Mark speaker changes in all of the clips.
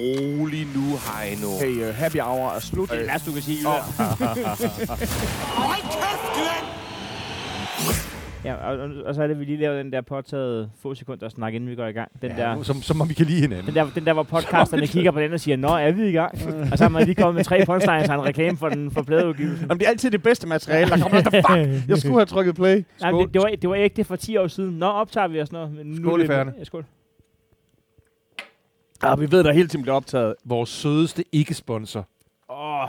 Speaker 1: rolig nu, Heino.
Speaker 2: Hey, uh, happy hour er slut.
Speaker 3: Det er værste, du kan sige. Hold kæft, Glenn! Ja, og, og, og, så er det, vi lige laver den der påtaget få sekunder snak, inden vi går i gang. Den
Speaker 4: Ja,
Speaker 3: der,
Speaker 4: som, som om vi kan lide hinanden.
Speaker 3: den der, den der, hvor podcasterne kigger på den og siger, Nå, er vi i gang? og så har man lige kommet med tre punchlines og en reklame for den for pladeudgivelsen.
Speaker 2: Jamen, det er altid det bedste materiale. Der kommer der, fuck, jeg skulle have trykket play.
Speaker 3: Nej, det, det, var, det var ikke det for 10 år siden. Nå, optager vi os noget. Men nu
Speaker 4: Skål i færne.
Speaker 3: Ja, skål.
Speaker 2: Ja, vi ved, der hele tiden bliver optaget.
Speaker 4: Vores sødeste ikke-sponsor.
Speaker 3: Åh,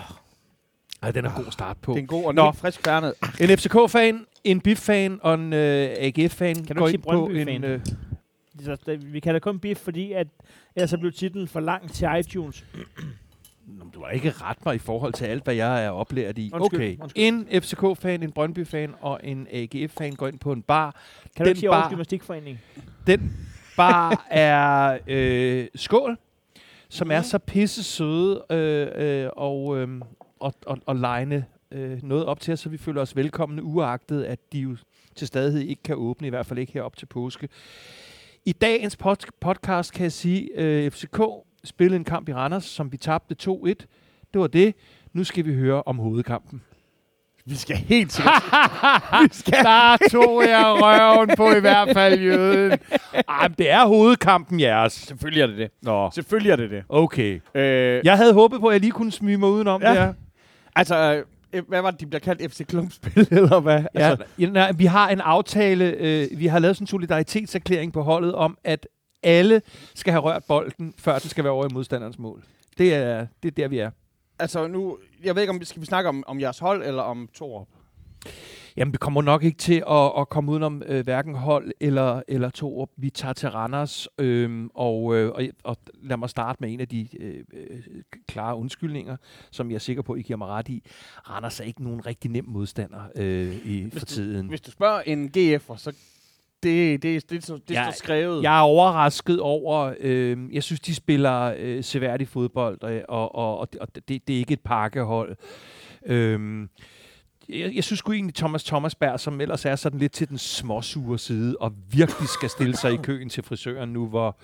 Speaker 4: Ej, den er god start på.
Speaker 2: Det er en god og
Speaker 4: Nå.
Speaker 2: frisk færnet.
Speaker 4: En FCK-fan, en BIF-fan og en øh, AGF-fan
Speaker 3: Kan du
Speaker 4: går
Speaker 3: ikke
Speaker 4: på en... Øh,
Speaker 3: vi kalder kun beef, fordi at, ellers så blev titlen for lang til iTunes.
Speaker 4: Nå, du har ikke ret mig i forhold til alt, hvad jeg er oplært i.
Speaker 3: Undskyld,
Speaker 4: okay,
Speaker 3: undskyld.
Speaker 4: en FCK-fan, en Brøndby-fan og en AGF-fan går ind på en bar.
Speaker 3: Kan du
Speaker 4: Den
Speaker 3: ikke sige
Speaker 4: bar-
Speaker 3: Aarhus Gymnastikforening?
Speaker 4: Den bar er øh, Skål, som er så pisse søde øh, øh, og, øh, og, og, og legne øh, noget op til os, så vi føler os velkomne, uagtet at de jo til stadighed ikke kan åbne, i hvert fald ikke herop til påske. I dagens pod- podcast kan jeg sige, øh, FCK spillede en kamp i Randers, som vi tabte 2-1. Det var det. Nu skal vi høre om hovedkampen.
Speaker 2: Vi skal helt sikkert...
Speaker 4: Der tog jeg røven på i hvert fald, jøden. Ej, men det er hovedkampen jeres.
Speaker 2: Selvfølgelig er det det.
Speaker 4: Nå,
Speaker 2: Selvfølgelig er det det.
Speaker 4: okay.
Speaker 2: Øh,
Speaker 4: Jeg havde håbet på, at jeg lige kunne smyge mig udenom
Speaker 2: Ja.
Speaker 4: ja. det her.
Speaker 2: Altså, øh, hvad var det, de bliver kaldt? FC Klumpspil, eller hvad?
Speaker 4: Ja,
Speaker 2: Altså,
Speaker 4: ja, vi har en aftale, øh, vi har lavet sådan en solidaritetserklæring på holdet om, at alle skal have rørt bolden, før den skal være over i modstanderens mål. Det er, det er der, vi er.
Speaker 2: Altså nu, jeg ved ikke, om skal vi snakke om, om jeres hold, eller om Torup?
Speaker 4: Jamen, vi kommer nok ikke til at, at komme udenom øh, hverken hold eller, eller to. Vi tager til Randers, øh, og, øh, og, og lad mig starte med en af de øh, øh, klare undskyldninger, som jeg er sikker på, I giver mig ret i. Randers er ikke nogen rigtig nem modstander øh, i, for
Speaker 2: du-
Speaker 4: tiden.
Speaker 2: Hvis du spørger en GF'er, så det, det, det, det, det
Speaker 4: Ja,
Speaker 2: står skrevet.
Speaker 4: Jeg er overrasket over, øh, jeg synes, de spiller øh, seværdig fodbold, øh, og, og, og, og det, det er ikke et pakkehold. Øh, jeg, jeg synes sgu egentlig, Thomas Thomasberg, som ellers er sådan lidt til den småsure side, og virkelig skal stille sig i køen til frisøren nu, hvor,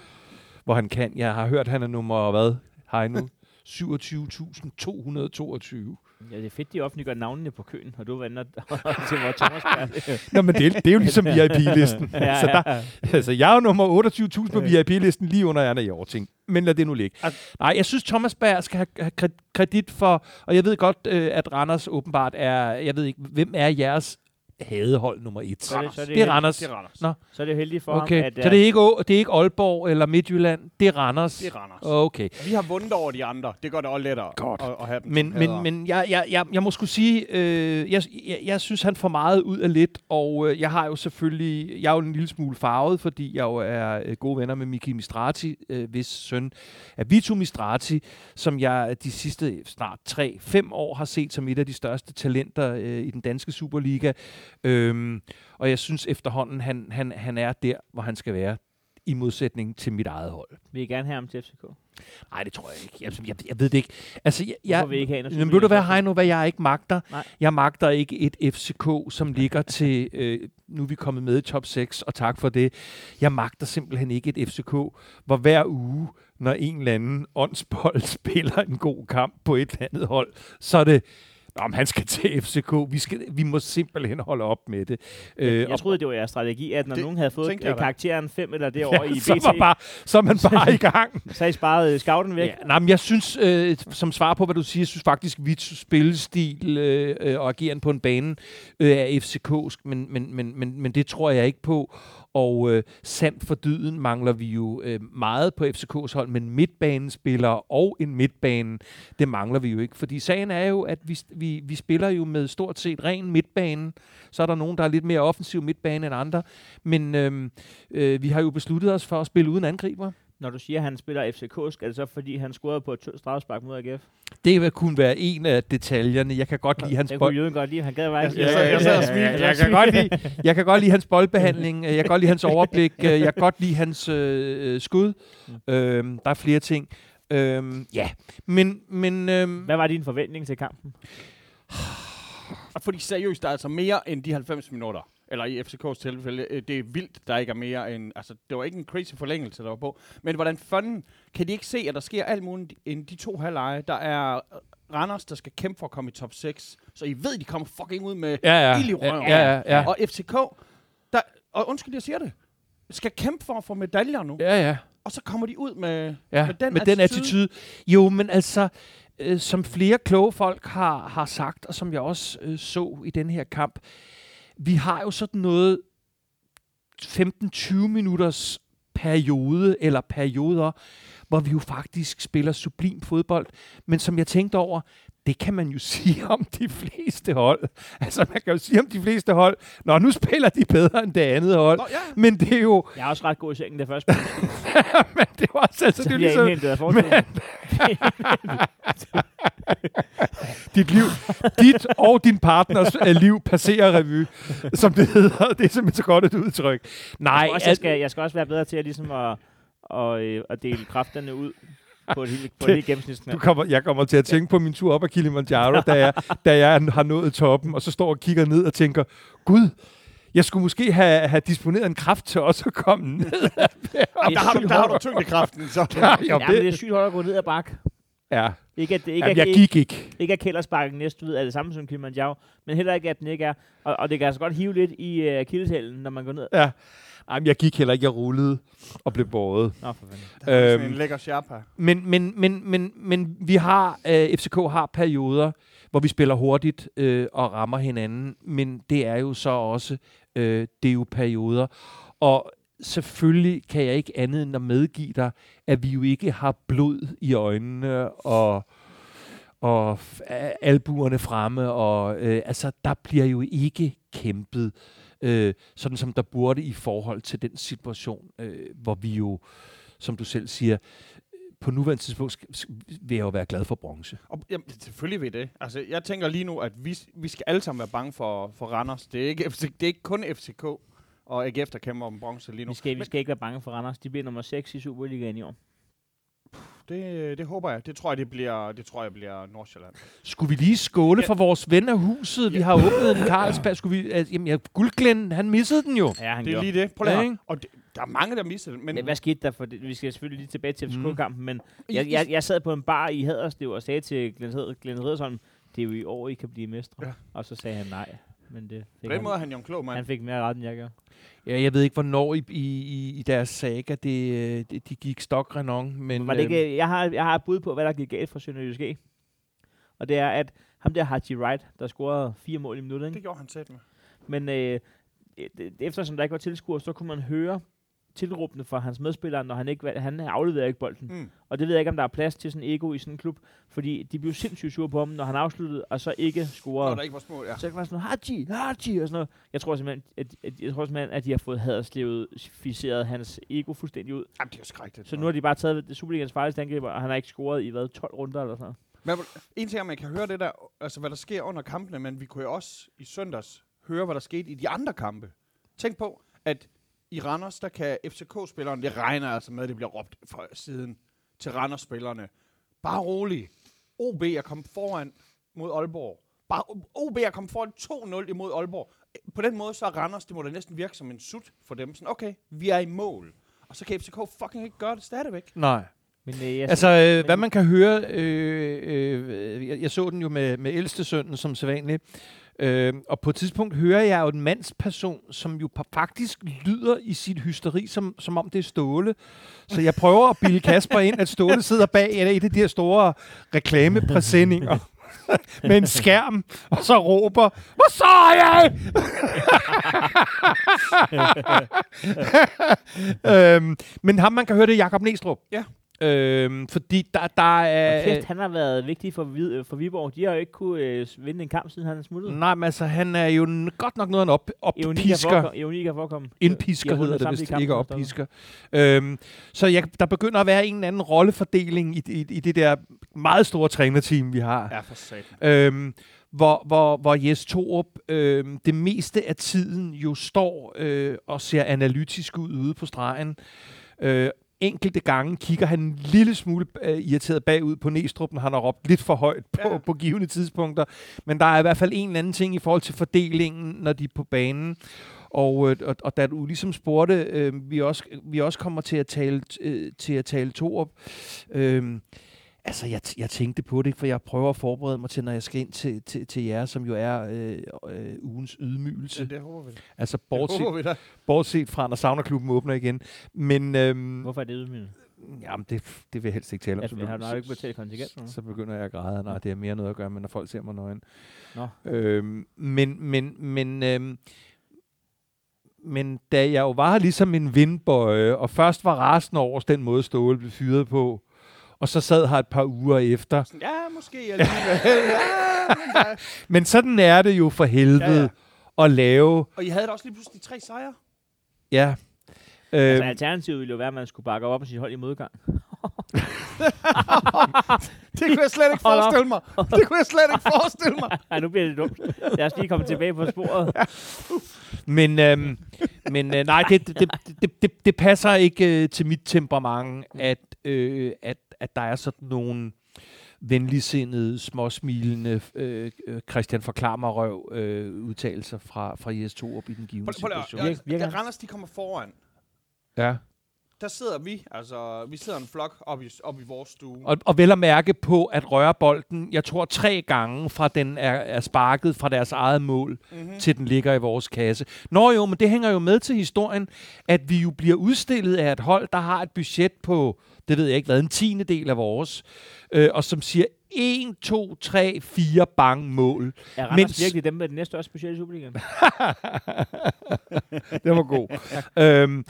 Speaker 4: hvor han kan. Jeg har hørt, han er nummer, hvad? Hej nu. 27.222.
Speaker 3: Ja, det er fedt, de offentliggør navnene på køen, og du vender til vores Thomasberg.
Speaker 4: Nå, men det, det er jo ligesom VIP-listen.
Speaker 3: ja,
Speaker 4: Så der,
Speaker 3: ja.
Speaker 4: Altså, jeg er jo nummer 28.000 på VIP-listen lige under Anna Jorting. Men lad det nu ligge. Nej, jeg synes, Thomas Berg skal have, have kred- kredit for, og jeg ved godt, øh, at Randers åbenbart er, jeg ved ikke, hvem er jeres hadehold nummer et?
Speaker 3: Så er det- så er det
Speaker 4: det er
Speaker 3: helt-
Speaker 4: Randers.
Speaker 2: Det er Randers.
Speaker 4: Nå.
Speaker 3: Så er det heldigt for
Speaker 4: Okay,
Speaker 3: ham, at...
Speaker 4: så det er, ikke, Å- det er ikke Aalborg eller Midtjylland, det er Randers.
Speaker 2: Det er Randers.
Speaker 4: Okay.
Speaker 2: Vi har vundet over de andre. Det gør det også lettere
Speaker 4: Godt.
Speaker 2: At, at have dem
Speaker 4: Men, men, men jeg, jeg, jeg, jeg må skulle sige, øh, jeg, jeg, jeg synes, han får meget ud af lidt, og øh, jeg har jo selvfølgelig, jeg er jo en lille smule farvet, fordi jeg jo er øh, gode venner med Miki Mistrati, øh, hvis søn er Vito Mistrati, som jeg de sidste snart 3-5 år har set som et af de største talenter øh, i den danske Superliga. Øhm, og jeg synes efterhånden, han, han, han er der, hvor han skal være, i modsætning til mit eget hold.
Speaker 3: Vi vil gerne have ham til FCK.
Speaker 4: Nej, det tror jeg ikke. Jeg, jeg, jeg ved det ikke. Altså, jeg, jeg,
Speaker 3: vil I ikke have en af
Speaker 4: Jamen, ved du
Speaker 3: Superligaens
Speaker 4: Heino, hvad jeg ikke magter?
Speaker 3: Nej.
Speaker 4: Jeg magter ikke et FCK, som ligger til, øh, nu er vi kommet med i top 6, og tak for det. Jeg magter simpelthen ikke et FCK, hvor hver uge, når en eller anden åndsbold spiller en god kamp på et eller andet hold, så er det, om han skal til FCK. Vi, skal, vi må simpelthen holde op med det. Øh,
Speaker 3: Jeg troede, det var jeres strategi, at når
Speaker 2: Det
Speaker 3: nogen havde fået
Speaker 2: jeg
Speaker 3: øh, karakteren 5 eller derovre i
Speaker 4: så,
Speaker 3: BT,
Speaker 4: var bare, så er man bare i gang.
Speaker 3: så har I sparet øh, scouten væk.
Speaker 4: Ja, nej, men jeg synes, øh, som svar på, hvad du siger, jeg synes faktisk, Vits spillestil øh, øh, og ageren på en bane øh, er FCK'sk, men, men, men, men, men det tror jeg ikke på. Og øh, sandt for dyden mangler vi jo øh, meget på FCK's hold, men midtbanespillere og en midtbane, det mangler vi jo ikke. Fordi sagen er jo, at vi, vi, vi spiller jo med stort set ren midtbane. Så er der nogen, der er lidt mere offensiv midtbane end andre. Men øh, øh, vi har jo besluttet os for at spille uden angriber.
Speaker 3: Når du siger, at han spiller FCK, er det så fordi, han scorede på et tyndt strafspark mod AGF?
Speaker 4: Det vil kunne være en af detaljerne. Jeg kan godt lide hans
Speaker 3: Det
Speaker 4: bold.
Speaker 3: kunne Jøden godt lide. Han gad ikke.
Speaker 2: Jeg jeg smilte.
Speaker 4: jeg, kan godt lide, jeg kan godt lide hans boldbehandling. Jeg kan godt lide hans overblik. Jeg kan godt lide hans øh, skud. Øhm, der er flere ting. Øhm, ja, men... men øhm,
Speaker 3: Hvad var din forventning til kampen?
Speaker 2: Fordi seriøst, der er altså mere end de 90 minutter. Eller i FCK's tilfælde, øh, det er vildt, der ikke er mere end, altså det var ikke en crazy forlængelse, der var på, men hvordan fanden kan de ikke se, at der sker alt muligt end de to halvleje? Der er øh, Randers, der skal kæmpe for at komme i top 6, så I ved, de kommer fucking ud med
Speaker 4: Ja, ja.
Speaker 2: ild i røven.
Speaker 4: Ja, ja, ja.
Speaker 2: Og FCK, der, og undskyld, jeg siger det, skal kæmpe for at få medaljer nu,
Speaker 4: Ja, ja.
Speaker 2: og så kommer de ud med,
Speaker 4: Ja,
Speaker 2: med den
Speaker 4: med den
Speaker 2: attitude.
Speaker 4: attitude. Jo, men altså, øh, som flere kloge folk har, har sagt, og som jeg også øh, så i den her kamp, vi har jo sådan noget 15-20 minutters periode, eller perioder, hvor vi jo faktisk spiller sublim fodbold. Men som jeg tænkte over, det kan man jo sige om de fleste hold. Altså, man kan jo sige om de fleste hold, Nå, nu spiller de bedre end det andet hold.
Speaker 2: Nå, ja.
Speaker 4: Men det er jo...
Speaker 3: Jeg er også ret god i sengen, det første.
Speaker 4: men det var også, altså,
Speaker 3: så
Speaker 4: det er ligesom,
Speaker 3: indhentet af forsvaret.
Speaker 4: dit liv, dit og din partners øh, liv passerer revy, som det hedder. Det er simpelthen så godt et udtryk. Nej,
Speaker 3: Jeg, også, jeg, skal, jeg skal også være bedre til at, ligesom at, og, øh, at dele kræfterne ud på et helt, på
Speaker 4: Det-
Speaker 3: et helt
Speaker 4: du kommer, jeg kommer til at tænke på min tur op ad Kilimanjaro, da jeg, da jeg har nået toppen, og så står og kigger ned og tænker, Gud, jeg skulle måske have, have disponeret en kraft til også at komme ned.
Speaker 2: Jamen, der, har du, der har du tyngdekraften, så.
Speaker 4: Ja, jo,
Speaker 3: Ja, men det er sygt hårdt at gå ned ad bakke.
Speaker 4: ja.
Speaker 3: Ikke at, det ikke,
Speaker 4: Jamen,
Speaker 3: at,
Speaker 4: jeg gik ikke.
Speaker 3: ikke at kældersbakken næste ved er det samme som Kilimanjaro, men heller ikke, at den ikke er. Og, og det kan altså godt hive lidt i uh, kildeshælen, når man går ned.
Speaker 4: Ja. Jamen, jeg gik heller ikke. Jeg rullede og blev båret.
Speaker 3: Nå, for fanden.
Speaker 2: Er
Speaker 4: Øhm,
Speaker 2: en lækker sherpa.
Speaker 4: Men, men, men, men, men vi har, øh, FCK har perioder, hvor vi spiller hurtigt øh, og rammer hinanden, men det er jo så også, øh, det er jo perioder. Og selvfølgelig kan jeg ikke andet end at medgive dig, at vi jo ikke har blod i øjnene og og albuerne fremme, og øh, altså, der bliver jo ikke kæmpet, øh, sådan som der burde i forhold til den situation, øh, hvor vi jo, som du selv siger, på nuværende tidspunkt vil jeg jo være glad for bronze.
Speaker 2: Og, jamen, selvfølgelig vil det. Altså, jeg tænker lige nu, at vi, vi skal alle sammen være bange for, for Randers. Det er, ikke, FC, det er ikke kun FCK og AGF, der kæmper om bronze lige nu.
Speaker 3: Vi skal, vi
Speaker 2: Men
Speaker 3: skal ikke være bange for Randers. De bliver nummer 6 i Superligaen i år.
Speaker 2: Det, det håber jeg. Det tror jeg, det bliver, det tror jeg bliver Nordsjælland.
Speaker 4: Skulle vi lige skåle
Speaker 2: Ja.
Speaker 4: for vores ven af huset? Vi har åbnet en Carlsberg. Skulle vi, altså, jamen, ja, Guldglæn, han missede den jo.
Speaker 3: Ja, han
Speaker 2: Det er
Speaker 3: gjorde.
Speaker 2: lige det. Prøv lige
Speaker 4: Ja, ikke?
Speaker 2: Og det, der er mange, der misser det. Men
Speaker 3: Men hvad skete der? For det? Vi skal selvfølgelig lige tilbage til
Speaker 4: Mm.
Speaker 3: FCK-kampen, men
Speaker 2: I-
Speaker 3: jeg, jeg, jeg sad på en bar i Haderslev og sagde til Glenn, Hed- Glenn Riddersholm, det er jo i år, I kan blive mestre.
Speaker 2: Ja.
Speaker 3: Og så sagde han nej. Men det fik
Speaker 2: på den
Speaker 3: han,
Speaker 2: måde er han jo en klog mand.
Speaker 3: han fik mere ret, end jeg gjorde.
Speaker 4: Ja, jeg ved ikke, hvornår i, i, i- i deres saga det, øh, det, de gik stokrenon, men...
Speaker 3: Var det
Speaker 4: øhm,
Speaker 3: ikke, jeg, har, jeg har et bud på, hvad der gik galt for Sønderjysk E. Og det er, at ham der Haji Wright, der scorede fire mål i minuttet,
Speaker 2: Det
Speaker 3: ikke?
Speaker 2: gjorde han sæt med.
Speaker 3: Men øh, det- eftersom der ikke var tilskuer, så kunne man høre tilråbende fra hans medspillere, når han ikke han afleverede ikke bolden.
Speaker 2: Mm.
Speaker 3: Og det ved jeg ikke, om der er plads til sådan en ego i sådan en klub, fordi de blev sindssygt sure på ham, når han afsluttede, og så ikke
Speaker 2: Når
Speaker 3: scorede.
Speaker 2: der ikke var små, ja.
Speaker 3: Så var sådan noget, Haji, Haji, og sådan noget. Jeg tror simpelthen, at, at, jeg tror simpelthen, at de har fået haderslevet hans ego fuldstændig ud.
Speaker 2: Jamen, det er jo skrækkeligt.
Speaker 3: Så nu har de bare taget det Superligans farligste angriber, og han har ikke scoret i hvad, 12 runder eller sådan noget.
Speaker 2: Men en ting er, man kan høre det der, altså hvad der sker under kampene, men vi kunne jo også i søndags høre, hvad der skete i de andre kampe. Tænk på, at i Randers, der kan FCK-spilleren, det regner altså med, at det bliver råbt fra siden til Randers-spillerne. Bare rolig. OB er kommet foran mod Aalborg. Bare OB er kommet foran 2-0 imod Aalborg. På den måde, så er Randers, det må da næsten virke som en sut for dem. Sådan, okay, vi er i mål. Og så kan FCK fucking ikke gøre det stadigvæk.
Speaker 4: Nej.
Speaker 3: Men øh, jeg
Speaker 4: Altså, øh, hvad man kan høre, øh, øh, jeg, jeg så den jo med, med ældste sønnen som sædvanligt, øh, og på et tidspunkt hører jeg jo en mandsperson, som jo faktisk lyder i sit hysteri, som, som om det er Ståle. Så jeg prøver at bilde Kasper ind, at Ståle sidder bag et af de her store reklamepræsendinger med en skærm, og så råber, Hvor så er jeg? øhm, men ham, man kan høre, det er Jakob Næstrup.
Speaker 2: Ja.
Speaker 4: Øhm, fordi der, der er...
Speaker 3: Og kæft, han har været vigtig for, Vid- øh, for Viborg. De har jo ikke kunne øh, vinde en kamp, siden han er smuttet.
Speaker 4: Nej, men altså, han er jo n- godt nok noget af en op, oppisker.
Speaker 3: forekom. Ironika forekom.
Speaker 4: Indpisker
Speaker 3: De
Speaker 4: hedder det vist,
Speaker 3: kampe,
Speaker 4: ikke
Speaker 3: stået.
Speaker 4: oppisker. Øhm, så jeg, der begynder at være en eller anden rollefordeling i, i, i det der meget store trænerteam, vi har.
Speaker 2: Ja, for satan.
Speaker 4: Øhm, hvor, hvor, hvor Jes Torup øhm, det meste af tiden jo står øh, og ser analytisk ud ude på stregen. Øh, enkelte gange kigger han en lille smule øh, irriteret bagud på Næstrup, når han har råbt lidt for højt på,
Speaker 2: Ja.
Speaker 4: på givende tidspunkter. Men der er i hvert fald en eller anden ting i forhold til fordelingen, når de er på banen. Og, øh, og, og da du ligesom spurgte, øh, vi, også, vi også kommer til at tale, øh, til at tale to op. Øh, altså, jeg, jeg tænkte på det, for jeg prøver at forberede mig til, når jeg skal ind til, til, til jer, som jo er øh, øh, ugens ydmygelse.
Speaker 2: Ja, det håber vi.
Speaker 4: Altså,
Speaker 2: Det
Speaker 4: bortset,
Speaker 2: håber vi da.
Speaker 4: bortset fra, når Saunaklubben åbner igen. Men øhm,
Speaker 3: Hvorfor er det ydmygende?
Speaker 4: jamen, det, det vil jeg helst ikke tale om.
Speaker 3: Altså,
Speaker 4: så,
Speaker 3: jeg har nok ikke betalt kontingent.
Speaker 4: så, så begynder jeg at græde. Nej, det har mere noget at gøre med, når folk ser mig nøgen.
Speaker 3: Nå.
Speaker 4: Øhm, men, men, men, øhm, men da jeg jo var ligesom en vindbøje, og først var rasende over den måde, Ståle blev fyret på, og så sad her et par uger efter.
Speaker 2: Ja, måske alligevel. ja, men der-
Speaker 4: Men sådan er det jo for helvede
Speaker 2: Ja,
Speaker 4: ja, ja. at lave.
Speaker 2: Og I havde da også lige pludselig tre sejre.
Speaker 4: Ja.
Speaker 3: Altså,
Speaker 4: Øhm,
Speaker 3: alternativet ville jo være, at man skulle bakke op på sit hold i modgang.
Speaker 2: Det kunne jeg slet ikke forestille mig. Det kunne jeg slet ikke forestille mig.
Speaker 3: Ej, nu bliver det dumt. Lad os lige komme tilbage på sporet.
Speaker 4: Men, øhm, men øh, nej, det, det, det, det, det passer ikke øh, til mit temperament, at, øh, at, at der er sådan nogle venligsindede, småsmilende øh, øh, Christian Forklarmerøv øh, udtalelser fra, fra Jes Torup i den givende
Speaker 2: Prøv, prøv,
Speaker 4: situation.
Speaker 2: lige-
Speaker 3: Virker- virker
Speaker 2: ja,
Speaker 3: han?
Speaker 2: da Randers, de kommer foran.
Speaker 4: Ja.
Speaker 2: Der sidder vi, altså vi sidder en flok op i, op i vores stue.
Speaker 4: Og, og vel at mærke på at røre bolden, jeg tror tre gange fra den er, er sparket fra deres eget mål,
Speaker 2: Mm-hmm.
Speaker 4: til den ligger i vores kasse. Nå jo, men det hænger jo med til historien, at vi jo bliver udstillet af et hold, der har et budget på, det ved jeg ikke hvad, en tiende del af vores, øh, og som siger 1, 2, 3, 4 bang mål.
Speaker 3: Er Randers
Speaker 4: Mens-
Speaker 3: virkelig dem med den næste største specielle Superligaen?
Speaker 4: det var god. øhm,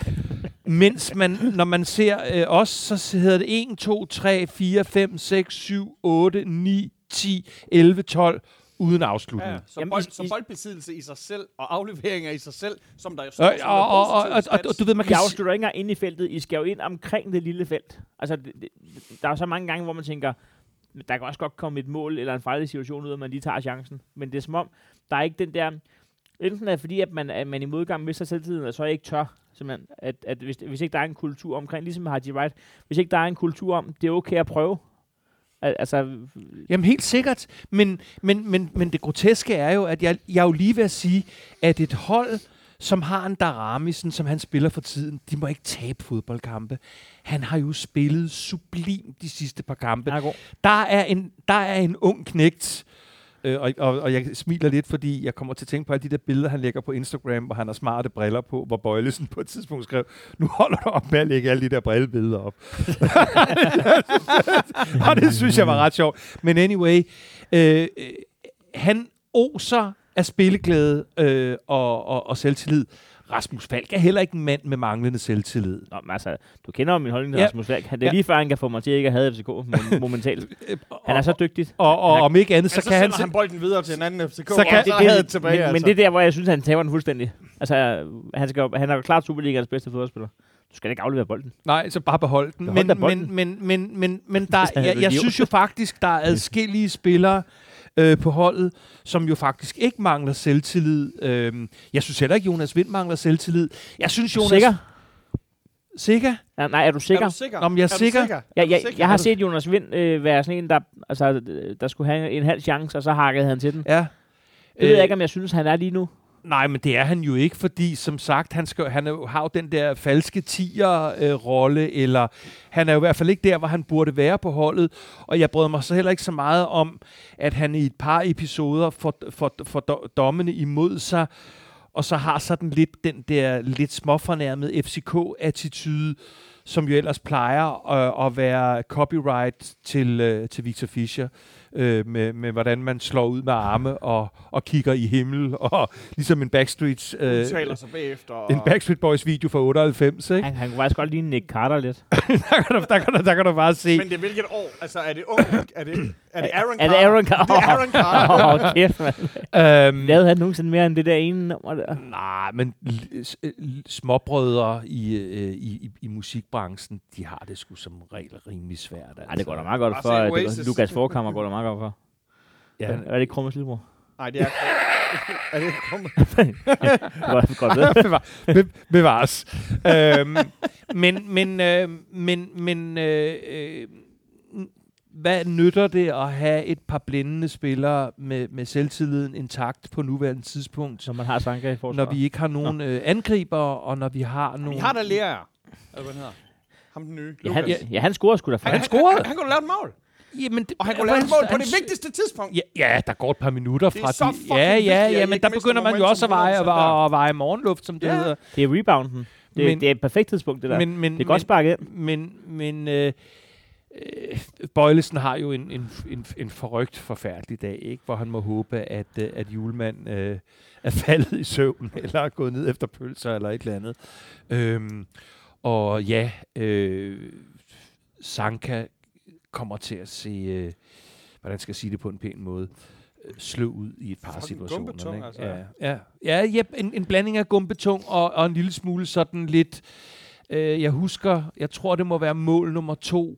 Speaker 4: mens man, når man ser øh, os, så hedder det 1, 2, 3, 4, 5, 6, 7, 8, 9, 10, 11, 12, uden afslutning.
Speaker 2: Ja, så,
Speaker 3: Jamen,
Speaker 2: bold,
Speaker 3: i-
Speaker 2: så
Speaker 3: i-
Speaker 2: boldbesiddelse i sig selv, og afleveringer i sig selv, som der jo
Speaker 4: Øh,
Speaker 2: står som
Speaker 4: og, og, og, og, og, og du ved, man
Speaker 3: I
Speaker 4: kan... s-
Speaker 3: afslutter ikke ind i feltet. I skal jo ind omkring det lille felt. Altså, det, det, der er så mange gange, hvor man tænker, der kan også godt komme et mål eller en fejlig situation ud, at man lige tager chancen. Men det er som om, der er ikke den der... Enten er det fordi, at man, at man i modgang mister selvtiden, og så er ikke tør. Simpelthen, at, at hvis, hvis ikke der er en kultur omkring, ligesom med Haji Wright, hvis ikke der er en kultur om, det er okay at prøve. Al- Altså,
Speaker 4: Jamen helt sikkert, men, men, men, men det groteske er jo, at jeg, jeg er jo lige ved at sige, at et hold, som har en Daramisen, som han spiller for tiden, de må ikke tabe fodboldkampe. Han har jo spillet sublim de sidste par kampe.
Speaker 3: er.
Speaker 4: Der er en, der er en ung knægt, øh, og, og, og jeg smiler lidt, fordi jeg kommer til at tænke på alle de der billeder, han lægger på Instagram, hvor han har smarte briller på, hvor Bøjlesen på et tidspunkt skrev, nu holder du op med at lægge alle de der brillebilleder op. og det synes jeg var ret sjovt. Men anyway, øh, øh, han oser af spilleglæde øh, og, og, og selvtillid. Rasmus Falk er heller ikke en mand med manglende selvtillid.
Speaker 3: Nå, men altså, du kender jo min holdning til
Speaker 4: Ja.
Speaker 3: Rasmus Falk. Det er
Speaker 4: Ja.
Speaker 3: lige før, han kan få mig til ikke at have FCK mo- momentalt. Han er så dygtig.
Speaker 4: Og, og
Speaker 3: er-
Speaker 4: om ikke andet,
Speaker 2: Så,
Speaker 4: så kan han...
Speaker 2: sender han bolden videre til en anden FCK,
Speaker 4: Så
Speaker 2: så
Speaker 4: kan- det-
Speaker 2: så
Speaker 4: det-
Speaker 2: havde tilbage,
Speaker 3: men,
Speaker 2: altså.
Speaker 3: men det er der, hvor jeg synes, han taber den fuldstændig. Altså, han, skal, han er jo klart Superligaens bedste fodboldspiller. Du skal da ikke aflevere bolden.
Speaker 4: Nej, så bare behold den.
Speaker 3: Behold
Speaker 4: Men,
Speaker 3: bolden.
Speaker 4: men, men, men, men, men der,
Speaker 3: er
Speaker 4: jeg, jeg synes jo faktisk, der er adskillige spillere øh, på holdet, som jo faktisk ikke mangler selvtillid. Øhm, jeg synes heller ikke, Jonas Vind mangler selvtillid. Jeg synes, Jonas...
Speaker 3: Sikker?
Speaker 4: Sikker?
Speaker 3: Ja, nej, er du sikker?
Speaker 2: Er du sikker?
Speaker 4: Nå, men jeg er
Speaker 2: du
Speaker 4: sikker.
Speaker 2: Er
Speaker 3: Ja, jeg,
Speaker 2: sikker?
Speaker 3: jeg har
Speaker 2: Er
Speaker 3: set Jonas Vind øh, være sådan en, der, altså, øh, der skulle have en halv chance, og så hakkede han til den.
Speaker 4: Ja.
Speaker 3: Det ved jeg ikke, om jeg synes, han er lige nu.
Speaker 4: Nej, men det er han jo ikke, fordi som sagt, han, skal, han er, har jo den der falske tiger-rolle, øh, eller han er jo i hvert fald ikke der, hvor han burde være på holdet. Og jeg bryder mig så heller ikke så meget om, at han i et par episoder får, får, får dommene imod sig, og så har sådan lidt den der lidt småfornærmede FCK-attitude, som jo ellers plejer øh, at være copyright til, øh, til Victor Fischer, øh, med, med hvordan man slår ud med arme og, og kigger i himmel, og ligesom en Backstreet, øh,
Speaker 2: sig bagefter. Og...
Speaker 4: en Backstreet Boys video fra 98, ikke?
Speaker 3: Han, han kunne faktisk godt ligne Nick Carter lidt.
Speaker 4: der, kan du, der, kan du, der kan du bare se.
Speaker 2: Men det er hvilket år? Altså, er det ung? Er det, er det Aaron
Speaker 3: Er det
Speaker 2: Carter?
Speaker 3: Aaron Carter?
Speaker 2: Det er Aaron Carter.
Speaker 3: Åh, oh, kæft, mand.
Speaker 4: Øhm,
Speaker 3: Lavede han nogensinde mere end det der ene nummer der?
Speaker 4: Nej, men l- småbrødre i, øh, i, i, i musikbranchen, de har det sgu som regel rimelig svært. Altså.
Speaker 3: Nej, det går da meget godt for. at Lukas Forkammer går da meget godt for.
Speaker 4: Ja,
Speaker 3: Er det ikke Krummes lillebror?
Speaker 2: Nej, det er... er det?
Speaker 3: Det går godt ved.
Speaker 4: Bevar, be, bevares. øhm, men, men, øh, men, men øh, øh, hvad nytter det at have et par blændende spillere med, med selvtilliden intakt på nuværende tidspunkt,
Speaker 3: Så man har Sanka i forsvar.
Speaker 4: når vi ikke har nogen øh, angriber, og når vi har nogle...
Speaker 2: Vi har da lærer. Eller hvad han hedder. Ham den nye.
Speaker 3: ja, han, ja, han scorer sgu da
Speaker 2: Han,
Speaker 3: for.
Speaker 2: han,
Speaker 4: scorede.
Speaker 2: Han, han, kunne lave et mål.
Speaker 4: Jamen, det,
Speaker 2: Og han kunne lave et mål på
Speaker 4: han-
Speaker 2: det vigtigste tidspunkt.
Speaker 4: Ja, ja, der går et par minutter
Speaker 2: Det er
Speaker 4: fra...
Speaker 2: så
Speaker 4: de-
Speaker 2: fucking
Speaker 4: ja, ja, ja, men der begynder man jo også at veje,
Speaker 2: 100% der.
Speaker 4: at veje morgenluft, som det
Speaker 2: Ja.
Speaker 4: hedder.
Speaker 3: Det er rebounden. Det,
Speaker 4: Men-
Speaker 3: det er et perfekt tidspunkt, det der.
Speaker 4: Men, men,
Speaker 3: det er godt sparket ind.
Speaker 4: Men, men øh, øh, Bøjlesen har jo en, en, en, en forrygt forfærdelig dag, ikke? hvor han må håbe, at, øh, at julemand øh, er faldet i søvn, eller er gået ned efter pølser, eller et eller andet. Øhm, og ja, øh, Sanka kommer til at se, øh, hvordan skal jeg sige det på en pæn måde, øh, sløv ud i et par
Speaker 2: Fucking
Speaker 4: situationer.
Speaker 2: gumbetung,
Speaker 4: ikke?
Speaker 2: altså.
Speaker 4: Ja, ja, ja yep, en, en blanding af gumbetung og, og en lille smule sådan lidt... Øh, jeg husker, jeg tror, det må være mål nummer to,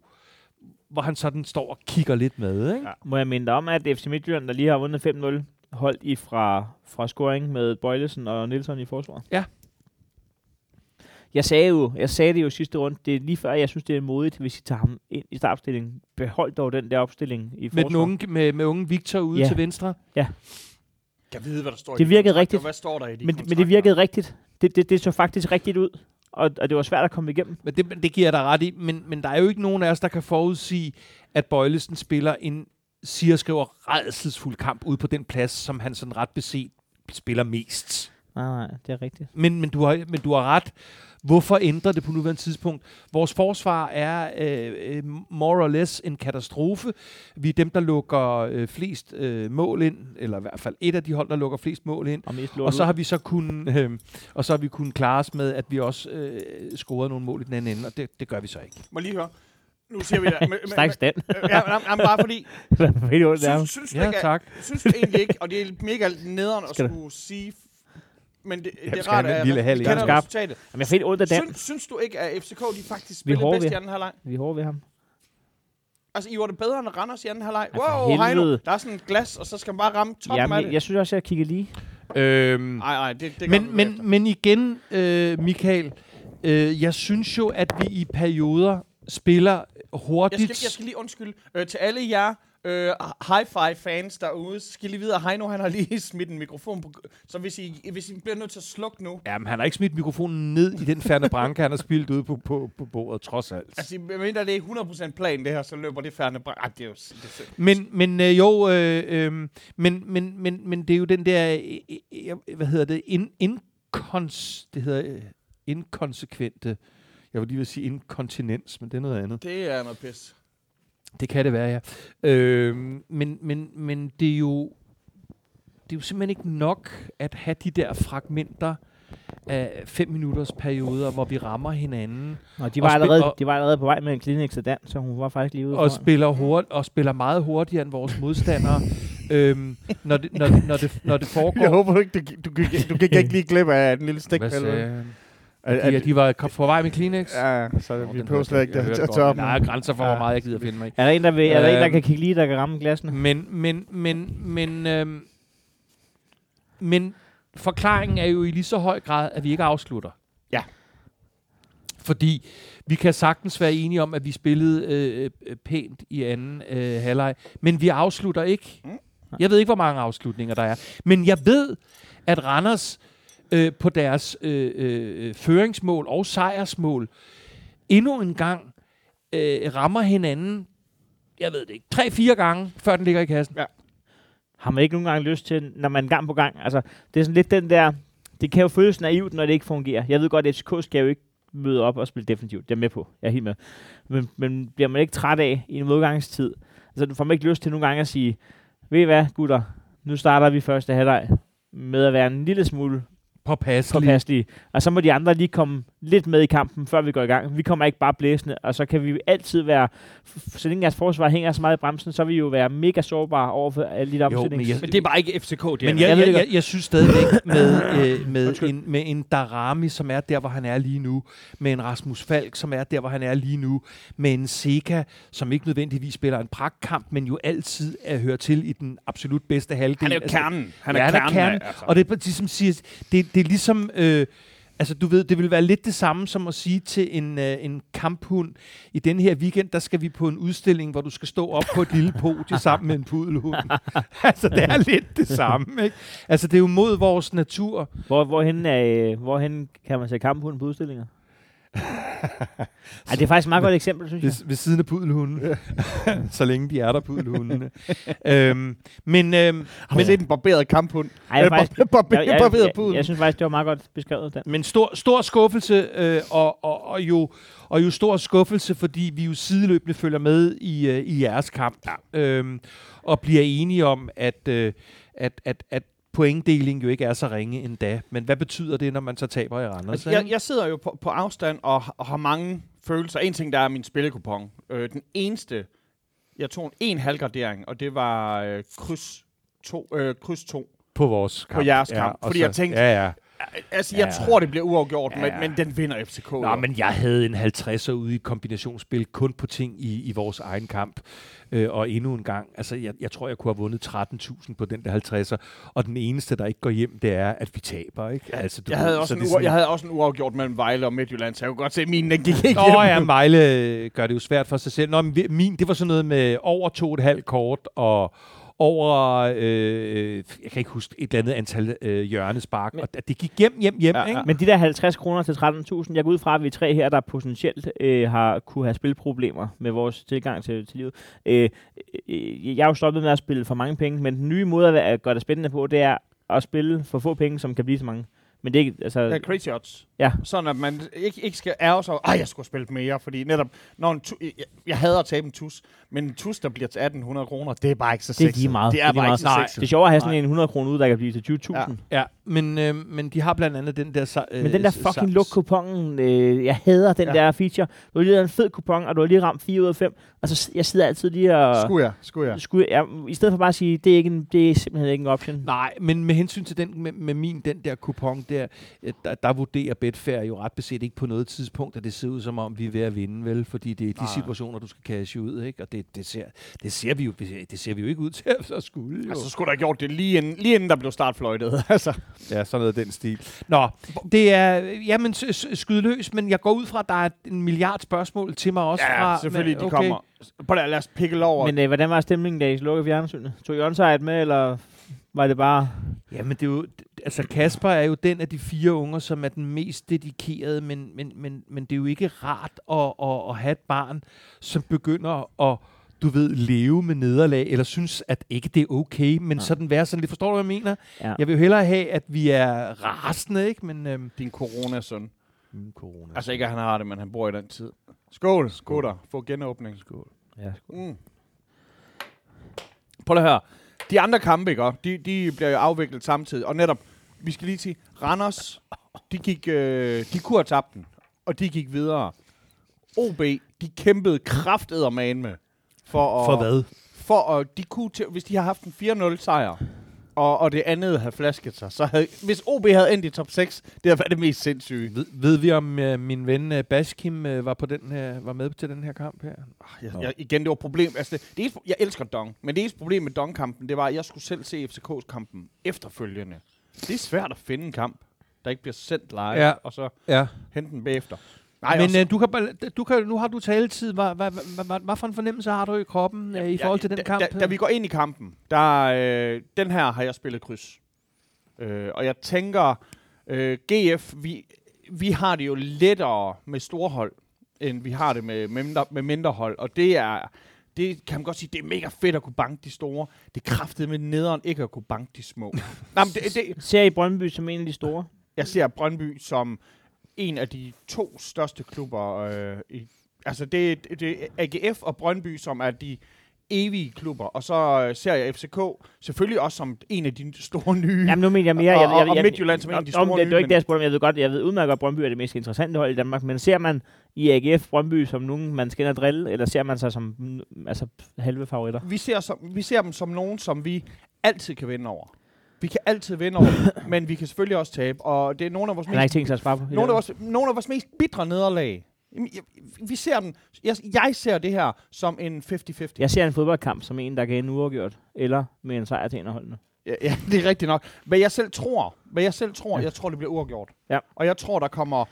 Speaker 4: hvor han sådan står og kigger lidt med. Ikke?
Speaker 2: Ja.
Speaker 3: Må jeg minde om, at FC Midtjylland, der lige har vundet 5-0, holdt i fra, fra scoring med Bøjlesen og Nielsen i forsvar.
Speaker 4: Ja.
Speaker 3: Jeg sagde jo, jeg sagde det jo sidste runde, det er lige før, jeg synes, det er modigt, hvis I tager ham ind i startopstillingen. Behold dog den der opstilling i
Speaker 4: Med,
Speaker 3: forsvar.
Speaker 4: den unge, med, med unge Victor ude
Speaker 3: Ja.
Speaker 4: til venstre.
Speaker 2: Jeg ved, hvad der står i
Speaker 3: Det
Speaker 2: de
Speaker 3: virkede rigtigt.
Speaker 2: Hvad står der i de
Speaker 3: men, men det virkede rigtigt. Det, det, det så faktisk rigtigt ud. Og, og det var svært at komme igennem.
Speaker 4: Men det, det giver jeg dig ret i. Men, men der er jo ikke nogen af os, der kan forudsige, at Bøjlesen spiller en, siger skriver, redselsfuld kamp ude på den plads, som han sådan ret beset spiller mest.
Speaker 3: Nej, nej, det er rigtigt.
Speaker 4: Men, men, du har, men du har ret. Hvorfor ændre det på nuværende tidspunkt? Vores forsvar er øh, øh, more or less en katastrofe. Vi er dem, der lukker øh, flest øh, mål ind, eller i hvert fald et af de hold, der lukker flest mål ind.
Speaker 3: Og,
Speaker 4: Og så har vi så kun, øh, og så har vi kunnet klare os med, at vi også øh, scorede nogle mål i den anden ende, og det, det gør vi så ikke.
Speaker 2: Må lige høre. Nu ser vi det.
Speaker 3: Stærk stand.
Speaker 2: Ja, men, men bare fordi, synes, synes,
Speaker 4: Ja,
Speaker 2: ikke,
Speaker 4: tak.
Speaker 2: synes du egentlig ikke, og det er mega nederen at skulle sige, men det,
Speaker 4: Jamen,
Speaker 2: det er rart, at
Speaker 4: lille halv
Speaker 2: kender
Speaker 3: gang?
Speaker 2: resultatet.
Speaker 3: Jamen, jeg helt ondt af Dan.
Speaker 2: Synes, synes du ikke, at FCK de faktisk
Speaker 3: er
Speaker 2: spillede bedst i anden halvleg?
Speaker 3: Vi er hårde ved ham.
Speaker 2: Altså, I var det bedre end Randers i anden halvleg. Wow, Heino, der er sådan et glas, og så skal man bare ramme toppen af
Speaker 3: Jamen,
Speaker 2: det.
Speaker 3: jeg synes også, at jeg kigger lige.
Speaker 4: Øhm,
Speaker 2: Nej, nej, det, det
Speaker 4: men, men, men igen, øh, Michael, øh, jeg synes jo, at vi i perioder spiller hurtigt.
Speaker 2: Jeg skal, jeg skal lige undskylde øh, til alle jer øh, hi-fi-fans derude, så skal I lige vide, at Heino han har lige smidt en mikrofon på. Så hvis I, hvis I bliver nødt til at slukke nu,
Speaker 4: Jamen, han har ikke smidt mikrofonen ned i den færne branke, han har spillet ude på, på, på bordet, trods alt.
Speaker 2: altså medmindre det er 100% plan det her, så løber det færne bræk. Ej, det er jo... Det er.
Speaker 4: Men, men øh, jo, øh, øh, men, men, men, men det er jo den der, øh, øh, hvad hedder det, in, inkons, det hedder øh, inkonsekvente, jeg vil lige vil sige inkontinens, men det er noget andet.
Speaker 2: det er noget pis.
Speaker 4: Det kan det være, ja. Øh, men, men, men det er jo det er jo simpelthen ikke nok at have de der fragmenter af fem minutters perioder, hvor vi rammer hinanden
Speaker 3: Og de
Speaker 4: Og
Speaker 3: var,
Speaker 4: spil-
Speaker 3: allerede,
Speaker 4: og-
Speaker 3: de var allerede på vej med en Kleenex til Dan, så hun var faktisk lige ude
Speaker 4: og
Speaker 3: foran.
Speaker 4: spiller, hurt, og spiller meget hurtigere end vores modstandere. øhm, når, det, når, når, det, når det foregår...
Speaker 2: Jeg håber ikke, du, du, gik, du gik ikke lige glip af den lille
Speaker 4: Hvad
Speaker 2: stikpille.
Speaker 4: sagde han?
Speaker 2: Er,
Speaker 4: De, ja, de var på vej med Kleenex.
Speaker 2: ja, så
Speaker 4: Nå,
Speaker 2: vi
Speaker 4: den
Speaker 2: behøver slet ikke
Speaker 4: jeg
Speaker 2: at at tørre
Speaker 4: men Der er grænser for, hvor meget jeg gider finde mig.
Speaker 3: Er der en, der, vil, er der, en, der
Speaker 4: Øhm.
Speaker 3: kan kigge lige, der kan ramme glassene?
Speaker 4: Men, men, men, men, øhm, men forklaringen er jo i lige så høj grad, at vi ikke afslutter.
Speaker 2: Ja.
Speaker 4: Fordi vi kan sagtens være enige om, at vi spillede øh, øh, pænt i anden øh, halvleg, men vi afslutter ikke.
Speaker 2: Mm.
Speaker 4: Jeg ved ikke, hvor mange afslutninger der er. Men jeg ved, at Randers øh, på deres øh, øh, øh, føringsmål og sejrsmål endnu en gang øh, rammer hinanden, jeg ved det ikke, tre-fire gange, før den ligger i kassen. Ja.
Speaker 3: Har man ikke nogen gange lyst til, når man gang på gang? Altså, det er sådan lidt den der... Det kan jo føles naivt, når det ikke fungerer. Jeg ved godt, at FCK skal jo ikke møde op og spille defensivt. Det er med på. Jeg er helt med. Men, men bliver man ikke træt af i en modgangstid? Altså, du får man ikke lyst til nogle gange at sige, ved I hvad, gutter? Nu starter vi første halvleg med at være en lille smule
Speaker 4: Påpasselig.
Speaker 3: påpasselige. Og så må de andre lige komme lidt med i kampen, før vi går i gang. Vi kommer ikke bare blæsende, og så kan vi altid være, så længe jeres forsvar hænger så meget i bremsen, så vil vi jo være mega sårbare over for alle de der
Speaker 4: Jo, men jeg-
Speaker 2: Men det er bare ikke FCK, det
Speaker 4: Men
Speaker 2: er
Speaker 4: jeg,
Speaker 3: Jeg
Speaker 4: jeg, jeg, jeg synes stadigvæk med, øh, med,
Speaker 3: Undskyld.
Speaker 4: en, med en Darami, som er der, hvor han er lige nu, med en Rasmus Falk, som er der, hvor han er lige nu, med en Seca, som ikke nødvendigvis spiller en pragtkamp, men jo altid er hører til i den absolut bedste halvdel.
Speaker 2: Han er jo
Speaker 4: Altså,
Speaker 2: kernen. Han
Speaker 4: ja,
Speaker 2: er
Speaker 4: han er
Speaker 2: kernen.
Speaker 4: kernen.
Speaker 2: altså.
Speaker 4: Og det er ligesom siger, det, det er ligesom... Øh, Altså, du ved, det vil være lidt det samme som at sige til en, øh, en kamphund, i den her weekend, der skal vi på en udstilling, hvor du skal stå op på et lille podie sammen med en pudelhund. altså, det er lidt det samme, ikke? Altså, det er jo mod vores natur.
Speaker 3: Hvor, hvorhen, er, øh, hvorhen kan man se kamphunden på udstillinger? Ej, det er faktisk et meget godt eksempel, synes jeg.
Speaker 4: Ved, ved siden af pudelhunden. så længe de er der, pudelhundene. øhm, men, øhm,
Speaker 2: Har du set en barberet kamphund?
Speaker 3: Ej, jeg,
Speaker 2: Eller
Speaker 3: faktisk,
Speaker 2: bar- bar-
Speaker 3: jeg, jeg,
Speaker 2: barberet
Speaker 3: jeg,
Speaker 2: pudel?
Speaker 3: jeg, synes faktisk, det var meget godt beskrevet. Den.
Speaker 4: men stor, stor skuffelse, øh, og, og, og, jo, og jo stor skuffelse, fordi vi jo sideløbende følger med i, øh, i jeres kamp. Ja. Øhm, og bliver enige om, at, øh, at, at, at pointdeling jo ikke er så ringe endda. Men hvad betyder det, når man så taber i Randers?
Speaker 2: Altså, jeg, jeg sidder jo på, på afstand og, og har mange følelser. En ting, der er min spillekupon. Øh, den eneste, jeg tog en, en halvgradering, og det var øh, kryds 2. Øh, kryds 2.
Speaker 4: på vores kamp.
Speaker 2: jeres kamp,
Speaker 4: og
Speaker 2: fordi
Speaker 4: så,
Speaker 2: jeg tænkte-
Speaker 4: Ja, ja.
Speaker 2: Altså, jeg
Speaker 4: Ja.
Speaker 2: tror, det bliver uafgjort,
Speaker 4: Ja,
Speaker 2: men,
Speaker 4: ja.
Speaker 2: men den vinder FCK.
Speaker 4: Nå,
Speaker 2: jo.
Speaker 4: men jeg havde en 50'er ude i kombinationsspil, kun på ting i, i vores egen kamp. Øh, og endnu en gang, altså jeg, jeg tror, jeg kunne have vundet 13.000 på den der 50'er. Og den eneste, der ikke går hjem, det er, at vi taber, ikke? Altså, du
Speaker 2: jeg, havde
Speaker 4: så
Speaker 2: også en
Speaker 4: sådan-
Speaker 2: jeg havde også en uafgjort mellem Vejle og Midtjylland, så jeg kunne godt se, at min den gik ikke
Speaker 4: Nå
Speaker 2: hjem.
Speaker 4: ja, Mejle øh, gør det jo svært for sig selv. Nå, men min, det var sådan noget med over to og et halvt kort, og over, øh, jeg kan ikke huske, et eller andet antal øh, hjørnespark.
Speaker 3: Men-
Speaker 4: Og at det gik hjem, hjem, hjem,
Speaker 2: Ja,
Speaker 4: ja, ikke?
Speaker 3: Men de der 50 kroner til 13.000, jeg går ud fra, at vi er tre her, der potentielt øh, har kunne have spilproblemer med vores tilgang til, til livet. Øh, øh, jeg er jo stoppet med at spille for mange penge, men den nye måde at, være- at gøre det spændende på, det er at spille for få penge, som kan blive så mange. Men det er ikke, altså...
Speaker 2: Ja, crazy odds.
Speaker 3: Ja.
Speaker 2: Sådan at man ikke, ikke skal ærge sig over, jeg skulle have spillet mere, fordi netop, når en tu- jeg, jeg hader at tabe en tus, men en tus, der bliver til 1800 kroner, det er bare ikke så
Speaker 3: Det er
Speaker 2: sexet.
Speaker 3: lige meget.
Speaker 2: Det er,
Speaker 3: lige
Speaker 2: bare
Speaker 3: meget.
Speaker 2: ikke så sexet.
Speaker 3: Det er sjovere at have sådan en 100 kroner ud, der kan blive til 20.000.
Speaker 2: Ja.
Speaker 3: Ja.
Speaker 4: Ja, men, øh, men de har blandt andet den der... Øh,
Speaker 3: Men den der fucking luk-kupongen, øh, jeg hader den
Speaker 2: Ja.
Speaker 3: ja. der feature. Du har lige lavet en fed kupon, og du har lige ramt 4 ud af 5. Altså, jeg sidder altid lige og...
Speaker 2: Skulle jeg, skulle jeg.
Speaker 3: Skulle jeg, I stedet for bare at sige, det er, ikke en, det er simpelthen ikke en option.
Speaker 4: Nej, men med hensyn til den med, med min, den der kupon der, øh, der, der vurderer Betfair jo ret beset ikke på noget tidspunkt, at det ser ud som om, vi er ved at vinde, vel? Fordi det er de
Speaker 2: Nej.
Speaker 4: situationer, du skal cashe ud, ikke? Og det, det, ser, det, ser vi jo, det ser vi jo ikke ud til at skulle, jo.
Speaker 2: Altså, så skulle der have gjort det lige inden, lige inden der blev startfløjtet. altså.
Speaker 4: Ja, sådan noget af den stil. Nå, det er, jamen, s- s- skyd løs, men jeg går ud fra, at der er en milliard spørgsmål til mig også.
Speaker 2: Ja,
Speaker 4: fra,
Speaker 2: selvfølgelig, de
Speaker 4: men-
Speaker 2: kommer. Prøv at lad os pikke over.
Speaker 3: Men øh, hvordan var stemningen, da I slukkede fjernsynet? Tog I onsite med, eller var det bare...
Speaker 4: Jamen, det er jo, altså Kasper er jo den af de fire unger, som er den mest dedikerede, men, men, men, men det er jo ikke rart at, at, at have et barn, som begynder at du ved, leve med nederlag, eller synes, at ikke det er okay, men
Speaker 3: Nej.
Speaker 4: sådan være sådan lidt. Forstår du, hvad jeg mener?
Speaker 3: Ja.
Speaker 4: Jeg vil jo hellere have, at vi er rasende, ikke? Men øhm,
Speaker 2: Din coronasøn.
Speaker 4: mm, corona.
Speaker 2: Altså ikke, at han har det, men han bor i den tid. Skål, skål der. Få genåbning. Skål.
Speaker 3: Ja.
Speaker 2: Mm. Prøv lige at høre. De andre kampe, ikke? De, de bliver jo afviklet samtidig. Og netop, vi skal lige sige, Randers, de, gik, øh, de kunne have tabt den. Og de gik videre. OB, de kæmpede krafteddermane med. For, at,
Speaker 4: For hvad?
Speaker 2: For at, de kunne til, hvis de har haft en 4-0 sejr, og, og det andet havde flasket sig, så havde, hvis OB havde endt i top 6, det havde været det mest sindssyge.
Speaker 4: Ved, ved vi, om øh, min ven øh, Baskim øh, var, på den her, var med til den her kamp her?
Speaker 2: Jeg,
Speaker 4: Nå.
Speaker 2: jeg, igen, det var problem. Altså, det, det eneste, jeg elsker Dong, men det eneste problem med Dong-kampen, det var, at jeg skulle selv se FCK's kampen efterfølgende. Det er svært at finde en kamp, der ikke bliver sendt live,
Speaker 4: Ja.
Speaker 2: og så
Speaker 4: Ja.
Speaker 2: hente den bagefter. Nej,
Speaker 4: Men
Speaker 2: også,
Speaker 4: øh, du kan, du kan, nu har du taletid. Hvad, hvad, hvad, hvad, hvad for en fornemmelse har du i kroppen øh, i forhold til den
Speaker 2: da,
Speaker 4: kamp?
Speaker 2: Da, da vi går ind i kampen, der, øh, den her har jeg spillet kryds. Øh, og jeg tænker, øh, GF, vi, vi har det jo lettere med store hold, end vi har det med mindre, med mindre hold. Og det er, det kan man godt sige, det er mega fedt at kunne banke de store. Det kraftet med nederen ikke at kunne banke de små. Nej, men det, det,
Speaker 3: Ser I Brøndby som en af de store?
Speaker 2: jeg ser Brøndby som en af de to største klubber. Øh, i, altså det, det, det er AGF og Brøndby, som er de evige klubber. Og så øh, ser jeg FCK selvfølgelig også som en af de store nye.
Speaker 3: Jamen, nu mener jeg mere...
Speaker 2: Og-
Speaker 3: jeg, jeg,
Speaker 2: og Midtjylland som en af de store
Speaker 3: det, det er jo
Speaker 2: nye,
Speaker 3: ikke det, jeg spurgte om. Jeg ved godt, jeg ved udmærket at Brøndby er det mest interessante hold i Danmark, men ser man i AGF Brøndby som nogen, man skal ind og drille, eller ser man sig som mm, altså, halve favoritter?
Speaker 2: vi, ser som, vi ser dem som nogen, som vi altid kan vinde over. Vi kan altid vinde over, men vi kan selvfølgelig også tabe. Og det er nogle af vores
Speaker 3: Han har ikke
Speaker 2: mest
Speaker 3: tænkt sig at svare på. i
Speaker 2: nogle af, vores, nogle af vores mest bitre nederlag. Vi ser den. Jeg, jeg ser det her som en 50-50.
Speaker 3: Jeg ser en fodboldkamp som en, der kan ende uafgjort, eller med en sejr til en af holdene.
Speaker 2: Ja, ja, det er rigtigt nok. Hvad jeg selv tror, hvad jeg selv tror, jeg tror, det bliver uafgjort.
Speaker 3: Ja.
Speaker 2: Og jeg tror, der kommer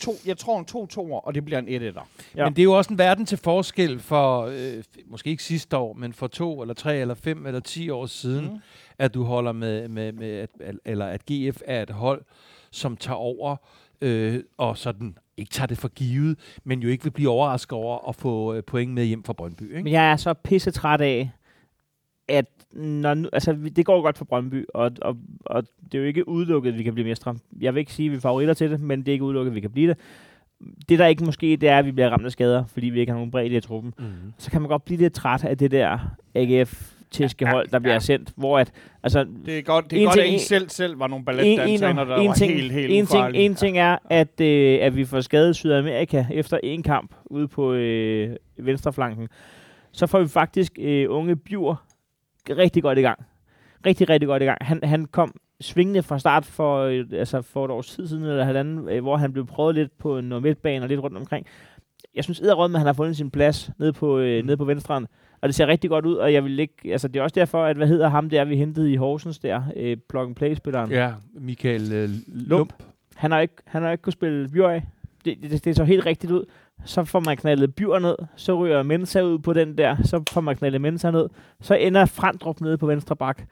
Speaker 2: to, jeg tror en to toer, og det bliver en et etter.
Speaker 3: Ja.
Speaker 4: Ja. Men det er jo også en verden til forskel for, øh, måske ikke sidste år, men for to eller tre eller fem eller ti år siden,
Speaker 2: Mm.
Speaker 4: at du holder med, med, med at, eller at GF er et hold, som tager over øh, og sådan ikke tager det for givet, men jo ikke vil blive overrasket over at få øh, point med hjem fra Brøndby. Ikke?
Speaker 3: Men jeg er så pisse træt af, at når nu, altså, det går godt for Brøndby, og, og, og det er jo ikke udelukket, at vi kan blive mestre. Jeg vil ikke sige, at vi er favoritter til det, men det er ikke udelukket, at vi kan blive det. Det, der ikke måske, det er, at vi bliver ramt af skader, fordi vi ikke har nogen bredde i truppen.
Speaker 4: Mm.
Speaker 3: Så kan man godt blive lidt træt af det der agf tæske hold, der bliver
Speaker 2: ja.
Speaker 3: sendt, hvor at, altså,
Speaker 2: Det er godt, det er godt
Speaker 3: ting-
Speaker 2: at I selv, selv var nogle balletdansere, der
Speaker 3: en,
Speaker 2: var
Speaker 3: ting,
Speaker 2: helt, helt
Speaker 3: en, ting,
Speaker 2: ufarlige.
Speaker 3: en ting er, at, øh, at vi får skadet Sydamerika efter en kamp ude på øh, venstreflanken. Så får vi faktisk øh, unge Bjur rigtig godt i gang. Rigtig, rigtig godt i gang. Han, han kom svingende fra start for, øh, altså for et års tid siden, eller halvanden, øh, hvor han blev prøvet lidt på noget midtbane og lidt rundt omkring. Jeg synes edderrød, at han har fundet sin plads nede på, øh,
Speaker 4: Mm.
Speaker 3: nede på venstreren. Og det ser rigtig godt ud, og jeg vil ikke, altså det er også derfor, at hvad hedder ham der, vi hentede i Horsens der, øh, plug and play spilleren.
Speaker 4: Ja, Michael øh,
Speaker 3: Lump. Han har ikke, han har ikke kunnet spille Bjørn. Det, det, det så helt rigtigt ud. Så får man knaldet Bjørn ned, så ryger Mensa ud på den der, så får man knaldet Mensa ned, så ender Frandrup nede på venstre bak.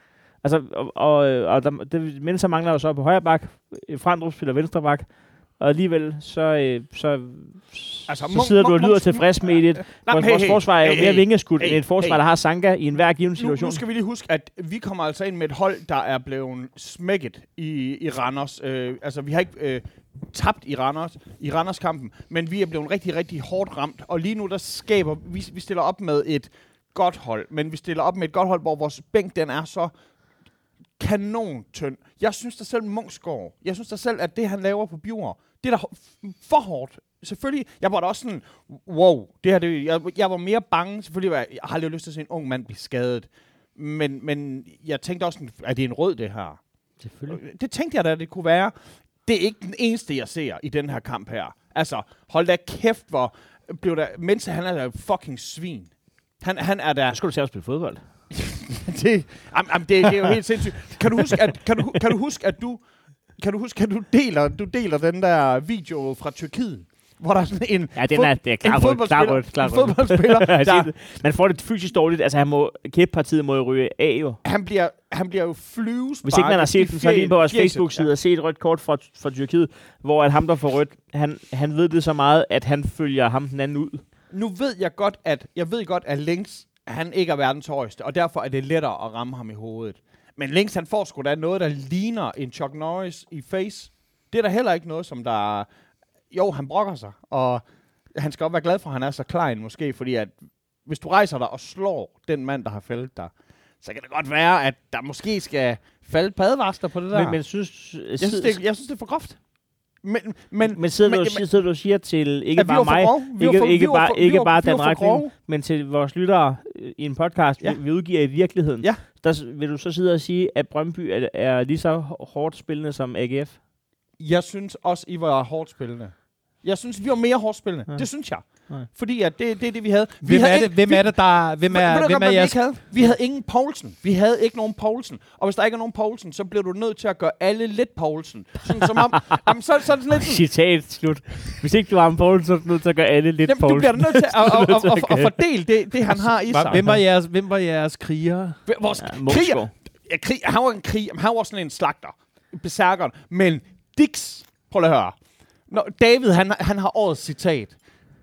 Speaker 3: Altså, og, og, og der, det, Mensa mangler jo så på højre bak, Frandrup spiller venstre bak, og alligevel så, øh, så,
Speaker 2: Altså,
Speaker 3: så sidder du og lyder tilfreds med det. Vores,
Speaker 2: men
Speaker 3: vores forsvar er jo
Speaker 2: hey,
Speaker 3: mere
Speaker 2: hey,
Speaker 3: vingeskudt
Speaker 2: hey,
Speaker 3: end et forsvar,
Speaker 2: hey.
Speaker 3: der har Sanka i enhver given
Speaker 2: nu,
Speaker 3: situation.
Speaker 2: nu skal vi lige huske, at vi kommer altså ind med et hold, der er blevet smækket i, i Randers. Øh, altså, vi har ikke øh, tabt i Randers, i Randers-kampen, men vi er blevet rigtig, rigtig hårdt ramt. Og lige nu, der skaber, vi, vi stiller op med et godt hold, men vi stiller op med et godt hold, hvor vores bænk, den er så kanon tynd. Jeg synes da selv Munksgaard, jeg synes da selv, at det, han laver på Bjur, det er da for hårdt. Selvfølgelig, jeg var da også sådan, wow, det her, det, jeg, jeg var mere bange, selvfølgelig, var jeg, jeg har aldrig lyst til at se en ung mand blive skadet. Men, men jeg tænkte også, er det en rød, det her?
Speaker 3: Selvfølgelig.
Speaker 2: Det tænkte jeg da, det kunne være. Det er ikke den eneste, jeg ser i den her kamp her. Altså, hold da kæft, hvor blev der... Mens han er da fucking svin. Han, han er der...
Speaker 3: Så skal du se at spille fodbold.
Speaker 2: det, am, am, det, det er jo helt sindssygt. Kan du huske, at, kan du, kan du huske, at du... Kan du huske, at du deler, du deler den der video fra Tyrkiet? Hvor der er sådan en,
Speaker 3: Ja, den er, det er klar
Speaker 2: en
Speaker 3: rødt, klar
Speaker 2: fodboldspiller,
Speaker 3: rødt, klar
Speaker 2: en fodboldspiller der.
Speaker 3: Man får det fysisk dårligt. Altså, han må, kæppartiet må jo ryge af jo.
Speaker 2: han, bliver, han bliver jo flyvesparket
Speaker 3: Hvis ikke man har set den, så lige på vores. Facebook-side og set et rødt kort fra, fra Tyrkiet, hvor at ham, der får rødt, han, han ved det så meget, at han følger ham den anden ud.
Speaker 2: Nu ved jeg godt, at jeg ved godt, at Links, han ikke er verdens højeste, og derfor er det lettere at ramme ham i hovedet. Men Links, han får sgu da noget, der ligner en Chuck Norris i face. Det er da heller ikke noget, som der... Jo, han brokker sig, og han skal også være glad for, at han er så klein måske, fordi at hvis du rejser dig og slår den mand, der har fældet dig, så kan det godt være, at der måske skal falde padvarsler på det der.
Speaker 3: Men, men synes,
Speaker 2: jeg, synes, det, jeg synes, det er for groft. Men, men,
Speaker 3: men sidder,
Speaker 2: men-
Speaker 3: du,
Speaker 2: men-
Speaker 3: sidder du og siger til, ikke bare
Speaker 2: for
Speaker 3: mig, ikke,
Speaker 2: for-
Speaker 3: ikke bare,
Speaker 2: for-
Speaker 3: ikke bare retning,
Speaker 2: grove.
Speaker 3: men til vores lyttere øh, i en podcast,
Speaker 2: Ja.
Speaker 3: vi, vi udgiver i virkeligheden,
Speaker 2: Ja.
Speaker 3: der vil du så sidde og sige, at Brøndby er, er lige så hårdt spillende som AGF?
Speaker 2: Jeg synes også, I var hårdt spillende. Jeg synes, vi var mere hårdt spillende.
Speaker 3: Ja.
Speaker 2: Det synes jeg. Fordi at det, det er det, vi havde. Vi
Speaker 4: Hvem
Speaker 2: havde
Speaker 4: er det,
Speaker 2: ikke-
Speaker 4: hvem
Speaker 2: vi,
Speaker 4: er det der... Hvem er,
Speaker 2: du
Speaker 4: hvem
Speaker 2: godt,
Speaker 4: er
Speaker 2: vi
Speaker 4: jeres...
Speaker 2: ikke havde? Vi havde ingen Poulsen. Vi havde ikke nogen Poulsen. Og hvis der ikke er nogen Poulsen, så bliver du nødt til at gøre alle lidt Poulsen. Sådan som om... jamen, så, så er det sådan lidt sådan,
Speaker 3: Citat slut. Hvis ikke du har en Poulsen, så er du nødt til at gøre alle lidt
Speaker 2: jamen, du
Speaker 3: Poulsen.
Speaker 2: bliver nødt til at, at, at, at, at, fordele det, det, han har i sig.
Speaker 4: Hvem var jeres, hvem var jeres krigere?
Speaker 2: Vores
Speaker 3: Ja,
Speaker 2: kriger, ja, krig, han var en krig, han var sådan en slagter. Besærkeren. Men Dix, prøv at høre. Når David, han, han har årets citat.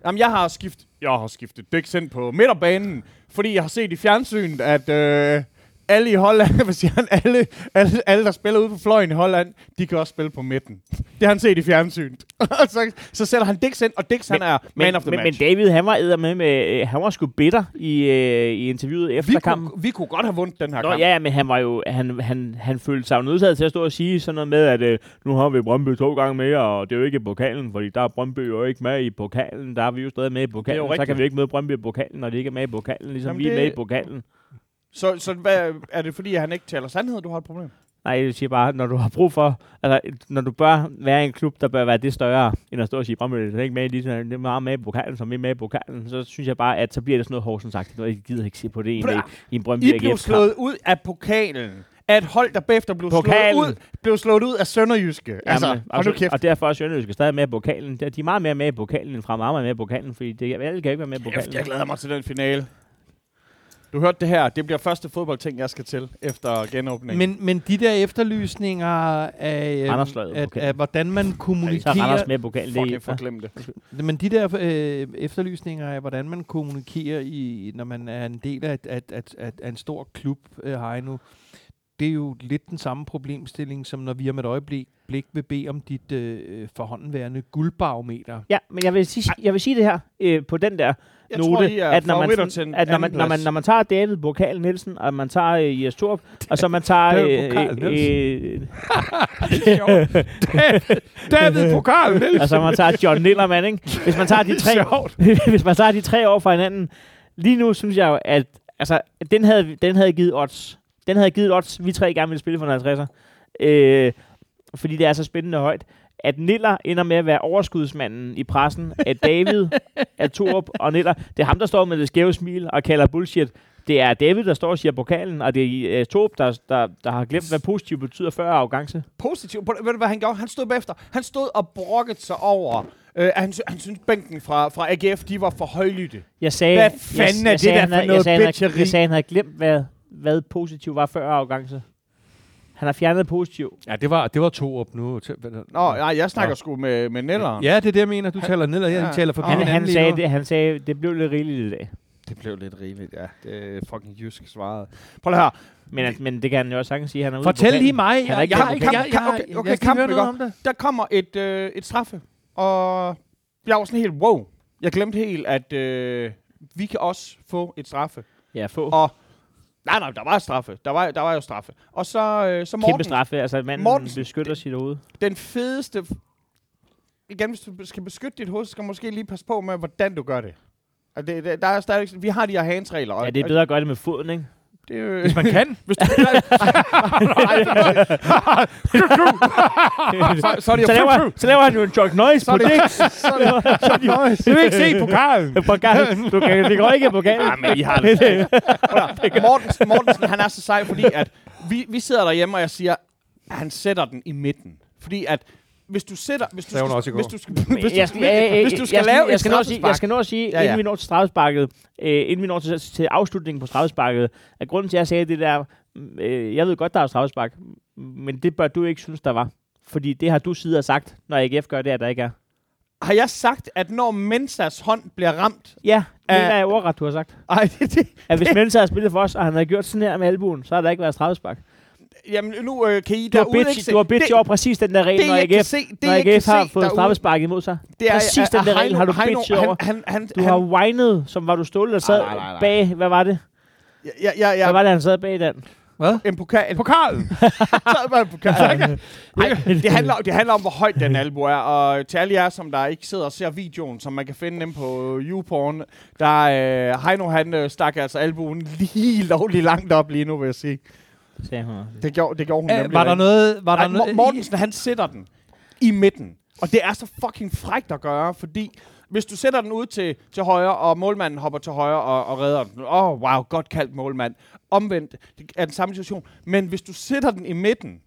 Speaker 2: Jamen, jeg har skiftet, jeg har skiftet dæk sendt på midterbanen, fordi jeg har set i fjernsynet, at øh, alle i Holland, hvad siger han, alle, alle, alle, der spiller ude på fløjen i Holland, de kan også spille på midten. Det har han set i fjernsynet. Så, så sætter han Dix ind, og Dix, han er man
Speaker 3: men,
Speaker 2: of the
Speaker 3: men,
Speaker 2: match.
Speaker 3: men David, han var med med, øh, han var sgu bitter i, øh, i interviewet efter
Speaker 2: vi,
Speaker 3: kampen.
Speaker 2: kunne, vi kunne godt have vundet den her
Speaker 3: Nå
Speaker 2: kamp.
Speaker 3: ja, men han var jo, han, han, han følte sig jo nødsaget til at stå og sige sådan noget med, at øh, nu har vi Brøndby to gange mere, og det er jo ikke i pokalen, fordi der er Brøndby jo ikke med i pokalen, der er vi jo stadig med i pokalen, så kan vi ikke møde Brøndby i pokalen, når de ikke er med i pokalen, ligesom
Speaker 2: Jamen
Speaker 3: vi er
Speaker 2: det-
Speaker 3: med i pokalen.
Speaker 2: Så, så hvad, er det fordi, at han ikke taler sandhed, du har et problem?
Speaker 3: Nej, jeg siger bare, når du har brug for, altså, når du bør være i en klub, der bør være det større, end at stå og sige, Brøndby er ikke med i lige det er meget med i pokalen, som er med i pokalen, så synes jeg bare, at så bliver det sådan noget Horsens sagt. Jeg gider ikke se på det
Speaker 2: at-
Speaker 3: i en Brøndby
Speaker 2: I blev slået ud af pokalen af et hold, der bagefter blev slået ud, blev slået ud af Sønderjyske. altså,
Speaker 3: Jamen,
Speaker 2: nu
Speaker 3: og,
Speaker 2: kæft.
Speaker 3: og derfor er Sønderjyske stadig med i pokalen. De er meget mere med i pokalen end fra meget med i pokalen, fordi det, alle kan ikke være med i pokalen.
Speaker 2: Kæft, jeg glæder mig til den finale. Du hørte det her. Det bliver første fodboldting, jeg skal til efter genåbningen.
Speaker 4: Men, men de der efterlysninger af, øhm,
Speaker 3: Randers slår jo
Speaker 4: af,
Speaker 3: pokalen.
Speaker 4: af, hvordan man
Speaker 3: så er
Speaker 4: kommunikerer...
Speaker 3: Randers med i pokalen. Det
Speaker 2: Fucking det.
Speaker 4: Men de der øh, efterlysninger af, hvordan man kommunikerer, i, når man er en del af, af, af, af, af en stor klub, øh, Heino, det er jo lidt den samme problemstilling, som når vi om et øjeblik blik vil bede om dit øh, forhåndenværende guldbarometer.
Speaker 3: Ja, men jeg vil sige, jeg vil sige det her øh, på den der
Speaker 2: Jeg
Speaker 3: note,
Speaker 2: tror, I er
Speaker 3: at når man, sådan- at når man, når, man, når man tager David Bokal Nielsen, og man tager øh, Jes Torp, og så man tager...
Speaker 4: David
Speaker 3: Øh,
Speaker 4: Bokal
Speaker 3: øh,
Speaker 4: David Pokal Nielsen!
Speaker 3: og så man tager John Nillerman, ikke? Hvis man tager de tre, hvis man tager de tre år fra hinanden, lige nu synes jeg jo, at altså, den, havde, den havde givet odds. Den havde givet odds, vi tre gerne ville spille for en 50'er. Øh, fordi det er så spændende højt. At Niller ender med at være overskudsmanden i pressen, at David, at Torup og Niller, det er ham, der står med det skæve smil og kalder bullshit. Det er David, der står og siger pokalen, og det er uh, Torup, der, der, der har glemt, hvad positivt betyder før arrogance.
Speaker 2: positiv. Ved du, hvad han gjorde? Han stod bagefter. Han stod og brokkede sig over, øh, han, sy- han synes bænken fra, fra AGF, de var for højlytte.
Speaker 3: Jeg sagde,
Speaker 2: Hvad fanden
Speaker 3: jeg,
Speaker 2: er
Speaker 3: jeg
Speaker 2: det
Speaker 3: sagde,
Speaker 2: der for
Speaker 3: havde-
Speaker 2: noget
Speaker 3: jeg sagde,
Speaker 2: bitcheri?
Speaker 3: Jeg sagde, han havde glemt, hvad, hvad positiv var før arrogance. Han har fjernet positiv.
Speaker 4: Ja, det var, det var to op nu.
Speaker 2: Nå, nej, jeg snakker
Speaker 4: Nå.
Speaker 2: sgu med, med Nelleren.
Speaker 4: Ja, det er det, jeg mener. Du taler ned, og jeg
Speaker 2: Ja.
Speaker 4: taler forbi
Speaker 3: Han, han, sagde, det, han sagde, det blev lidt rigeligt i dag.
Speaker 2: Det blev lidt rigeligt, ja. Det er fucking jysk svaret. Prøv lige her.
Speaker 3: Men, men det kan han jo også sagtens sige, han er ude
Speaker 4: Fortæl
Speaker 3: pokalen.
Speaker 4: lige mig.
Speaker 3: Han er
Speaker 4: Jeg,
Speaker 3: ikke
Speaker 4: jeg, jeg, jeg, jeg,
Speaker 2: Okay,
Speaker 4: jeg,
Speaker 2: okay,
Speaker 4: jeg
Speaker 2: kampen,
Speaker 4: høre noget om det.
Speaker 2: Der kommer et, øh, et straffe, og jeg var sådan helt, wow. Jeg glemte helt, at øh, vi kan også få et straffe.
Speaker 3: Ja, få.
Speaker 2: Og nej, nej, der var straffe. Der var, der var jo straffe. Og så, øh, så
Speaker 3: Kæmpe
Speaker 2: Morten,
Speaker 3: straffe. Altså, manden
Speaker 2: Mortensen.
Speaker 3: beskytter sit hoved.
Speaker 2: den fedeste... Igen, hvis du skal beskytte dit hoved, så skal du måske lige passe på med, hvordan du gør det. Og det, det der er stadig, vi har de her handsregler. og-
Speaker 3: Ja, det er bedre at gøre det med foden, ikke?
Speaker 2: Det jo,
Speaker 4: Hvis man kan.
Speaker 2: hvis du, så, så er det jo
Speaker 3: Så laver, så laver han jo en Chuck Norris
Speaker 2: Så
Speaker 3: på
Speaker 2: er det- så er Chuck.
Speaker 4: Det vil ikke se pokalen.
Speaker 3: På gang. Du kan, det går ikke på gang.
Speaker 2: Ja, men I har det. Mortensen, Mortensen, han er så sej, fordi at vi, vi sidder derhjemme, og jeg siger, at han sætter den i midten. Fordi at hvis du sætter... Hvis du skal,
Speaker 4: også i går.
Speaker 2: hvis du skal, hvis du
Speaker 3: jeg
Speaker 2: skal,
Speaker 3: skal,
Speaker 2: hvis du skal
Speaker 3: jeg,
Speaker 2: lave
Speaker 3: jeg skal, nå at sige, jeg skal nå at sige,
Speaker 2: Ja,
Speaker 3: ja, inden vi når til straffesparket, øh, inden vi når til, til afslutningen på straffesparket, at grunden til, at jeg sagde det der, øh, jeg ved godt, der er straffespark, men det bør du ikke synes, der var. Fordi det har du siddet og sagt, når AGF gør det, at der ikke er.
Speaker 2: Har jeg sagt, at når Mensas hånd bliver ramt...
Speaker 3: Ja, det er ordret, du har sagt.
Speaker 2: Ej, det, det,
Speaker 3: At hvis Mensa har spillet for os, og han har gjort sådan her med albuen, så har der ikke været straffespark.
Speaker 2: Jamen, nu øh, kan I
Speaker 3: Du har
Speaker 2: derude ikke
Speaker 3: bitch,
Speaker 2: se...
Speaker 3: du har bitch
Speaker 2: det,
Speaker 3: over præcis den der regel,
Speaker 2: det,
Speaker 3: når AGF,
Speaker 2: se, det,
Speaker 3: når AGF har
Speaker 2: se
Speaker 3: fået straffespark imod sig.
Speaker 2: det er,
Speaker 3: præcis
Speaker 2: at-
Speaker 3: den der regel har du
Speaker 2: Heino,
Speaker 3: bitchet over.
Speaker 2: Han, han, han,
Speaker 3: Du
Speaker 2: han,
Speaker 3: har whinet, som var du stålet og sad
Speaker 2: Nej, nej, nej, nej.
Speaker 3: bag, hvad var det?
Speaker 2: Ja, ja, ja,
Speaker 3: Hvad var det, han sad bag den?
Speaker 4: Hvad?
Speaker 2: En pokal.
Speaker 4: Pokalen.
Speaker 2: Så var en pokal. Ej, det, handler, det handler om, hvor højt den albu er, og til alle jer, som der ikke sidder og ser videoen, som man kan finde dem på YouPorn, der øh, Heino, han øh, stak altså albuen lige lovligt langt op lige nu, vil jeg sige.
Speaker 3: Sagde hun også.
Speaker 2: Det gjorde, det gjorde hun
Speaker 4: Æ,
Speaker 2: nemlig.
Speaker 4: var der noget... Var der noget
Speaker 2: Mor- Mortensen, han sætter den i midten. Og det er så fucking frækt at gøre, fordi hvis du sætter den ud til, til højre, og målmanden hopper til højre og, og redder den. Åh, oh, wow, godt kaldt målmand. Omvendt det er den samme situation. Men hvis du sætter den i midten,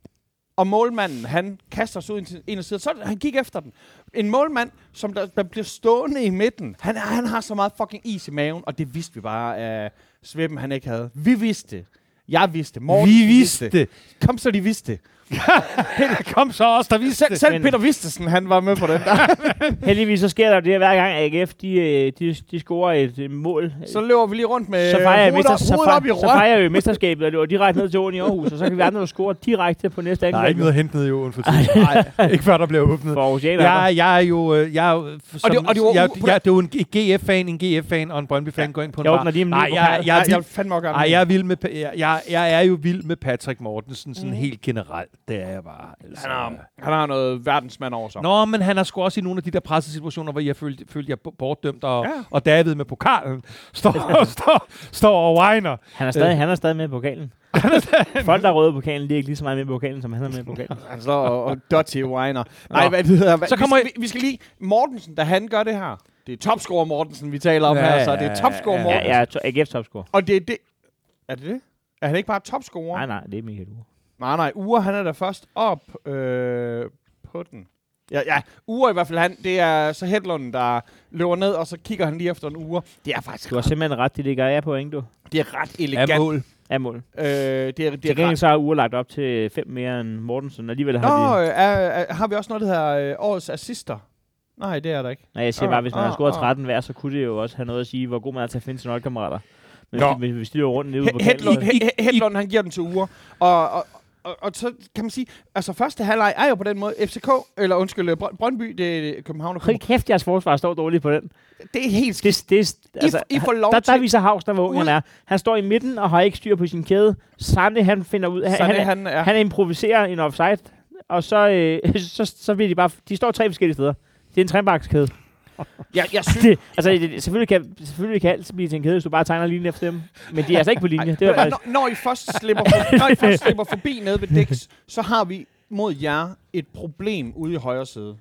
Speaker 2: og målmanden, han kaster sig ud til en af siderne, så han gik efter den. En målmand, som der, der bliver stående i midten, han, han har så meget fucking is i maven, og det vidste vi bare, at Sveben han ikke havde. Vi vidste det. Jeg vidste. Morten
Speaker 4: Vi vidste det.
Speaker 2: Kom så, de vidste det.
Speaker 4: Kom så også, der viste
Speaker 2: Selv,
Speaker 4: det.
Speaker 2: selv
Speaker 3: Men-
Speaker 2: Peter Vistesen, han var med på den der.
Speaker 3: Heldigvis så sker der jo det, at hver gang AGF de, øh, de, de scorer et øh, mål,
Speaker 2: så løber vi lige rundt med
Speaker 3: så fejrer, jeg
Speaker 2: hovedet,
Speaker 3: mester,
Speaker 2: op,
Speaker 3: så,
Speaker 2: hovedet op i
Speaker 3: fejrer, så fejrer vi mesterskabet og løber direkte ned til åen i Aarhus, og så kan vi andre score direkte på næste
Speaker 4: Der er
Speaker 3: angreb.
Speaker 4: ikke noget at hente ned i åen for tiden. Nej, ikke før der bliver åbnet.
Speaker 3: for Aarhusianer.
Speaker 4: Jeg, jeg er jo, øh, jeg er jo, som,
Speaker 2: det- og det var
Speaker 4: jeg,
Speaker 2: u-
Speaker 4: jeg, det er jo en GF-fan, en GF-fan og en Brøndby-fan går ind på en
Speaker 3: Jeg
Speaker 4: bar.
Speaker 3: åbner lige
Speaker 4: Nej, jeg, jeg, jeg,
Speaker 2: jeg
Speaker 4: jeg, jeg, er Pa- jeg, jeg, jeg er jo vild med Patrick Mortensen, sådan helt generelt. Det er jeg bare. Altså.
Speaker 2: han, har, han har noget verdensmand over sig.
Speaker 4: Nå, men han har sgu også i nogle af de der pressesituationer, hvor jeg følte, følte jeg bortdømt, og,
Speaker 2: Ja.
Speaker 4: ja. og David med pokalen står, står, står og whiner.
Speaker 3: Han er stadig, han er stadig med i pokalen. Folk, der er røde pokalen, de er ikke lige så meget med i pokalen, som han er med i pokalen.
Speaker 2: Han står og, og Dottie whiner. Nej, hvad det hedder.
Speaker 4: Så kommer
Speaker 2: vi, skal, vi, vi skal lige... Mortensen, da han gør det her. Det er topscorer Mortensen, vi taler om
Speaker 4: Ja,
Speaker 2: her, så det er
Speaker 4: ja,
Speaker 2: topscorer
Speaker 4: ja,
Speaker 3: Ja,
Speaker 2: Mortensen.
Speaker 3: jeg er to- AGF topscorer.
Speaker 2: Og det er det... Er det det? Er han ikke bare topscorer?
Speaker 3: Nej, nej, det er Michael Ure.
Speaker 2: Nej, nej, Ure, han er der først op øh, på den. Ja, ja, Ure i hvert fald, han, det er så Hedlund, der løber ned, og så kigger han lige efter en Ure. Det er faktisk
Speaker 3: Du har simpelthen ret, det ligger af point, du.
Speaker 2: det er ret
Speaker 4: Af
Speaker 2: elegant.
Speaker 4: mål.
Speaker 3: Af mål.
Speaker 2: Øh, det er, det
Speaker 3: Til
Speaker 2: er
Speaker 3: gengæld
Speaker 2: ret...
Speaker 3: så har Ure lagt op til fem mere end Mortensen. Alligevel har
Speaker 2: Nå,
Speaker 3: de...
Speaker 2: øh, er, er, har vi også noget, der hedder øh, årets assister? Nej, det er der ikke.
Speaker 3: Nej, jeg siger
Speaker 2: Ah,
Speaker 3: bare, hvis man har
Speaker 2: ah,
Speaker 3: scoret
Speaker 2: ah.
Speaker 3: 13 hver, så kunne det jo også have noget at sige, hvor god man er til at finde sine holdkammerater. Men
Speaker 4: Nå.
Speaker 3: hvis, hvis de løber rundt nede ude på kanten,
Speaker 2: Hedlund, Hedlund, han giver den til Ure. Og, og, og, og så kan man sige, altså første halvleg er jo på den måde FCK, eller undskyld, Brø- Brøndby, det er København og
Speaker 3: Hold kæft, jeres forsvar står dårligt på den.
Speaker 2: Det er helt skidt.
Speaker 3: Det, det, altså,
Speaker 2: I får lov
Speaker 3: der, der viser Havsner, hvor ung han er. Han står i midten og har ikke styr på sin kæde. Sande, han finder ud... Han,
Speaker 2: Sådan
Speaker 3: han,
Speaker 2: er han, er.
Speaker 3: han improviserer en offside, og så, øh, så, så bliver de bare... De står tre forskellige steder. Det er en trebakkskæde.
Speaker 2: Jeg, jeg synes,
Speaker 3: Det, altså, det, selvfølgelig, kan, selvfølgelig kan alt blive til en kæde, hvis du bare tegner linjen efter dem. Men de er altså ikke på linje. Det er faktisk...
Speaker 2: når, når, I først slipper for, når I først slipper forbi nede ved Dix, så har vi mod jer et problem ude i højre side.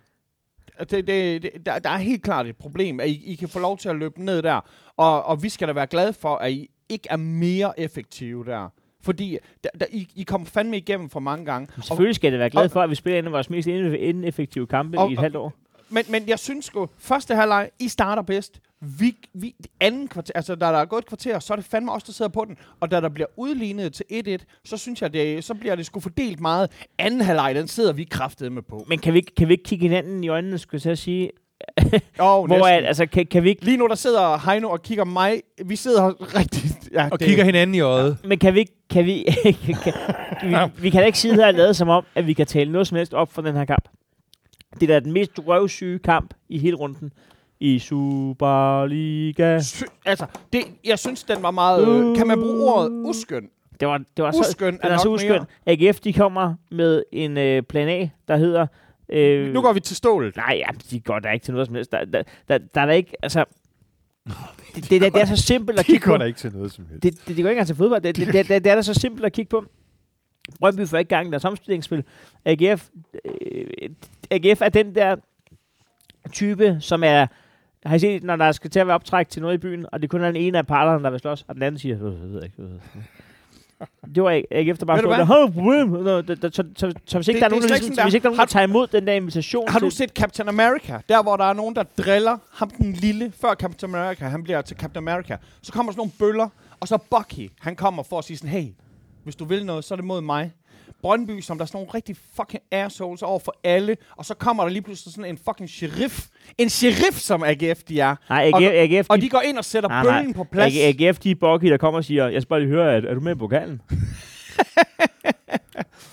Speaker 2: Det, det, det, der, der er helt klart et problem, at I, I kan få lov til at løbe ned der. Og, og vi skal da være glade for, at I ikke er mere effektive der. Fordi der, der, I, I kommer fandme igennem for mange gange.
Speaker 3: Selvfølgelig skal det være glad for, at vi spiller en af vores mest ineffektive kampe
Speaker 2: Og-
Speaker 3: i et halvt år.
Speaker 2: Men, men jeg synes sgu, første halvleg, I starter bedst. Vi, vi, anden kvarter, altså da der er gået et kvarter, så er det fandme os, der sidder på den. Og da der bliver udlignet til 1-1, så synes jeg, det, så bliver det sgu fordelt meget. Anden halvleg, den sidder vi kraftedeme med på.
Speaker 3: Men kan vi, kan vi ikke kigge hinanden i øjnene, skulle jeg at sige?
Speaker 2: Oh,
Speaker 3: Hvor er, altså, kan, kan vi ikke
Speaker 2: Lige nu, der sidder Heino og kigger mig. Vi sidder her rigtig... Ja,
Speaker 4: Og
Speaker 2: det-
Speaker 4: kigger hinanden i øjet.
Speaker 3: Men kan vi ikke... Kan vi, kan, kan, vi, vi kan da ikke sidde her og lade som om, at vi kan tale noget som helst op for den her kamp. Det er da den mest røvsyge kamp i hele runden i Superliga.
Speaker 2: Sy- Altså, det, jeg synes, den var meget... Øh, kan man bruge ordet uskøn?
Speaker 3: Det var, det var så,
Speaker 2: Uskøn
Speaker 3: den
Speaker 2: er
Speaker 3: er så uskøn. AGF, de kommer med en øh, plan A, der hedder... Øh,
Speaker 2: Nu går vi til stålet.
Speaker 3: Nej, ja, de går da ikke til noget som helst. Der, der, der, der er der ikke... Altså, det, det, det, det er så simpelt at
Speaker 5: De
Speaker 3: kigge på.
Speaker 5: går da ikke til noget som helst.
Speaker 3: Det, det, det går ikke engang til fodbold. Det, det, det, det, det er da så simpelt at kigge på. Brøndby får ikke gang i deres omstillingsspil. AGF, øh, AGF er den der type, som er... Har I set, når der skal til at være optræk til noget i byen, og det kun er den ene af parterne, der vil slås, og den anden siger, "Øh, jeg ved ikke, jeg ved ikke." Det var AGF, der bare stod der, problem? Det- Så, hvis ikke der er nogen, der,
Speaker 2: ikke
Speaker 3: ligesom, ikke er tager imod den der invitation
Speaker 2: Har du set Captain America? Der, hvor der er nogen, der driller ham den lille, før Captain America, han bliver til Captain America. Så kommer sådan nogle bøller, og så Bucky, han kommer for at sige sådan, hey, hvis du vil noget, så er det mod mig. Brøndby, som der er sådan nogle rigtig fucking assholes over for alle, og så kommer der lige pludselig sådan en fucking sheriff. En sheriff, som AGF de er.
Speaker 3: Nej,
Speaker 2: Og-
Speaker 3: AGF, AGF,
Speaker 2: Og de går ind og sætter
Speaker 3: Nej,
Speaker 2: bøllen
Speaker 3: nej.
Speaker 2: på plads.
Speaker 3: AG- AGF, de er Bucky, der kommer og siger, jeg skal bare lige høre, er, er du med i pokalen?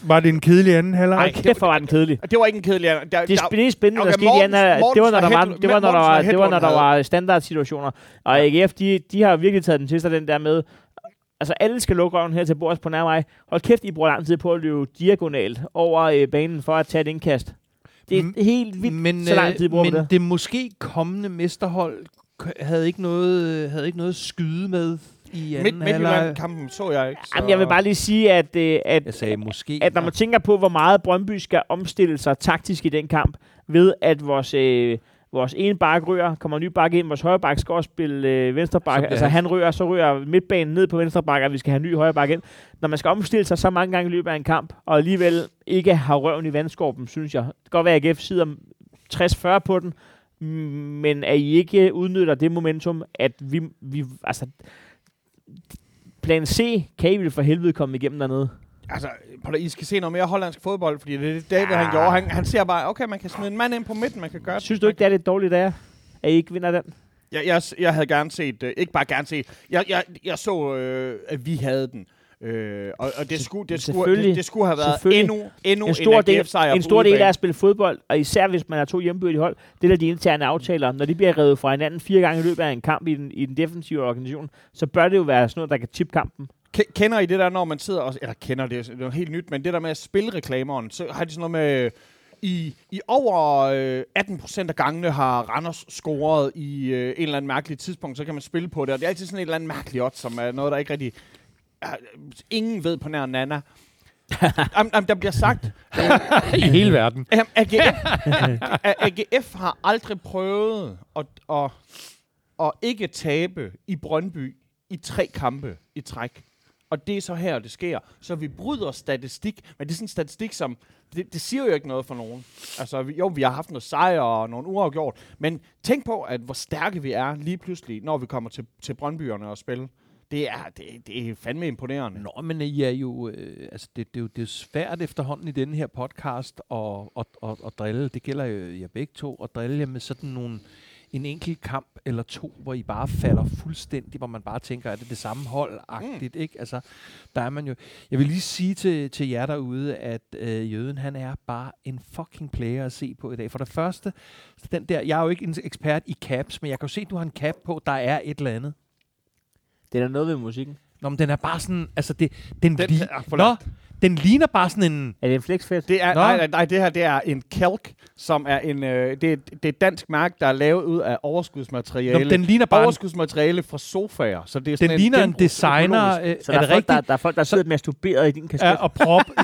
Speaker 5: Var det en kedelig anden halvleg?
Speaker 3: Ej, kæft, var den kedelig.
Speaker 2: Det var ikke en kedelig... Der,
Speaker 3: Det, er det spændende,
Speaker 2: Okay,
Speaker 3: der skete i anden,
Speaker 2: Mortens-
Speaker 3: halvleg, det var, når der var, det var, når der var, det var, når der var standardsituationer. Og AGF, de, de har virkelig taget den til sig, den der med, altså alle skal lukke røven her til bords på nær mig. Hold kæft, I bruger lang tid på at løbe diagonalt over øh, banen for at tage et indkast. Det er
Speaker 4: Mm,
Speaker 3: helt vildt,
Speaker 4: men,
Speaker 3: så lang tid
Speaker 4: øh,
Speaker 3: bruger
Speaker 4: men
Speaker 3: det.
Speaker 4: det måske kommende mesterhold havde ikke noget, havde ikke noget at skyde med i anden
Speaker 2: Midt,
Speaker 4: halvleg.
Speaker 2: Midtjylland-kampen så jeg ikke. Så.
Speaker 3: Jamen, jeg vil bare lige sige, at, øh, at,
Speaker 4: Jeg sagde måske.
Speaker 3: at når man tænker på, hvor meget Brøndby skal omstille sig taktisk i den kamp, ved at vores, øh, vores ene bakke rører, kommer en ny bakke ind, vores højre bakke skal også spille øh, venstre bakke, altså
Speaker 4: han-
Speaker 3: han rører, så rører midtbanen ned på venstre bakke, og vi skal have en ny højre bakke ind. Når man skal omstille sig så mange gange i løbet af en kamp, og alligevel ikke har røven i vandskorpen, synes jeg. Det kan godt være, at AGF sidder 60-40 på den, mm, men at I ikke udnytter det momentum, at vi, vi altså, plan C kan I vel for helvede komme igennem dernede.
Speaker 2: Altså, I skal se noget mere hollandsk fodbold, fordi det er det, David han gjorde. Han, han ser bare, okay, man kan smide en mand ind på midten, man kan gøre
Speaker 3: Synes du ikke, det er lidt dårligt af at I ikke vinder den?
Speaker 2: Jeg, jeg, jeg havde gerne set, øh, ikke bare gerne set, jeg, jeg, jeg så, øh, at vi havde den. Øh, og, og det, skulle, det, skulle, det, det skulle have været endnu, endnu
Speaker 3: en stor, del,
Speaker 2: AGF-sejr
Speaker 3: en stor del af at spille fodbold, og især hvis man har to hjemmebyrdige hold, det er de interne aftaler. Når de bliver revet fra hinanden fire gange i løbet af en kamp i den, i den defensive organisation, så bør det jo være sådan noget, der kan tippe kampen.
Speaker 2: Ke- Kender I det der, når man sidder og... Eller kender det, det er noget helt nyt, men det der med at spille reklameren, så har de sådan noget med... I, i over øh, 18 procent af gangene har Randers scoret i øh, en eller anden mærkelig tidspunkt, så kan man spille på det. Og det er altid sådan et eller andet mærkeligt odds, som er noget, der ikke rigtig... Ingen ved på nær Nana. am, am, der bliver sagt,
Speaker 4: I hele verden.
Speaker 2: Jamen, AGF, AGF har aldrig prøvet at, at, at ikke tabe i Brøndby i tre kampe i træk og det er så her, det sker. Så vi bryder statistik, men det er sådan en statistik, som, det, det siger jo ikke noget for nogen. Altså, vi, jo, vi har haft noget sejr og nogle uafgjort, men tænk på, at hvor stærke vi er lige pludselig, når vi kommer til, til Brøndbyerne og spille. Det er, det, det er fandme imponerende.
Speaker 4: Nå, men øh, I er jo, øh, altså det, det, er jo det er svært efterhånden i denne her podcast at, at, at, at drille, det gælder jo jer begge to, at drille jer med sådan nogle, en enkelt kamp eller to, hvor I bare falder fuldstændig, hvor man bare tænker, er det det samme hold-agtigt, mm. ikke? Altså, der er man jo... Jeg vil lige sige til, til jer derude, at øh, Jøden, han er bare en fucking player at se på i dag. For det første, den der, jeg er jo ikke en ekspert i caps, men jeg kan jo se, at du har en cap på, der er et eller andet.
Speaker 3: Det er der noget ved musikken.
Speaker 4: Nå, men den er bare sådan, altså det, den,
Speaker 2: Den
Speaker 4: li-
Speaker 2: er for
Speaker 4: Nå. Den ligner bare sådan en,
Speaker 3: Er det en flexfed?
Speaker 2: Det er,
Speaker 4: Nå.
Speaker 2: nej, nej, nej, det her det er en kalk, som er en, øh, det, er, det er et dansk mærke, der er lavet ud af overskudsmateriale.
Speaker 4: Nå, den ligner bare en,
Speaker 2: overskudsmateriale fra sofaer. Så det er sådan
Speaker 4: den ligner en designer, øh,
Speaker 3: Så
Speaker 4: er
Speaker 3: der er, folk, der,
Speaker 4: rigtigt?
Speaker 3: der er folk, der sidder masturberet i din kasket.
Speaker 4: Ja, og prop.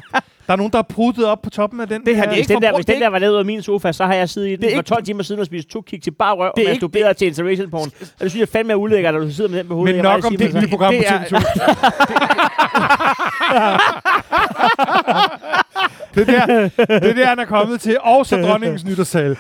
Speaker 4: der er nogen, der har pruttet op på toppen af den.
Speaker 2: Det her, er
Speaker 3: Hvis
Speaker 2: ikke
Speaker 3: den, der, hvis
Speaker 2: det
Speaker 3: den der var lavet af min sofa, så har jeg siddet i den for
Speaker 2: ikke-
Speaker 3: 12 timer siden og spist to kick til bare røv og
Speaker 2: Det er ikke-
Speaker 3: masturberet til interracial porn. Og det synes jeg fandme er ulækkert, at du sidder med den på hovedet.
Speaker 4: Men nok om det
Speaker 3: så.
Speaker 4: program på
Speaker 2: Det er-
Speaker 4: TV2. det, der, det er der, han er kommet til. Og så dronningens nytårsal.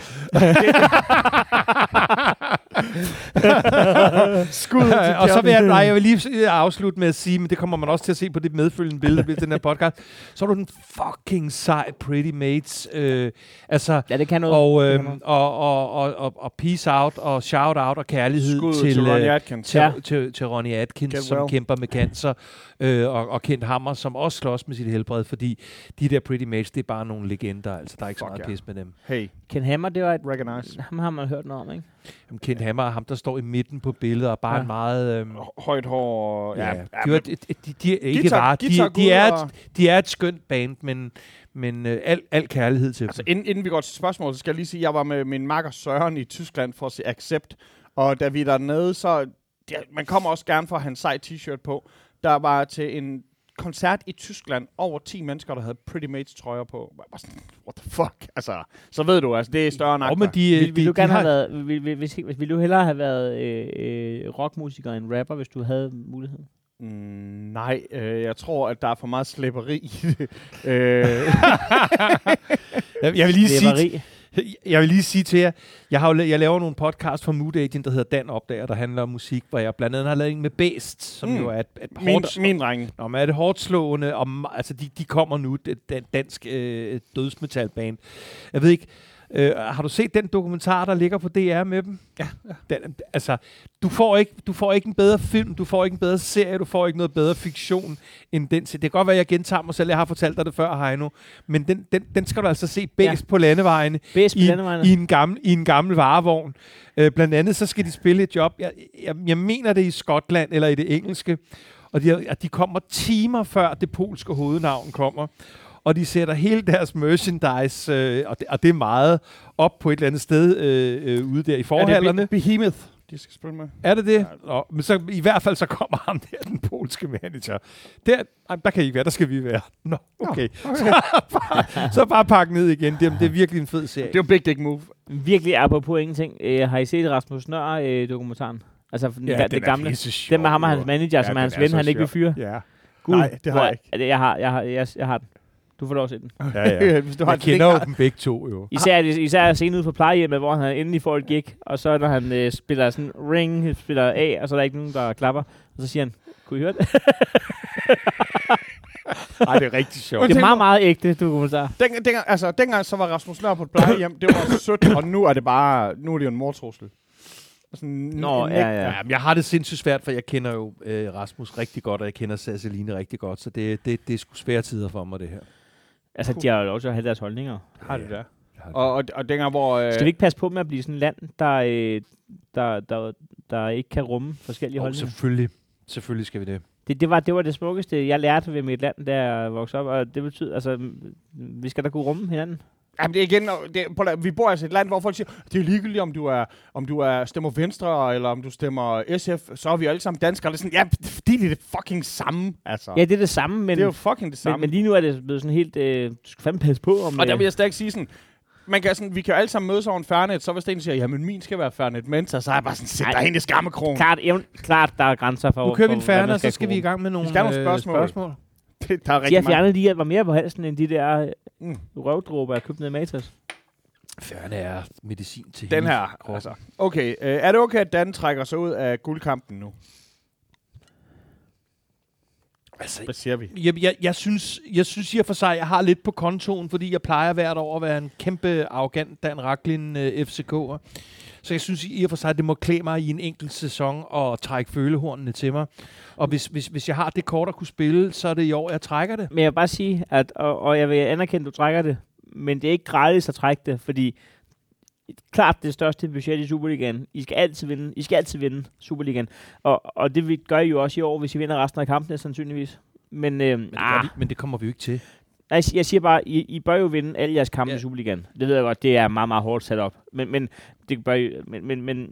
Speaker 2: Skud til
Speaker 4: og så vil jeg, nej, jeg vil lige afslutte med at sige, men det kommer man også til at se på det medfølgende billede ved den her podcast. Så er du den fucking sej Pretty Mates. Øh, altså,
Speaker 3: Ja, det kan noget.
Speaker 4: og, øh, og, og, og, og, og peace out, og shout out, og kærlighed
Speaker 2: Skud
Speaker 4: til,
Speaker 2: til Ronnie
Speaker 4: øh,
Speaker 2: Atkins.
Speaker 4: til,
Speaker 3: Ja.
Speaker 4: til, til Ronnie Atkins,
Speaker 2: Get
Speaker 4: som
Speaker 2: well.
Speaker 4: kæmper med cancer, øh, og, og Kent Hammer, som også slås med sit helbred, fordi de der Pretty Mates, det er bare nogle legender, altså der er ikke så
Speaker 2: Fuck
Speaker 4: meget
Speaker 2: ja.
Speaker 4: pis med dem.
Speaker 2: Hey,
Speaker 3: Ken Hammer, det var et...
Speaker 2: recognize.
Speaker 3: Ham har man hørt noget om, ikke?
Speaker 4: Jamen, Kent Hammer er ham, der står i midten på billedet, og bare
Speaker 3: Ja.
Speaker 4: en meget... Øh,
Speaker 2: Højt hår. og-
Speaker 4: Ja,
Speaker 2: Ja,
Speaker 4: de,
Speaker 2: ja,
Speaker 4: var, de, de, de er ikke
Speaker 2: guitar-
Speaker 4: bare, de,
Speaker 2: guitar
Speaker 4: de, er et, de er et skønt band, men, men øh, al, al kærlighed til
Speaker 2: Altså,
Speaker 4: dem.
Speaker 2: inden, inden vi går til spørgsmålet, så skal jeg lige sige, at jeg var med min makker Søren i Tyskland for at se Accept. Og da vi er dernede, så... Ja, man kommer også gerne for at have en sej t-shirt på. Der var til en koncert i Tyskland over 10 mennesker, der havde Pretty Mates trøjer på. Jeg var sådan, what the fuck? Altså, så ved du, altså, det er større end
Speaker 4: men de,
Speaker 3: Vil, vil
Speaker 4: de,
Speaker 3: du gerne have været... Vil, vil, du hellere have været øh, øh, rockmusiker end rapper, hvis du havde muligheden?
Speaker 2: Mm, nej, øh, jeg tror, at der er for meget slæberi i det. øh,
Speaker 4: jeg, jeg vil lige sige,
Speaker 3: Slæberi.
Speaker 4: Jeg vil lige sige til jer, jeg, har jo, jeg laver nogle podcast for Mood Agent, der hedder Dan Opdager, der handler om musik, hvor jeg blandt andet har lavet en med Best, som
Speaker 2: Mm.
Speaker 4: jo er et, et
Speaker 2: min,
Speaker 4: hårdt,
Speaker 2: min dreng.
Speaker 4: Nå, men er det hårdt slående, og altså de, de kommer nu, et dan- dansk øh, dødsmetalband. Jeg ved ikke, øh, har du set den dokumentar, der ligger på DR med dem?
Speaker 2: Ja,
Speaker 4: Den, altså, du får, ikke, du får ikke en bedre film, du får ikke en bedre serie, du får ikke noget bedre fiktion end den. Det kan godt være, at jeg gentager mig selv, jeg har fortalt dig det før, Heino, men den, den, den skal du altså se bedst
Speaker 3: Ja.
Speaker 4: ja. på landevejene
Speaker 3: Bedst på
Speaker 4: i,
Speaker 3: landevejene.
Speaker 4: i, en gammel, i en gammel varevogn. Øh, blandt andet så skal de spille et job, jeg, jeg, jeg mener det er i Skotland eller i det engelske, og de, at de kommer timer før det polske hovednavn kommer. Og de sætter hele deres merchandise, øh, og, det, og det er meget, op på et eller andet sted øh, øh, ude der i
Speaker 2: Er
Speaker 4: forhallerne.
Speaker 2: det Be- Behemoth, de skal spille med?
Speaker 4: Er det det? Nå, men så i hvert fald så kommer ham der, den polske manager. Der, ej, der kan I ikke være, der skal vi være. Nå, okay.
Speaker 2: okay.
Speaker 4: Så, bare, så bare pakke ned igen. Det, det er virkelig en fed serie.
Speaker 2: Det er jo big dick move.
Speaker 3: Virkelig apropos ingenting. Øh, har I set Rasmus Nør øh, dokumentaren? Altså den, ja, det gamle. Den med ham og hans manager,
Speaker 2: Ja,
Speaker 3: som
Speaker 2: den
Speaker 3: er hans
Speaker 2: er
Speaker 3: ven, han ikke vil fyre.
Speaker 2: Ja.
Speaker 3: Gud,
Speaker 2: Nej, det har
Speaker 3: hvor-
Speaker 2: jeg ikke.
Speaker 3: er det- Jeg har, jeg, har, jeg, jeg har den. Du får lov at se den.
Speaker 4: Ja, ja.
Speaker 2: Hvis du har
Speaker 4: Jeg kender jo dem begge to, jo.
Speaker 3: Især, især scenen ude på plejehjemmet, hvor han endelig får et gig, og så når han øh, spiller sådan ring, spiller af, og så er der ikke nogen, der klapper, og så siger han, kunne I høre det?
Speaker 4: Ej, det er rigtig sjovt.
Speaker 3: det er meget, meget ægte dokumentar.
Speaker 2: Den, dengang, altså, dengang så var Rasmus Nør på et plejehjem, det var sødt, og nu er det bare, nu er det jo en mortrussel. Sådan,
Speaker 3: Nå,
Speaker 2: en-
Speaker 3: ja, ja.
Speaker 4: Ja, jeg har det sindssygt svært, for jeg kender jo øh, Rasmus rigtig godt, og jeg kender Sasseline rigtig godt, så det, det, det er sgu svære tider for mig, det her.
Speaker 3: Altså, de har jo lov til at have deres holdninger.
Speaker 2: Har det der.
Speaker 4: Jeg har det.
Speaker 2: Og, og, og dengang, hvor... Øh,
Speaker 3: Skal vi ikke passe på med at blive sådan et land, der, øh, der, der, der ikke kan rumme forskellige
Speaker 4: Jo,
Speaker 3: holdninger?
Speaker 4: selvfølgelig. Selvfølgelig skal vi det.
Speaker 3: Det, det, var, det var det smukkeste, jeg lærte ved mit land, da jeg voksede op, og det betyder, altså, vi skal da kunne rumme hinanden.
Speaker 2: Jamen, det er igen, det, at- vi bor altså i et land, hvor folk siger, det er ligegyldigt, om du er, om du er stemmer Venstre, eller om du stemmer SF, så er vi alle sammen danskere. Det er sådan, ja, det er fordi det er det fucking samme, altså.
Speaker 3: Ja, det er det samme, men,
Speaker 2: det er jo fucking det samme.
Speaker 3: men, men lige nu er det blevet sådan helt, øh, du skal fandme passe på om...
Speaker 2: og der
Speaker 3: øh,
Speaker 2: vil jeg stadig sige sådan, man kan sådan, vi kan jo alle sammen mødes over en Fernet, så hvis den siger, jamen min skal være Fernet Mensa, så er jeg bare sådan, sæt dig hen i skammekrogen.
Speaker 3: Klart, event, klart, der er grænser for,
Speaker 4: Nu kører vi en
Speaker 3: for, hvad man
Speaker 4: færne, og så skal vi i gang med nogle,
Speaker 2: skal have nogle
Speaker 4: øh,
Speaker 2: spørgsmål.
Speaker 4: spørgsmål.
Speaker 2: Det, der er
Speaker 3: De har fjernet de her, var mere på halsen, end de der
Speaker 2: Mm.
Speaker 3: mm. røvdråber, jeg købte ned i Matas.
Speaker 4: Færne er medicin til
Speaker 2: Den
Speaker 4: hele
Speaker 2: her,
Speaker 4: kroppen.
Speaker 2: altså. Okay, øh, er det okay, at Dan trækker sig ud af guldkampen nu?
Speaker 4: Altså,
Speaker 2: Hvad siger vi?
Speaker 4: jeg, jeg, jeg, synes, jeg synes i og for sig, jeg har lidt på kontoen, fordi jeg plejer hvert år at være en kæmpe arrogant Dan Raklin øh, FCK'er. Så jeg synes i og for sig, at det må klæde mig i en enkelt sæson og trække følehornene til mig. Og hvis, hvis, hvis jeg har det kort at kunne spille, så er det i år, jeg trækker det.
Speaker 3: Men jeg vil bare sige, at, og, og jeg vil anerkende, at du trækker det, men det er ikke gratis at trække det, fordi klart det største budget i Superligaen. I skal altid vinde. I skal altid vinde Superligaen. Og, og det vi gør I jo også i år, hvis I vinder resten af kampene, sandsynligvis. Men, øh,
Speaker 4: Men det,
Speaker 3: ah,
Speaker 4: vi, men det kommer vi jo ikke til.
Speaker 3: Nej, jeg, siger- jeg siger bare, I, I bør jo vinde alle jeres kampe
Speaker 4: Ja.
Speaker 3: i Superligaen. Det ved jeg godt, det er meget, meget hårdt sat op. Men, men, det bør I, men, men, men,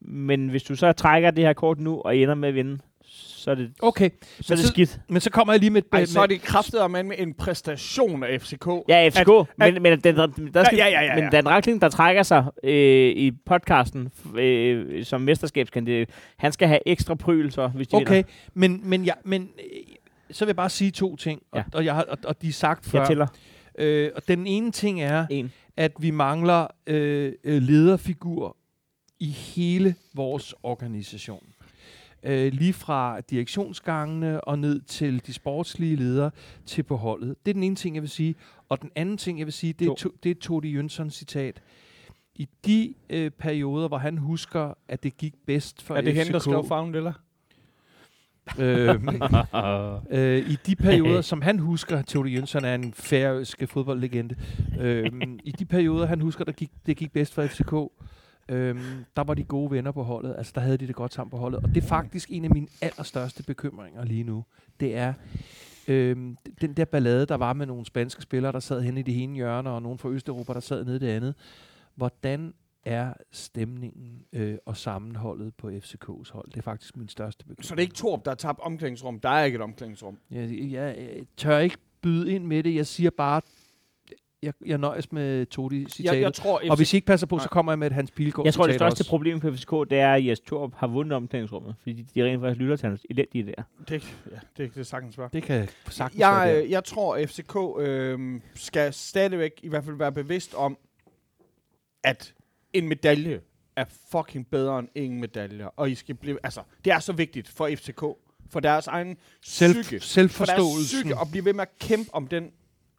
Speaker 3: men hvis du så trækker det her kort nu, og I ender med at vinde, så er det,
Speaker 4: Okay,
Speaker 3: så er det
Speaker 4: så-
Speaker 3: skidt.
Speaker 4: men så kommer jeg lige med...
Speaker 2: Ej,
Speaker 4: med
Speaker 2: så er det kraftet med en præstation af FCK.
Speaker 3: Ja, FCK,
Speaker 2: At-
Speaker 3: men, men, den, der skal,
Speaker 2: Ja, ja, ja, ja, ja.
Speaker 3: men Dan Rakling, der trækker sig øh, i podcasten øh, som mesterskabskandidat, han skal have ekstra pryl, så, hvis de
Speaker 4: Okay,
Speaker 3: vinder.
Speaker 4: men, men, ja, men øh, så vil jeg bare sige to ting, og,
Speaker 3: Ja.
Speaker 4: og, jeg har, og, og de er sagt før.
Speaker 3: Jeg tæller
Speaker 4: Øh, og den ene ting er,
Speaker 3: en.
Speaker 4: at vi mangler øh, øh, lederfigur i hele vores organisation. Øh, lige fra direktionsgangene og ned til de sportslige ledere til på holdet. Det er den ene ting, jeg vil sige. Og den anden ting, jeg vil sige, det er,
Speaker 3: To.
Speaker 4: det er Todi Jønsson citat. I de øh, perioder, hvor han husker, at det gik bedst for
Speaker 2: Er det
Speaker 4: FCK,
Speaker 2: hende, der skrev Foundella?
Speaker 4: Øh, øh, I de perioder, som han husker, Theodor Jønsson er en færøsk fodboldlegende, øh, i de perioder, han husker, der gik, det gik bedst for FCK, øh, der var de gode venner på holdet. Altså, der havde de det godt sammen på holdet. Og det er faktisk en af mine allerstørste bekymringer lige nu. Det er øh, den der ballade, der var med nogle spanske spillere, der sad henne i det ene hjørne, og nogen fra Østeuropa, der sad nede i det andet. Hvordan er stemningen øh, og sammenholdet på FCK's hold? Det er faktisk min største bekymring.
Speaker 2: Så det er ikke Torp, der har tabt omklædningsrum. Der er ikke et omklædningsrum.
Speaker 4: Jeg, jeg, jeg tør ikke byde ind med det. Jeg siger bare, jeg, jeg nøjes med Todi
Speaker 2: Jeg,
Speaker 4: citatet.
Speaker 2: jeg tror,
Speaker 4: og hvis I ikke passer på, så
Speaker 2: Nej.
Speaker 4: kommer jeg med et Hans Pilgaard
Speaker 3: Jeg tror, det største
Speaker 4: også.
Speaker 3: problem for FCK, det er, at Jes Torp har vundet omklædningsrummet, fordi de rent faktisk lytter til hans elendige der.
Speaker 2: det, ja, det, det er sagtens være.
Speaker 4: Det kan sagtens være
Speaker 2: Jeg,
Speaker 4: der.
Speaker 2: øh, jeg tror, at FCK øh, skal stadigvæk i hvert fald være bevidst om, at en medalje er fucking bedre end ingen medaljer. Og I skal blive, altså, det er så vigtigt for FCK, for deres egen
Speaker 4: Selv,
Speaker 2: psyke, for deres psyke at blive ved med at kæmpe om, den,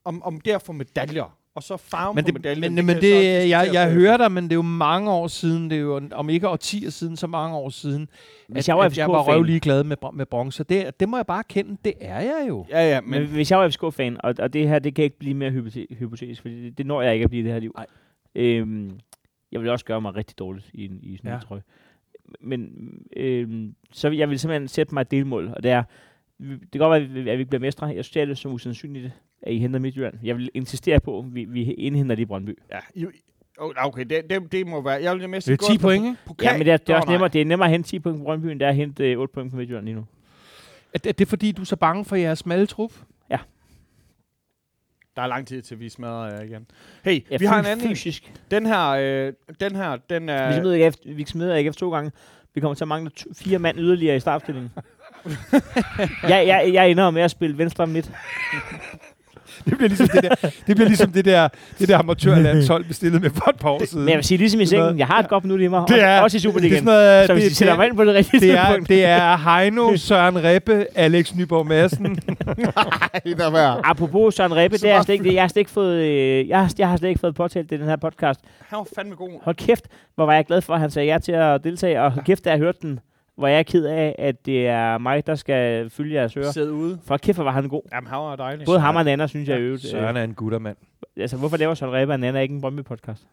Speaker 2: om, om det at få medaljer. Og så farven
Speaker 4: Men,
Speaker 2: på
Speaker 4: det,
Speaker 2: medaljen.
Speaker 4: men,
Speaker 2: kan
Speaker 4: men det, jeg, jeg
Speaker 2: bagefter.
Speaker 4: hører dig, men det er jo mange år siden, det er jo, om ikke årtier siden, så mange år siden,
Speaker 3: Hvis
Speaker 4: at,
Speaker 3: jeg var
Speaker 4: at jeg var røvlig glad med, med bronze. Det, det må jeg bare kende, det er jeg jo.
Speaker 2: Ja, ja,
Speaker 3: Men,
Speaker 2: men
Speaker 3: hvis jeg var FCK-fan, og, og det her, det kan ikke blive mere hypote- hypotetisk, fordi det, det når jeg ikke at blive i det her liv.
Speaker 4: Nej.
Speaker 3: Øhm, jeg vil også gøre mig rigtig dårligt i, en, i sådan en
Speaker 4: Ja.
Speaker 3: trøje. Men øhm, så jeg vil simpelthen sætte mig et delmål, og det er, det kan godt være, at vi, at vi bliver mestre. Jeg synes, det er som usandsynligt, at I henter Midtjylland. Jeg vil insistere på, at vi, vi indhenter det i Brøndby.
Speaker 2: ja, I, oh, okay, det, det, det må være... Jeg vil mest
Speaker 4: Det er 10 point, ikke?
Speaker 3: Ja, men det er, det er også
Speaker 2: nej.
Speaker 3: nemmere, det er nemmere at hente 10 point på Brøndby, end det er at hente øh, 8 point på Midtjylland lige nu.
Speaker 4: Er det, er det fordi, du er så bange for jeres smalle trup?
Speaker 2: Der er lang tid til, vi smadrer jer igen. Hey,
Speaker 3: Ja,
Speaker 2: vi har en anden.
Speaker 3: Fysisk.
Speaker 2: Den her, øh, den her, den er...
Speaker 3: Vi smider ikke efter, vi smider efter to gange. Vi kommer til at mangle to, fire mand yderligere i startstillingen. jeg, jeg, jeg ender med at spille venstre midt.
Speaker 4: Det bliver ligesom det der, det bliver ligesom det der, det der amatørlandshold bestillet med for et par år siden.
Speaker 3: Men jeg vil sige ligesom i
Speaker 4: Det
Speaker 3: sengen, jeg har et godt minut i mig.
Speaker 4: det er,
Speaker 3: også i
Speaker 4: det er
Speaker 3: Superligaen.
Speaker 4: sådan noget,
Speaker 3: Så hvis
Speaker 4: det,
Speaker 3: de sætter
Speaker 4: det,
Speaker 3: mig ind på det rigtige
Speaker 4: det, er, det er Heino, Søren Reppe, Alex Nyborg Madsen.
Speaker 2: Ej, der var.
Speaker 3: Apropos Søren Reppe,
Speaker 2: Så
Speaker 3: det er slet ikke, jeg har slet ikke fået, øh, jeg, har, jeg har slet ikke fået påtalt det i den her podcast.
Speaker 2: Han var fandme god.
Speaker 3: Hold kæft, hvor var jeg glad for, at han sagde ja til at deltage, og hold kæft, da jeg hørte den, hvor jeg er ked af, at det er mig, der skal følge jeres ører.
Speaker 2: Sidde ude.
Speaker 3: For kæft, hvor var han god.
Speaker 2: Jamen, han var dejlig.
Speaker 3: Både ham og Nana, synes jeg,
Speaker 2: Ja,
Speaker 3: øvrigt.
Speaker 4: Søren er en guttermand.
Speaker 3: Øh, altså, hvorfor laver Søren Reppe og Nana ikke en Brøndby-podcast?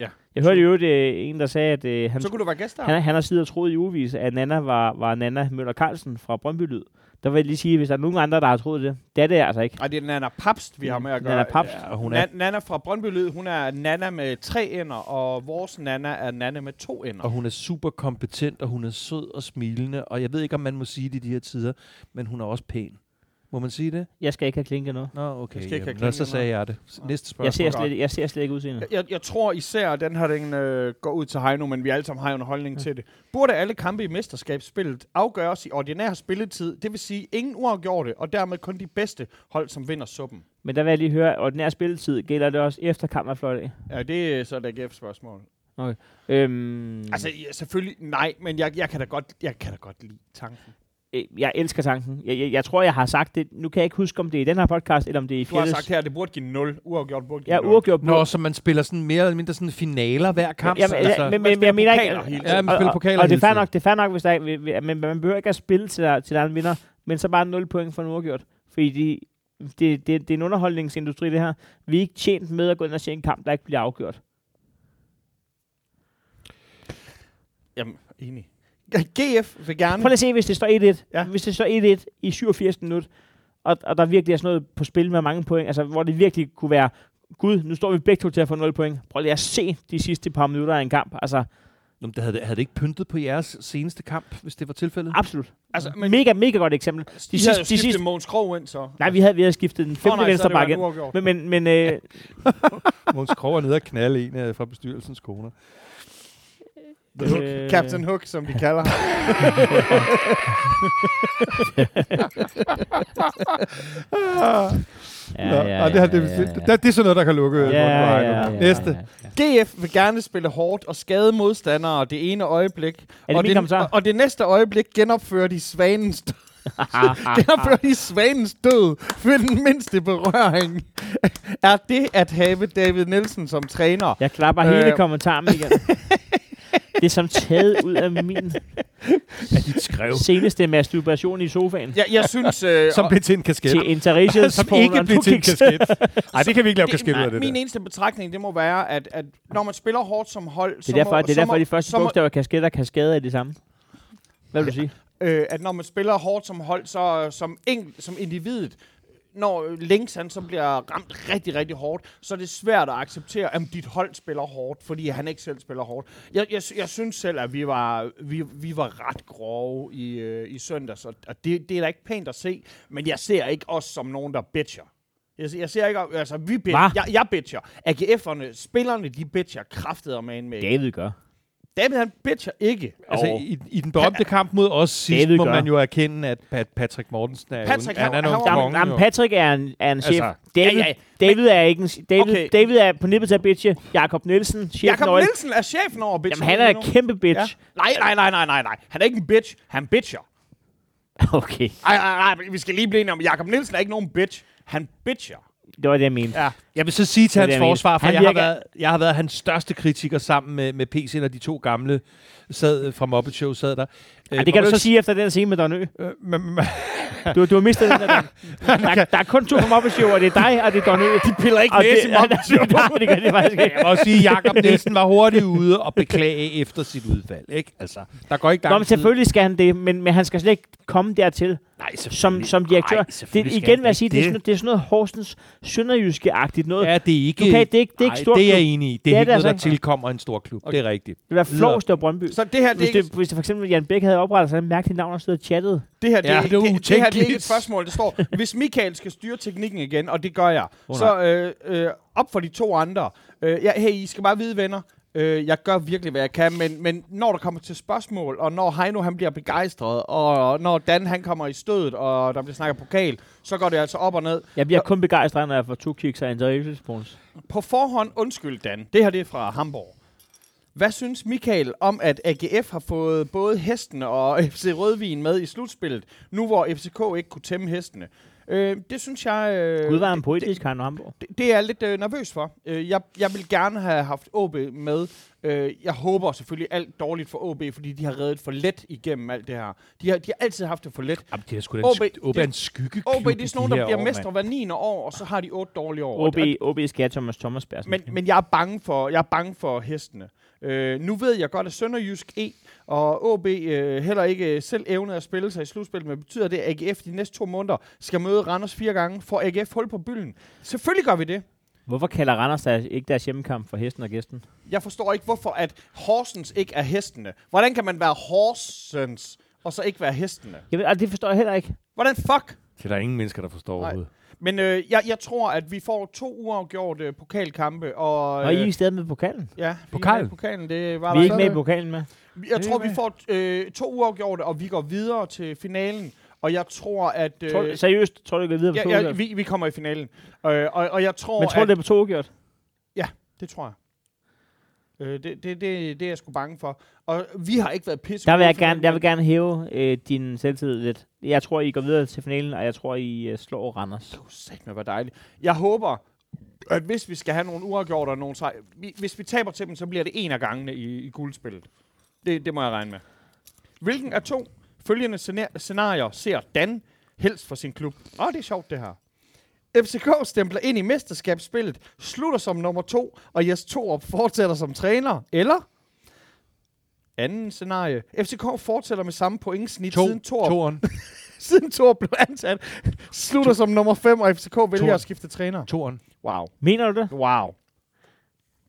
Speaker 2: Ja.
Speaker 3: Jeg hørte i øvrigt øh, en, der sagde, at øh, han,
Speaker 2: Så kunne du være gæst der.
Speaker 3: han, han har siddet og troet i ugevis, at Nana var, var Nana Møller Carlsen fra Brøndby Lyd. Der vil jeg lige sige, hvis der er nogen andre, der har troet det, det er det altså ikke.
Speaker 2: Ej, det er Nana Papst, vi har med at gøre.
Speaker 3: Nana Papst.
Speaker 4: Ja, og hun er,
Speaker 2: Na- Nana fra Brøndby Lyd, hun er Nana med tre ender, og vores Nana er Nana med to ender.
Speaker 4: og hun er super kompetent, og hun er sød og smilende, og jeg ved ikke, om man må sige det i de her tider, men hun er også pæn. Må man sige det?
Speaker 3: Jeg skal ikke have klinket noget.
Speaker 4: Nå, okay.
Speaker 2: Jeg skal ikke have
Speaker 4: nå, så sagde jeg det. Næste spørgsmål.
Speaker 3: Jeg ser, slet, jeg ser slet ikke udseendet.
Speaker 2: Jeg, jeg tror især, at den her den, øh, går ud til Heino, men vi alle sammen har jo en holdning til det. Burde alle kampe i mesterskabsspillet afgøres i ordinær spilletid, det vil sige ingen uafgjorte, og dermed kun de bedste hold, som vinder suppen?
Speaker 3: Men der vil jeg lige høre, ordinær spilletid, gælder det også efter kampen er flot af?
Speaker 2: Ja, det er så et AGF-spørgsmål.
Speaker 3: Øhm,
Speaker 2: Altså, ja, selvfølgelig nej, men jeg, jeg, kan da godt, jeg kan da godt lide tanken.
Speaker 3: Øh, jeg elsker tanken. Jeg, jeg, jeg tror, jeg har sagt det. Nu kan jeg ikke huske, om det er i den her podcast, eller om det er i
Speaker 2: Du har sagt her, at det burde give 0. Uafgjort burde give
Speaker 3: Ja,
Speaker 2: 0.
Speaker 3: uafgjort.
Speaker 4: Nå, så man spiller sådan mere eller mindre sådan finaler hver kamp?
Speaker 3: Jamen,
Speaker 4: altså,
Speaker 3: ja, men, men, men jeg mener ikke...
Speaker 4: Ja, man spiller
Speaker 3: og-
Speaker 4: pokaler
Speaker 3: Og, og det er fair nok, det er fair nok, hvis der er, men man behøver ikke at spille til der, til der er en vinder, men så bare 0 point for en uafgjort. Fordi de, det, det, det er en underholdningsindustri, det her. Vi er ikke tjent med at gå ind og se en kamp, der ikke bliver afgjort.
Speaker 2: Jamen, enig. GF vil gerne...
Speaker 3: Prøv lige at se, hvis det står 1-1.
Speaker 2: Ja.
Speaker 3: Hvis det står 1-1 i 87 minut, og, og der virkelig er sådan noget på spil med mange point, altså hvor det virkelig kunne være, gud, nu står vi begge to til at få 0 point. Prøv lige at se de sidste par minutter af en kamp. Altså,
Speaker 4: Nå, det havde, havde det ikke pyntet på jeres seneste kamp, hvis det var tilfældet?
Speaker 3: absolut.
Speaker 2: Altså,
Speaker 3: Men, mega, mega godt eksempel.
Speaker 2: de, de
Speaker 3: sidste-
Speaker 2: havde
Speaker 3: de sidste-
Speaker 2: Mogens Krog ind, så.
Speaker 3: Nej, vi havde, vi havde skiftet den femte
Speaker 2: Åh, nej,
Speaker 3: venstre
Speaker 2: så er det
Speaker 3: bakke
Speaker 2: været
Speaker 3: ind. Men, men, men øh,
Speaker 5: Måns Krog er nede og knalde en øh, fra bestyrelsens koner.
Speaker 3: Øh,
Speaker 2: Captain Hook, som de kalder ham.
Speaker 3: Ja,
Speaker 5: Nå, og det, her, det, det, det, det er sådan noget, der kan lukke
Speaker 3: Ja,
Speaker 5: på
Speaker 3: ja,
Speaker 5: Heino.
Speaker 3: ja, ja,
Speaker 5: Næste.
Speaker 3: ja, ja.
Speaker 2: GF vil gerne spille hårdt og skade modstandere det ene øjeblik.
Speaker 3: Er det
Speaker 2: og,
Speaker 3: min kommentar?
Speaker 2: og, det næste øjeblik genopfører de svanens genopfører de svanens død ved den mindste berøring. er det at have David Nielsen som træner?
Speaker 3: Jeg klapper
Speaker 2: Øh.
Speaker 3: hele kommentaren igen. det er som taget ud af min
Speaker 4: Af dit skrev.
Speaker 3: seneste masturbation i sofaen.
Speaker 2: Jeg, jeg synes... Øh,
Speaker 5: Som blev til en kasket.
Speaker 3: Til Interracials
Speaker 5: Som
Speaker 3: på
Speaker 5: ikke blev til en kasket. Nej, det kan vi ikke lave kasket ud af
Speaker 2: det,
Speaker 5: det
Speaker 2: min
Speaker 5: der.
Speaker 2: eneste betragtning, det må være, at, at når man spiller hårdt som hold,
Speaker 3: Det er derfor, det er derfor de første
Speaker 2: må,
Speaker 3: bogstaver kasket og kaskade er det samme. Hvad vil du sige?
Speaker 2: øh, at når man spiller hårdt som hold, så som, enkelt, som individet, når Links han så bliver ramt rigtig, rigtig hårdt, så er det svært at acceptere, at dit hold spiller hårdt, fordi han ikke selv spiller hårdt. Jeg, jeg, jeg synes selv, at vi var, vi, vi var ret grove i, øh, i søndags, og og det, det er da ikke pænt at se, men jeg ser ikke os som nogen, der bitcher. Jeg, jeg ser ikke, altså vi bitcher, jeg, jeg bitcher. AGF'erne, spillerne, de bitcher kraftet med en med.
Speaker 3: David gør.
Speaker 2: David, han bitcher ikke.
Speaker 4: Altså, i, i den berømte kamp mod os sidst,
Speaker 3: David
Speaker 4: må
Speaker 3: gør.
Speaker 4: man jo erkende, at Pat, Patrick Mortensen er
Speaker 2: Patrick,
Speaker 4: jo, han,
Speaker 2: han-
Speaker 4: er
Speaker 2: han
Speaker 4: en konge.
Speaker 3: jamen. Patrick er en, er en chef.
Speaker 4: Altså,
Speaker 3: David,
Speaker 2: ja, ja.
Speaker 3: David er ikke en, David,
Speaker 2: Okay.
Speaker 3: David er på nippet til at bitche. Jakob Nielsen, chef
Speaker 2: Jakob. Nielsen er chefen over bitcher.
Speaker 3: Jamen, han er en kæmpe bitch.
Speaker 2: Nej, nej, nej, nej, nej, nej. Han er ikke en bitch. Han bitcher.
Speaker 3: Okay,
Speaker 2: Ej, ej, nej, vi skal lige blive enige om, Jakob Nielsen er ikke nogen bitch. Han bitcher.
Speaker 3: Det var det, jeg mente.
Speaker 2: Ja.
Speaker 4: Jeg vil så sige til
Speaker 3: Det
Speaker 4: hans
Speaker 3: det,
Speaker 4: forsvar, for
Speaker 3: Han
Speaker 4: jeg har, været, jeg har været hans største kritiker sammen med, med PC, når de to gamle sad øh, fra Muppet Show sad der.
Speaker 3: Ej,
Speaker 4: Øh,
Speaker 3: det kan
Speaker 4: og
Speaker 3: du
Speaker 4: så
Speaker 3: sige efter den scene med Don Ø.
Speaker 5: Øh, men,
Speaker 3: Du, du har mistet den der. Der, der er kun to på Muppet Show, og det er dig, og det er Don Ø. De
Speaker 2: piller ikke næse i Muppet Show.
Speaker 3: Nej, det gør det faktisk ikke.
Speaker 4: Jeg må sige, at Jacob Nielsen var hurtigt ude og beklage efter sit udfald. Ikke? Altså, der går ikke
Speaker 3: Nå,
Speaker 4: lang
Speaker 3: men selvfølgelig skal han det, men, men han skal slet ikke komme dertil
Speaker 4: Nej,
Speaker 3: som, som direktør.
Speaker 4: Nej,
Speaker 3: det, igen vil jeg sige,
Speaker 4: ikke
Speaker 3: det er, sådan, det er sådan noget Horsens Sønderjyske-agtigt noget.
Speaker 4: Ja, det er ikke...
Speaker 3: Du kan, det er ikke, det er ikke
Speaker 4: Nej,
Speaker 3: stort
Speaker 4: det er jeg enig i. Det
Speaker 3: Det
Speaker 4: er,
Speaker 3: er
Speaker 4: ikke
Speaker 3: det
Speaker 4: noget, der
Speaker 3: altså ikke.
Speaker 4: tilkommer en stor klub. Det er rigtigt.
Speaker 3: Det var Flåst og Brøndby.
Speaker 2: Så det her, det er
Speaker 3: Hvis
Speaker 2: ikke,
Speaker 3: det, hvis det for eksempel Jan Bæk havde oprettet sig et mærkeligt navn og stået og chattet.
Speaker 2: det her, det,
Speaker 4: Ja,
Speaker 2: er,
Speaker 4: det var
Speaker 2: det, det, her, det er ikke et spørgsmål. Det står, hvis Michael skal styre teknikken igen, og det gør jeg,
Speaker 3: Oh,
Speaker 2: så øh, øh, op for de to andre. Øh, ja, hey, I skal bare vide, venner, øh, jeg gør virkelig, hvad jeg kan, men, men når der kommer til spørgsmål, og når Heino han bliver begejstret, og når Dan han kommer i stødet, og der bliver snakket pokal, så går det altså op og ned.
Speaker 3: Jeg bliver kun begejstret, når jeg får to kicks af Andreas.
Speaker 2: På forhånd, undskyld Dan, det her det er fra Hamburg. Hvad synes Michael om, at AGF har fået både hestene og FC Rødvin med i slutspillet, nu hvor FCK ikke kunne tæmme hestene? Øh, det synes jeg... Øh,
Speaker 3: Gud var
Speaker 2: det-
Speaker 3: poetisk, Heino Hamburg.
Speaker 2: det, det er jeg lidt øh, nervøs for. Øh, jeg, jeg vil gerne have haft OB med. Øh, jeg håber selvfølgelig alt dårligt for OB, fordi de har reddet for let igennem alt det her. De har, de har altid haft det for let.
Speaker 4: Jamen, det er sgu da
Speaker 2: OB
Speaker 4: en, OB er
Speaker 2: det-
Speaker 4: en skyggeklub
Speaker 2: OB, det er sådan nogen,
Speaker 4: de
Speaker 2: der bliver
Speaker 4: år,
Speaker 2: mestre hver 9. år, og så har de otte dårlige år.
Speaker 3: OB,
Speaker 2: Og-
Speaker 3: OB skal Thomas Thomas Bersen.
Speaker 2: men, men jeg er bange for, jeg er bange for hestene. Øh, nu ved jeg godt, at Sønderjysk E og OB øh, heller ikke øh, selv evnede at spille sig i slutspillet, men betyder det, at AGF de næste to måneder skal møde Randers fire gange, for AGF hul på bylden? Selvfølgelig gør vi det.
Speaker 3: Hvorfor kalder Randers der ikke deres hjemmekamp for hesten og gæsten?
Speaker 2: Jeg forstår ikke, hvorfor at Horsens ikke er hestene. Hvordan kan man være Horsens, og så ikke være hestene?
Speaker 3: Jeg ved, altså, det forstår jeg heller ikke.
Speaker 2: Hvordan fuck?
Speaker 4: Det er der ingen mennesker, der forstår
Speaker 2: Nej.
Speaker 4: overhovedet.
Speaker 2: Men øh, jeg, jeg tror, at vi får to uafgjorte pokalkampe. Og,
Speaker 3: Og I er i stedet med pokalen.
Speaker 2: Ja, vi er
Speaker 4: Pokalen?
Speaker 2: med i pokalen. Det var
Speaker 3: Vi er
Speaker 2: der
Speaker 3: ikke med i pokalen med.
Speaker 2: Jeg tror, vi får øh, to uafgjorte, og vi går videre til finalen. Og jeg tror, at... Øh,
Speaker 3: Tror, du- seriøst, tror du, det går videre på to
Speaker 2: ja, ja,
Speaker 3: uafgjort?
Speaker 2: vi, vi kommer i finalen. Øh, og, og jeg tror,
Speaker 3: Men tror du,
Speaker 2: at,
Speaker 3: det er på to uafgjort?
Speaker 2: det tror jeg. Øh, det, det, det, det er jeg sgu bange for. Og vi har ikke været pisse
Speaker 3: Der vil jeg gerne, jeg vil gerne hæve øh, din selvtillid lidt. Jeg tror, I går videre til finalen, og jeg tror, I øh, slår Randers.
Speaker 2: Det kunne satme være dejligt. Jeg håber, at hvis vi skal have nogle uafgjorte og nogle sej, vi, hvis vi taber til dem, så bliver det en af gangene i, i guldspillet. Det, det må jeg regne med. Hvilken af to følgende scena- scenarier ser Dan helst for sin klub? Åh, det er sjovt det her. FCK stempler ind i mesterskabsspillet, slutter som nummer to, og Jes Torup fortsætter som træner. Eller? Anden scenarie. FCK fortsætter med samme pointsnit
Speaker 4: To,
Speaker 2: siden Torup, siden Torup blev ansat. Slutter som nummer 5, og FCK vælger
Speaker 4: Torup.
Speaker 2: at skifte træner.
Speaker 4: toeren.
Speaker 2: Wow.
Speaker 3: Mener du det?
Speaker 2: Wow.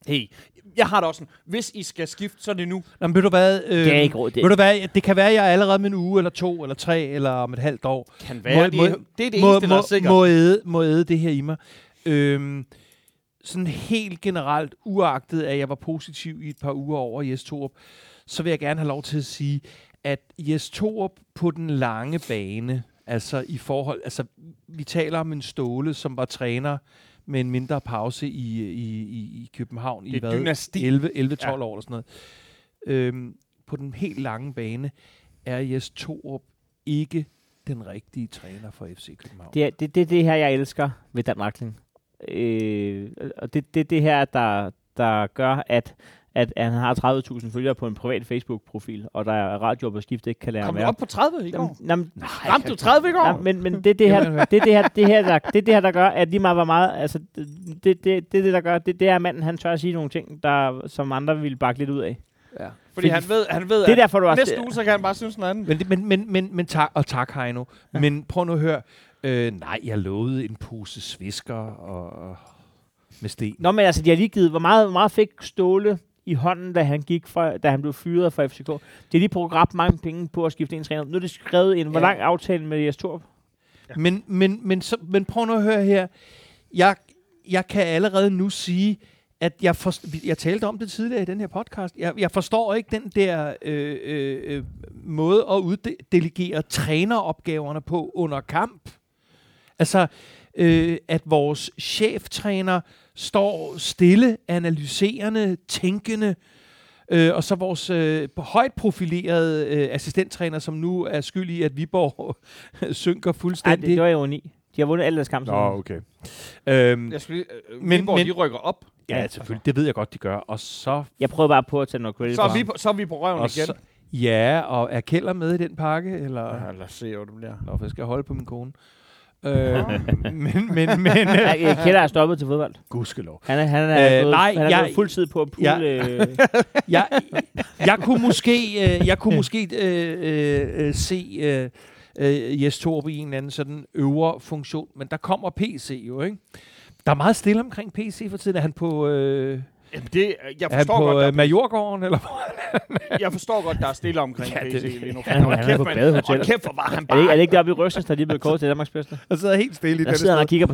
Speaker 2: Hey, jeg har da også sådan, hvis I skal skifte, så er det nu.
Speaker 4: Nå, men ved du hvad? Øh,
Speaker 3: Det er ikke råd.
Speaker 4: Ved du hvad? Det kan være, at jeg allerede med en uge, eller to, eller tre, eller om et halvt år,
Speaker 2: Kan
Speaker 4: Må-
Speaker 2: være. det,
Speaker 4: må-
Speaker 2: er, det er det
Speaker 4: må,
Speaker 2: eneste, der
Speaker 4: må,
Speaker 2: er sikkert.
Speaker 4: må, æde, må æde det her i mig. Øhm, sådan helt generelt, uagtet at jeg var positiv i et par uger over Jes Torup, så vil jeg gerne have lov til at sige, at Jes Torup på den lange bane, altså i forhold, altså vi taler om en Ståle, som var træner med en mindre pause i, i, i, i København
Speaker 2: Det
Speaker 4: i
Speaker 2: er
Speaker 4: hvad,
Speaker 2: dynasti.
Speaker 4: 11, 11-12
Speaker 2: Ja.
Speaker 4: år eller sådan noget. Øhm, på den helt lange bane er Jes Torup ikke den rigtige træner for FC København.
Speaker 3: Det er det, det, det her, jeg elsker ved Dan Rakling. Øh, og det er det, det her, der, der gør, at, at han har 30.000 følgere på en privat Facebook-profil, og der er radio på skift ikke kan lære
Speaker 2: Kom du op på 30 i går?
Speaker 3: Jamen, jamen,
Speaker 2: Ramte du 30 i går?
Speaker 3: Ja, men, men det, er det, her, det, er det, her, det, her, der, det er det her, der gør, at lige meget hvor meget, altså, det, det, det, det, er det der gør, det, det er, at manden, han tør at sige nogle ting, der, som andre ville bakke lidt ud af.
Speaker 4: Ja.
Speaker 2: Fordi han ved, han ved
Speaker 3: Det
Speaker 2: at
Speaker 3: derfor, du også...
Speaker 2: næste uge, så kan han bare synes noget andet.
Speaker 4: Men, det- men, men, men, men tak, og tak Heino. Ja. Men prøv nu at høre. Øh, nej, jeg lovede en pose svisker og, og med sten.
Speaker 3: Nå, men altså, de har lige givet, hvor meget, hvor meget fik Ståle i hånden, da han gik fra, da han blev fyret fra FCK. De har lige brugt ret mange penge på at skifte en træner. Nu er det skrevet ind. Hvor
Speaker 2: Ja.
Speaker 3: lang aftale med Jes Torp?
Speaker 4: Men, men, men, så, men prøv nu at høre her. Jeg, jeg kan allerede nu sige, at jeg, for, jeg talte om det tidligere i den her podcast. Jeg, jeg forstår ikke den der øh, øh, øh, måde at uddelegere træneropgaverne på under kamp. Altså, øh, at vores cheftræner står stille, analyserende, tænkende, øh, og så vores øh, højt profilerede øh, assistenttræner, som nu er skyld i, at Viborg synker
Speaker 3: Nej, det,
Speaker 4: fuldstændig.
Speaker 3: det var jo 9. De har vundet alle deres kampe. siden.
Speaker 4: okay. Øhm,
Speaker 2: Jeg skulle, øh,
Speaker 4: Men-
Speaker 2: Viborg,
Speaker 4: men-
Speaker 2: de rykker op.
Speaker 4: ja, selvfølgelig. Det ved jeg godt, de gør. Og så...
Speaker 3: Jeg prøver bare på at tage noget credit
Speaker 2: Så er, vi på, så er vi på røven
Speaker 4: Og
Speaker 2: igen.
Speaker 4: så ja, og er Keller med i den pakke? Eller...
Speaker 2: Ja, lad os se, hvad det bliver.
Speaker 4: Nå, for jeg skal holde på min kone. Øh, men, men, men...
Speaker 3: Øh, Kjell er stoppet til fodbold.
Speaker 4: Gudskelov.
Speaker 3: Han er, han er,
Speaker 4: Øh,
Speaker 3: gået,
Speaker 4: nej,
Speaker 3: han er
Speaker 4: jeg-
Speaker 3: gået fuld tid på at
Speaker 4: jeg-
Speaker 3: pulle... Øh,
Speaker 4: jeg, jeg kunne måske, øh, jeg kunne måske øh, øh, øh, se øh, øh, Jes Torp i en eller anden sådan øvre funktion, men der kommer PC jo, ikke? Der er meget stille omkring PC for tiden. Er han på, øh,
Speaker 2: Jamen, det, jeg
Speaker 4: er han
Speaker 2: forstår,
Speaker 4: på
Speaker 2: godt,
Speaker 4: øh,
Speaker 2: der,
Speaker 4: Majorgården? Eller?
Speaker 2: jeg forstår godt, der er stille omkring
Speaker 4: Ja,
Speaker 2: ja,
Speaker 4: det-
Speaker 2: PC lige nu.
Speaker 3: Han er-
Speaker 2: Hold
Speaker 3: han er på badehotel.
Speaker 2: Hold kæft, hvor var han
Speaker 3: er, det
Speaker 2: bare.
Speaker 3: ikke, er det ikke deroppe i Røsnes, der lige er blevet kåret til Danmarks bedste?
Speaker 4: Han sidder helt stille i
Speaker 3: Der
Speaker 4: den
Speaker 3: sidder han og kigger på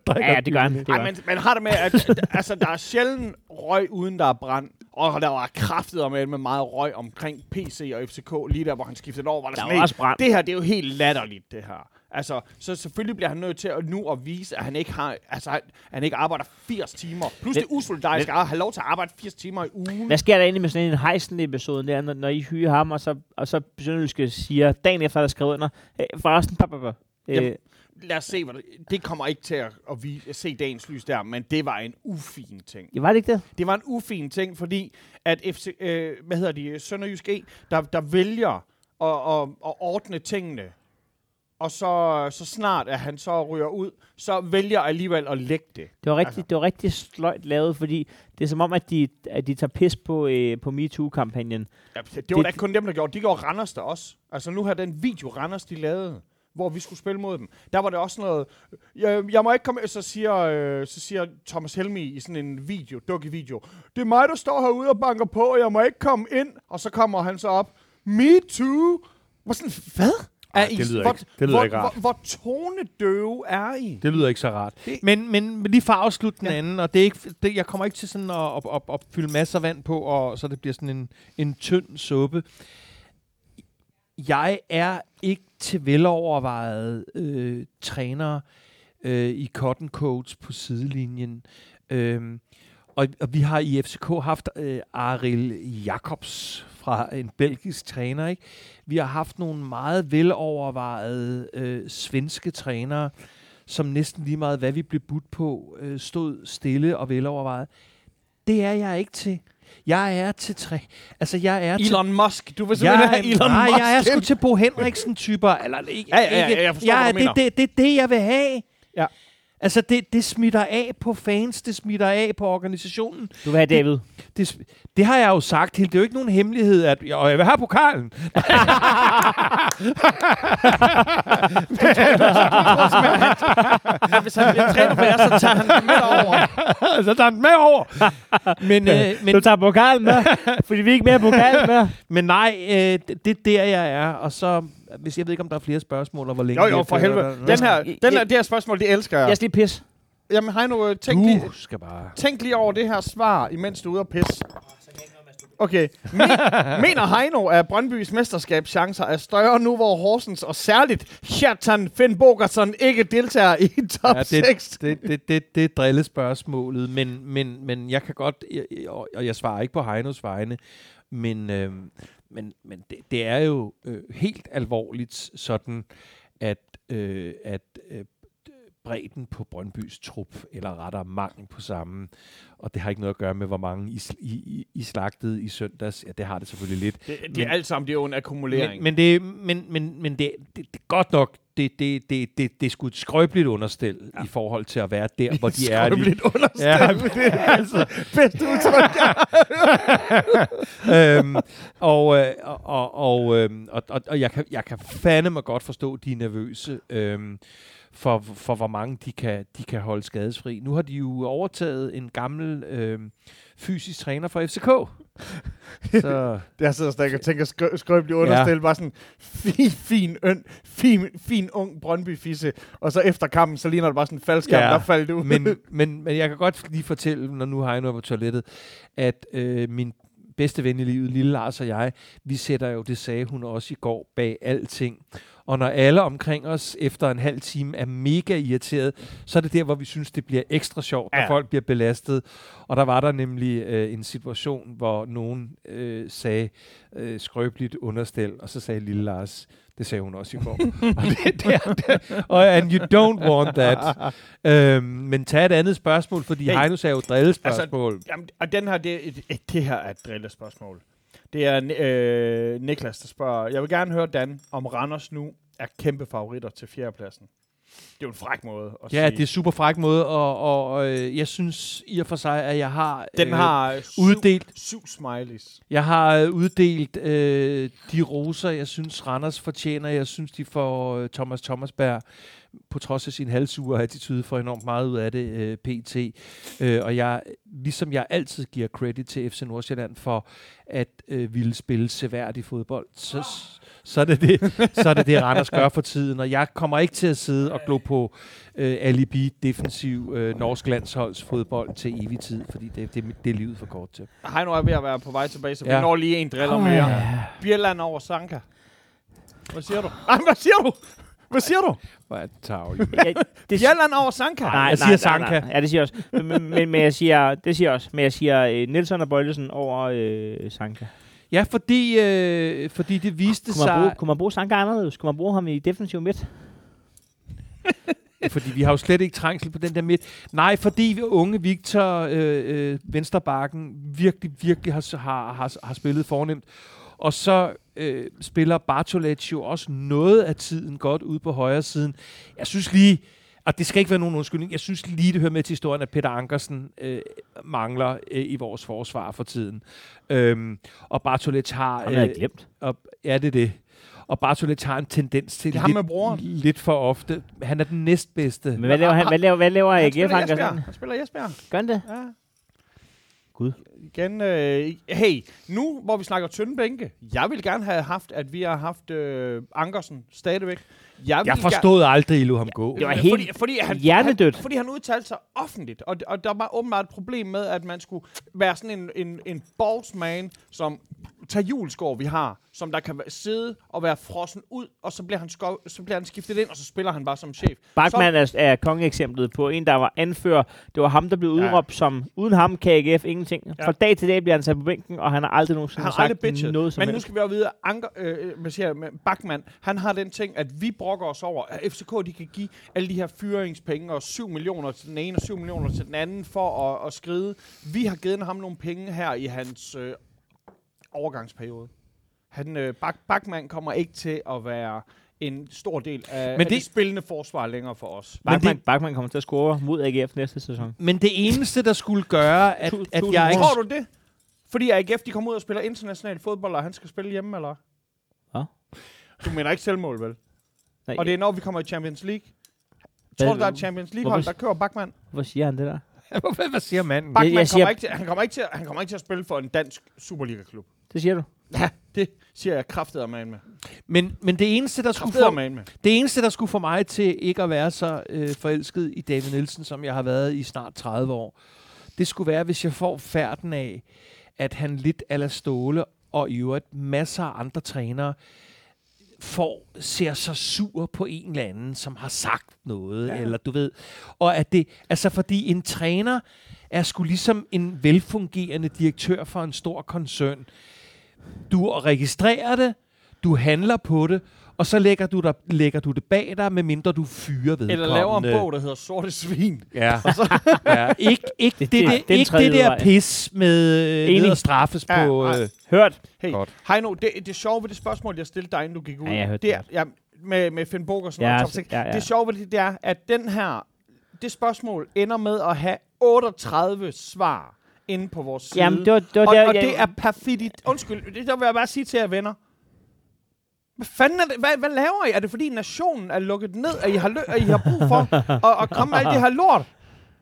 Speaker 4: drikker
Speaker 3: Ja, ja, det gør han. Det gør
Speaker 2: Ej,
Speaker 3: han.
Speaker 2: men man har det med, at altså, der er sjældent røg, uden der er brand. Og der var kraftet om med meget røg omkring PC og FCK, lige der, hvor han skiftede over. Var der
Speaker 3: Der
Speaker 2: sådan,
Speaker 3: var
Speaker 2: "Hey,
Speaker 3: også brand.
Speaker 2: det her, det er jo helt latterligt, det her. Altså, så selvfølgelig bliver han nødt til at nu at vise, at han ikke har, altså, han, han ikke arbejder 80 timer. Plus det er usolidarisk at have lov til at arbejde 80 timer i ugen.
Speaker 3: Hvad sker der egentlig med sådan en Heisen-episode der, når, når I hyrer ham, og så, og så Sønderjyske siger, dagen efter, der skrevet under, hey, forresten, pap, pap, pap.
Speaker 2: Jamen,
Speaker 3: Øh,
Speaker 2: Lad os se, hvad det, det kommer ikke til at, at, vi, at se dagens lys der, men det var en ufin ting.
Speaker 3: ja, var det ikke det?
Speaker 2: Det var en ufin ting, fordi at FC, øh, hvad hedder de, Sønderjysk E, der, der vælger at, at, at ordne tingene, og så, så snart at han så ryger ud, så vælger alligevel at lægge det.
Speaker 3: Det var rigtig,
Speaker 2: Altså.
Speaker 3: det var rigtig sløjt lavet, fordi det er som om, at de, at de tager pis på, øh, på MeToo-kampagnen.
Speaker 2: Ja, det, det var da ikke kun dem, der gjorde. De gjorde Randers der også. Altså nu har den video, Randers de lavede, hvor vi skulle spille mod dem. Der var det også noget, jeg, jeg må ikke komme så siger, øh, så siger Thomas Helmi i sådan en video, dukke-video, det er mig, der står herude og banker på, og jeg må ikke komme ind. Og så kommer han så op, me too. Hvor sådan, hvad? Er
Speaker 4: det
Speaker 2: I,
Speaker 4: lyder
Speaker 2: hvor,
Speaker 4: ikke- det lyder
Speaker 2: hvor,
Speaker 4: ikke rart.
Speaker 2: Hvor, hvor tonedøve er I?
Speaker 4: Det lyder ikke så rart.
Speaker 2: Det-
Speaker 4: Men, men lige for at afslutte den
Speaker 2: Ja.
Speaker 4: anden, og det er ikke, det, jeg kommer ikke til sådan at, at, at, at fylde masser af vand på, og så det bliver sådan en, en tynd suppe. Jeg er ikke til velovervejet øh, træner øh, i cotton coats på sidelinjen. Øhm, og, og vi har i FCK haft øh, Aril Jacobs fra en belgisk træner. Ikke? Vi har haft nogle meget velovervejede øh, svenske trænere, som næsten lige meget, hvad vi blev budt på, øh, stod stille og velovervejet. Det er jeg ikke til. Jeg er til tre. Altså, jeg er til
Speaker 2: Elon Musk. Du vil simpelthen
Speaker 4: jeg,
Speaker 2: have Elon
Speaker 4: nej,
Speaker 2: Musk
Speaker 4: jeg er sgu til Bo Henriksen-typer. Eller, ikke,
Speaker 2: Ja, ja, ja, jeg forstår, hvad du
Speaker 4: det,
Speaker 2: mener.
Speaker 4: det, det, det er det, jeg vil have.
Speaker 2: Ja.
Speaker 4: Altså, det, det smitter af på fans, det smitter af på organisationen.
Speaker 3: Du vil have David.
Speaker 4: Det, sm- det har jeg jo sagt helt. Det er jo ikke nogen hemmelighed, at og jeg vil have pokalen.
Speaker 2: Hvis han bliver træner for jer, så tager han den med over.
Speaker 4: så tager den med over. Men, øh, men,
Speaker 3: Du tager pokalen med, fordi vi er ikke mere pokalen med.
Speaker 4: men nej, øh, det, det er der, jeg er. Og så, hvis jeg ved ikke, om der er flere spørgsmål, og hvor længe
Speaker 2: Jo, jo, for helvede.
Speaker 4: og-
Speaker 2: Den her, den her, det her spørgsmål, det elsker jeg.
Speaker 3: Jeg skal lige pisse.
Speaker 2: Jamen, Heino, øh, tænk, lige,
Speaker 4: Du skal bare...
Speaker 2: tænk lige over det her svar, imens du er ude at pisse. Okay. Men, mener Heino, at Brøndbys mesterskabschancer er større nu, hvor Horsens og særligt Kjartan Finn Bogerson ikke deltager i top
Speaker 4: Ja, det,
Speaker 2: 6?
Speaker 4: det, det, det, det er drillespørgsmålet, men, men, men jeg kan godt, jeg, og og jeg svarer ikke på Heinos vegne, men, øh, men, men det, det er jo øh, helt alvorligt sådan, at, øh, at øh, bredden på Brøndbys trup, eller rettere mangel på samme, og det har ikke noget at gøre med, hvor mange I, I, I, slagtede i søndags. Ja, det har det selvfølgelig lidt.
Speaker 2: Det, det er alt sammen, det er jo en akkumulering.
Speaker 4: Men, men, det, men, men, men det, det, det er godt nok, det, det, det, det, det er sgu et skrøbeligt understil ja. i forhold til at være der, hvor de er.
Speaker 2: Skrøbeligt understil.
Speaker 4: Ja,
Speaker 2: det er altså bedste udtryk.
Speaker 4: øhm, og, øh, og, og, og, øhm, og, og, og jeg, kan, jeg kan fandeme godt forstå, at de er nervøse øhm, for, for, hvor mange de kan, de kan holde skadesfri. Nu har de jo overtaget en gammel øhm, fysisk træner fra FCK. Så
Speaker 2: Jeg sidder stadig og tænker skrø- skrøbeligt understil. Ja. Bare sådan fin, fin, øn, fin, fin ung Brøndby-fisse. Og så efter kampen, så ligner det bare sådan en faldskærm,
Speaker 4: Ja,
Speaker 2: der faldt ud.
Speaker 4: men, men, men jeg kan godt lige fortælle, når nu har jeg noget på toilettet, at øh, min bedste ven i livet, Lille Lars og jeg, vi sætter jo, det sagde hun også i går, bag alting. Og når alle omkring os efter en halv time er mega irriteret, så er det der, hvor vi synes, det bliver ekstra sjovt, når
Speaker 2: Ja.
Speaker 4: folk bliver belastet. Og der var der nemlig øh, en situation, hvor nogen øh, sagde øh, skrøbeligt understel, og så sagde Lille Lars, det sagde hun også i går. og, det, det, er- det, og and you don't want that. øhm, men tag et andet spørgsmål, fordi
Speaker 2: Hey.
Speaker 4: Heino sagde jo drillespørgsmål. Altså,
Speaker 2: Jamen, og den her, det, et, et, det her er et drillespørgsmål. Det er øh, Niklas, der spørger. Jeg vil gerne høre, Dan, om Randers nu er kæmpe favoritter til fjerdepladsen. Det er jo en fræk måde at
Speaker 4: ja,
Speaker 2: sige.
Speaker 4: det er super fræk måde, og, og, og øh, jeg synes i og for sig, at jeg har
Speaker 2: Den
Speaker 4: øh,
Speaker 2: har syv,
Speaker 4: uddelt
Speaker 2: syv smileys.
Speaker 4: Jeg har øh, uddelt øh, de roser, jeg synes, Randers fortjener. Jeg synes, de får øh, Thomas Thomasberg, på trods af sin halvsure attitude, får enormt meget ud af det, øh, pt. Øh, og jeg, ligesom jeg altid giver credit til FC Nordsjælland for at øh, ville spille seværdig fodbold, så, så, er det det, så er det det, Randers gør for tiden. Og jeg kommer ikke til at sidde og glo på øh, alibi defensiv øh, norsk landsholdsfodbold til evig tid, fordi det, det, det er livet for kort til.
Speaker 2: Heino er ved at være på vej tilbage, så vi
Speaker 4: Ja.
Speaker 2: når lige en driller mere. Bjelland over Sanka. Hvad siger du? Ej, hvad siger du? Hvad siger du?
Speaker 4: Hvor er det tarveligt.
Speaker 3: Jeg, det,
Speaker 2: Bjelland over Sanka?
Speaker 3: nej,
Speaker 4: Jeg
Speaker 3: nej,
Speaker 4: siger
Speaker 3: nej,
Speaker 4: Sanka.
Speaker 3: Nej, ja, det siger jeg også. Men, men, men jeg siger, det siger jeg også. Men jeg siger øh, Nielsen og Bøjlesen over øh, Sanka.
Speaker 4: Ja, fordi, øh, fordi det viste
Speaker 3: Kunne man, bruge,
Speaker 4: sig...
Speaker 3: kunne man bruge Sanka anderledes? Kunne man bruge ham i defensiv midt?
Speaker 4: Fordi vi har jo slet ikke trængsel på den der midt. Nej, fordi unge Victor øh, øh, Vensterbakken virkelig, virkelig har, har, har, har spillet fornemt. Og så øh, spiller Bartolets jo også noget af tiden godt ude på højre siden. Jeg synes lige, og det skal ikke være nogen undskyldning, jeg synes lige, det hører med til historien, at Peter Ankersen øh, mangler øh, i vores forsvar for tiden. Øhm, og Bartolets har...
Speaker 3: Ham havde jeg glemt.
Speaker 4: og, ja, det er det. Og Bartolets har en tendens til
Speaker 2: Det er
Speaker 4: lidt,
Speaker 2: med broren.
Speaker 4: lidt for ofte. Han er den næstbedste.
Speaker 3: Men hvad laver han? Hvad laver, hvad laver
Speaker 2: Han
Speaker 3: AGF
Speaker 2: spiller
Speaker 3: Ankersen?
Speaker 2: Jesper. Han spiller Jesper.
Speaker 3: Gør han det?
Speaker 2: Ja.
Speaker 3: Gud.
Speaker 2: Igen, øh, hey, nu hvor vi snakker tynde bænke, jeg vil gerne have haft, at vi har haft øh, Ankersen stadigvæk. Jeg,
Speaker 4: Jeg forstod aldrig, at ham gå.
Speaker 3: Det var helt
Speaker 2: fordi, fordi han,
Speaker 3: hjernedødt.
Speaker 2: Han, fordi han udtalte sig offentligt, og, og der var åbenbart et problem med, at man skulle være sådan en, en, en bossman, som tager juleskår, vi har, som der kan sidde og være frossen ud, og så bliver han, skov, så bliver han skiftet ind, og så spiller han bare som chef.
Speaker 3: Bachmann er, er kongeeksemplet på en, der var anfører. Det var ham, der blev
Speaker 2: Ja.
Speaker 3: udråbt som, uden ham kan AGF ingenting.
Speaker 2: Ja.
Speaker 3: Fra dag til dag bliver han sat på bænken, og han har aldrig nogensinde
Speaker 2: Han har aldrig
Speaker 3: sagt
Speaker 2: bitchet.
Speaker 3: noget som
Speaker 2: Men nu
Speaker 3: helst.
Speaker 2: skal vi jo vide, at Anker, øh, hvad siger Bachmann, han har den ting, at vi brokker os over, at FCK de kan give alle de her fyringspenge, og 7 millioner til den ene, og 7 millioner til den anden, for at, at skride. Vi har givet ham nogle penge her i hans øh, overgangsperiode. Han, øh, Bach, Bachmann kommer ikke til at være en stor del af, Men det, af
Speaker 4: det-
Speaker 2: spillende forsvar længere for os.
Speaker 4: Men
Speaker 3: Bachmann,
Speaker 4: det-
Speaker 3: Bachmann kommer til at score mod AGF næste sæson.
Speaker 4: Men det eneste, der skulle gøre, at, at jeg ikke...
Speaker 2: Tror du det? Fordi AGF de kommer ud og spiller international fodbold, og han skal spille hjemme, eller?
Speaker 3: Hvad?
Speaker 2: Du mener ikke selvmål, vel?
Speaker 3: Nej,
Speaker 2: Og det er når vi kommer i Champions League.
Speaker 3: Hvad-
Speaker 2: Tror du, der er Champions League-hold, der kører Bachmann?
Speaker 3: Hvorfor siger han det der?
Speaker 4: Hvad siger manden?
Speaker 2: Bachmann
Speaker 3: jeg siger-
Speaker 2: kommer ikke til, han, kommer ikke til, han kommer ikke til at spille for en dansk Superliga-klub.
Speaker 3: Det siger du.
Speaker 2: Ja, det siger jeg kraftet med med.
Speaker 4: Men, men det eneste, der skulle få,
Speaker 2: med
Speaker 4: det eneste, der skulle få mig til ikke at være så øh, forelsket i David Nielsen, som jeg har været i snart 30 år, det skulle være, hvis jeg får færden af, at han lidt ala Ståle og i øvrigt masser af andre trænere får, ser så sur på en eller anden, som har sagt noget,
Speaker 2: ja.
Speaker 4: eller du ved. Og at det, altså fordi en træner er sgu ligesom en velfungerende direktør for en stor koncern. Du registrerer det, du handler på det, og så lægger du, der, lægger du det bag dig, medmindre du fyrer vedkommende.
Speaker 2: Eller laver en bog, der hedder Sorte Svin.
Speaker 4: Ja. ja. Ikke, ikke,
Speaker 3: Det-
Speaker 4: det, det, ikke det der
Speaker 3: vej.
Speaker 4: pis med øh,
Speaker 3: Enig.
Speaker 4: og straffes
Speaker 2: Ja,
Speaker 4: på...
Speaker 2: nej.
Speaker 4: Øh,
Speaker 3: Hørt.
Speaker 2: Hey,
Speaker 4: Godt.
Speaker 2: Heino, det, det sjove ved det spørgsmål, jeg stillede dig, inden du gik ud,
Speaker 3: Ja, jeg hørte
Speaker 2: det er,
Speaker 3: det
Speaker 2: ja, med, med Finn Bogersen
Speaker 3: Ja,
Speaker 2: og top
Speaker 3: så-
Speaker 2: 6.
Speaker 3: ja, ja.
Speaker 2: Det sjove ved det, det er, at den her, det spørgsmål ender med at have 38 svar inde på vores side.
Speaker 3: Jamen, det var, det var
Speaker 2: og,
Speaker 3: der,
Speaker 2: og
Speaker 3: jeg,
Speaker 2: det er perfidigt. Undskyld, det der vil jeg bare sige til jer venner. Hvad fanden er det? Hvad, hvad laver I? Er det fordi nationen er lukket ned, at I har, lø- at I har brug for at, at komme med alt det her lort?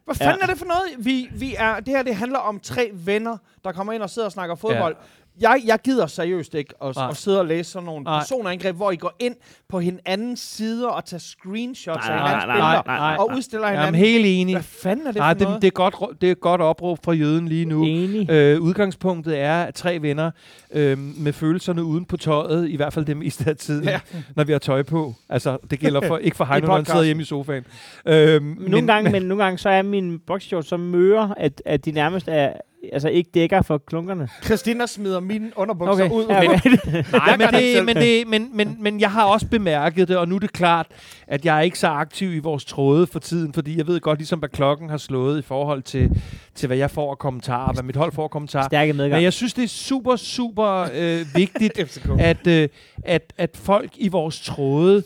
Speaker 2: Hvad fanden
Speaker 3: Ja.
Speaker 2: er det for noget? Vi, vi er, det her det handler om tre venner, der kommer ind og sidder og snakker fodbold. Jeg, jeg gider seriøst ikke at,
Speaker 4: Nej.
Speaker 2: at sidde og læse sådan nogle
Speaker 4: Nej.
Speaker 2: personangreb, hvor I går ind på hinandens sider og tager screenshots
Speaker 3: Nej,
Speaker 2: af
Speaker 3: nej,
Speaker 2: hinandens
Speaker 3: nej,
Speaker 2: billeder
Speaker 3: nej, nej,
Speaker 2: og
Speaker 3: nej.
Speaker 2: udstiller
Speaker 4: Jamen,
Speaker 2: hinanden.
Speaker 4: helt enig.
Speaker 2: Hvad fanden er det
Speaker 4: Nej,
Speaker 2: for
Speaker 4: det,
Speaker 2: noget?
Speaker 4: det, er godt, det er et godt opråb fra jøden lige nu.
Speaker 3: enig.
Speaker 4: Øh, udgangspunktet er at tre venner øh, med følelserne uden på tøjet, i hvert fald det meste af tiden,
Speaker 2: Ja.
Speaker 4: når vi har tøj på. Altså, det gælder for, ikke for Heino, når han sidder hjemme i sofaen. Øh,
Speaker 3: Nogle gange, men nogle gange så er min boxshorts så møre, at, at de nærmest er, altså ikke dækker for klunkerne.
Speaker 2: Christina smider mine underbukser ud.
Speaker 3: Ja, okay.
Speaker 4: Nej, men,
Speaker 2: det selv.
Speaker 4: men, det, men, men, men jeg har også bemærket det, og nu er det klart, at jeg er ikke så aktiv i vores tråde for tiden, fordi jeg ved godt, ligesom hvad klokken har slået i forhold til, til hvad jeg får af kommentarer, hvad mit hold får af kommentarer.
Speaker 3: Stærke medgang.
Speaker 4: Men jeg synes, det er super, super øh, vigtigt,
Speaker 2: FCK.
Speaker 4: at, øh, at, at folk i vores tråde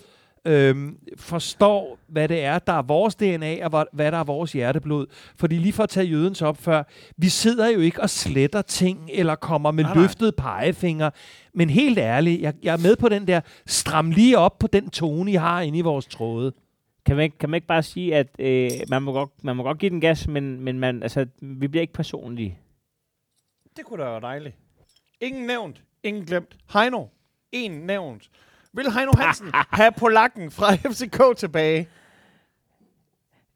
Speaker 4: øhm, forstår, hvad det er, der er vores DNA, og hvad, der er vores hjerteblod. Fordi lige for at tage jødens op før, vi sidder jo ikke og sletter ting, eller kommer med
Speaker 2: Nej, nej.
Speaker 4: løftede pegefinger. Men helt ærligt, jeg, jeg er med på den der, stram lige op på den tone, I har inde i vores tråde.
Speaker 3: Kan man, ikke, kan man ikke bare sige, at øh, man, må godt, man må godt give den gas, men, men man, altså, vi bliver ikke personlige.
Speaker 2: Det kunne da være dejligt. Ingen nævnt, ingen glemt. Heino, en nævnt. Vil Heino Hansen have polakken fra FCK tilbage?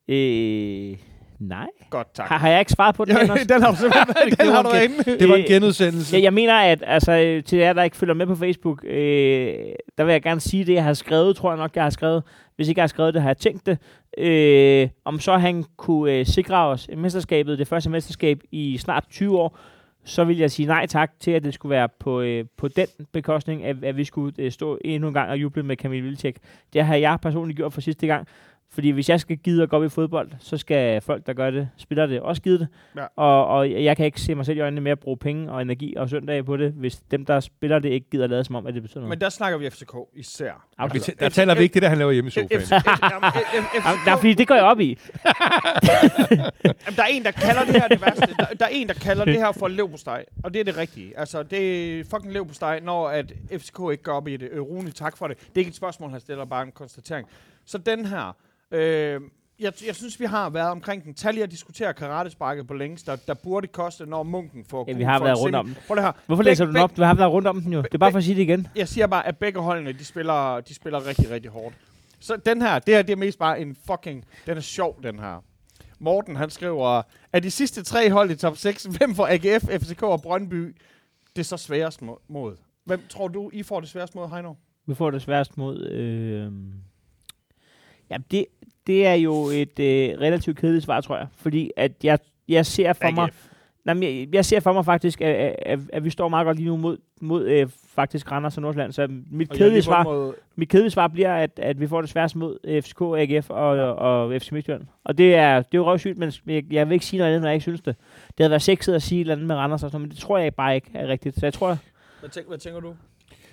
Speaker 3: Øh, nej.
Speaker 2: Godt, tak.
Speaker 3: Har, har jeg ikke svaret på den?
Speaker 2: Ja, den har du simpelthen den har du inde.
Speaker 4: Det var en
Speaker 3: Øh,
Speaker 4: genudsendelse.
Speaker 3: Jeg, jeg mener, at altså, øh, til jer, der ikke følger med på Facebook, øh, der vil jeg gerne sige det, jeg har skrevet, tror jeg nok, jeg har skrevet. Hvis ikke jeg har skrevet det, har jeg tænkt det. Øh, om så han kunne øh, sikre os mesterskabet, det første mesterskab i snart 20 år, så vil jeg sige nej tak til, at det skulle være på, øh, på den bekostning, at, at vi skulle øh, stå endnu en gang og juble med Camille Vilcek. Det har jeg personligt gjort for sidste gang. Fordi hvis jeg skal gide at gå op i fodbold, så skal folk, der gør det, spiller det, også gide det.
Speaker 2: Ja.
Speaker 3: Og, og jeg kan ikke se mig selv i øjnene med at bruge penge og energi og søndag på det, hvis dem, der spiller det, ikke gider at lade som om, at det betyder noget.
Speaker 2: Men der snakker vi FCK især.
Speaker 3: Okay.
Speaker 4: Vi t- der taler vi ikke det, der han laver hjemme i sofaen.
Speaker 2: F- F- F- F-
Speaker 3: er fordi det går jeg op i.
Speaker 2: Jamen, der er en, der kalder det her det værste. Der, der er en, der kalder det her for leverpostej. Og det er det rigtige. Altså, det er fucking leverpostej, når at FCK ikke går op i det. Øh, Rune, tak for det. Det er ikke et spørgsmål, han stiller, bare en konstatering. Så den her. Øh, jeg, jeg synes, vi har været omkring den. Tag lige at diskutere karatesparket på længst, der, der burde koste, når munken får
Speaker 3: Ja, vi har været rundt om den.
Speaker 2: Prøv det her.
Speaker 3: Hvorfor
Speaker 2: Beg-
Speaker 3: læser du den op? Du har været rundt om den jo. Det er bare for at sige det igen.
Speaker 2: Jeg siger bare, at begge holdene, de spiller, de spiller rigtig, rigtig hårdt. Så den her, det her, det er mest bare en fucking... Den er sjov, den her. Morten, han skriver, at de sidste tre hold i top 6, hvem får AGF, FCK og Brøndby, det er så sværest mo- mod? Hvem tror du, I får det sværest mod, Heino?
Speaker 3: Vi får det sværest mod... Øh... Ja, det, det er jo et øh, relativt kedeligt svar, tror jeg. Fordi at jeg, jeg ser for mig... Nej, men jeg, jeg ser for mig faktisk, at, at, at, vi står meget godt lige nu mod, mod øh, faktisk Randers og Nordsjælland. Så mit
Speaker 2: Og
Speaker 3: kedelige,
Speaker 2: lige
Speaker 3: svar,
Speaker 2: mod,
Speaker 3: mit kedelige svar bliver, at, at vi får det sværest mod øh, FCK, AGF og, og FC Midtjylland. Og det er, det er jo røvsygt, men jeg, jeg vil ikke sige noget andet, når jeg ikke synes det. Det havde været sexet at sige et eller andet med Randers og sådan noget, men det tror jeg bare ikke er rigtigt. Så jeg tror,
Speaker 2: hvad, tænker, hvad tænker du?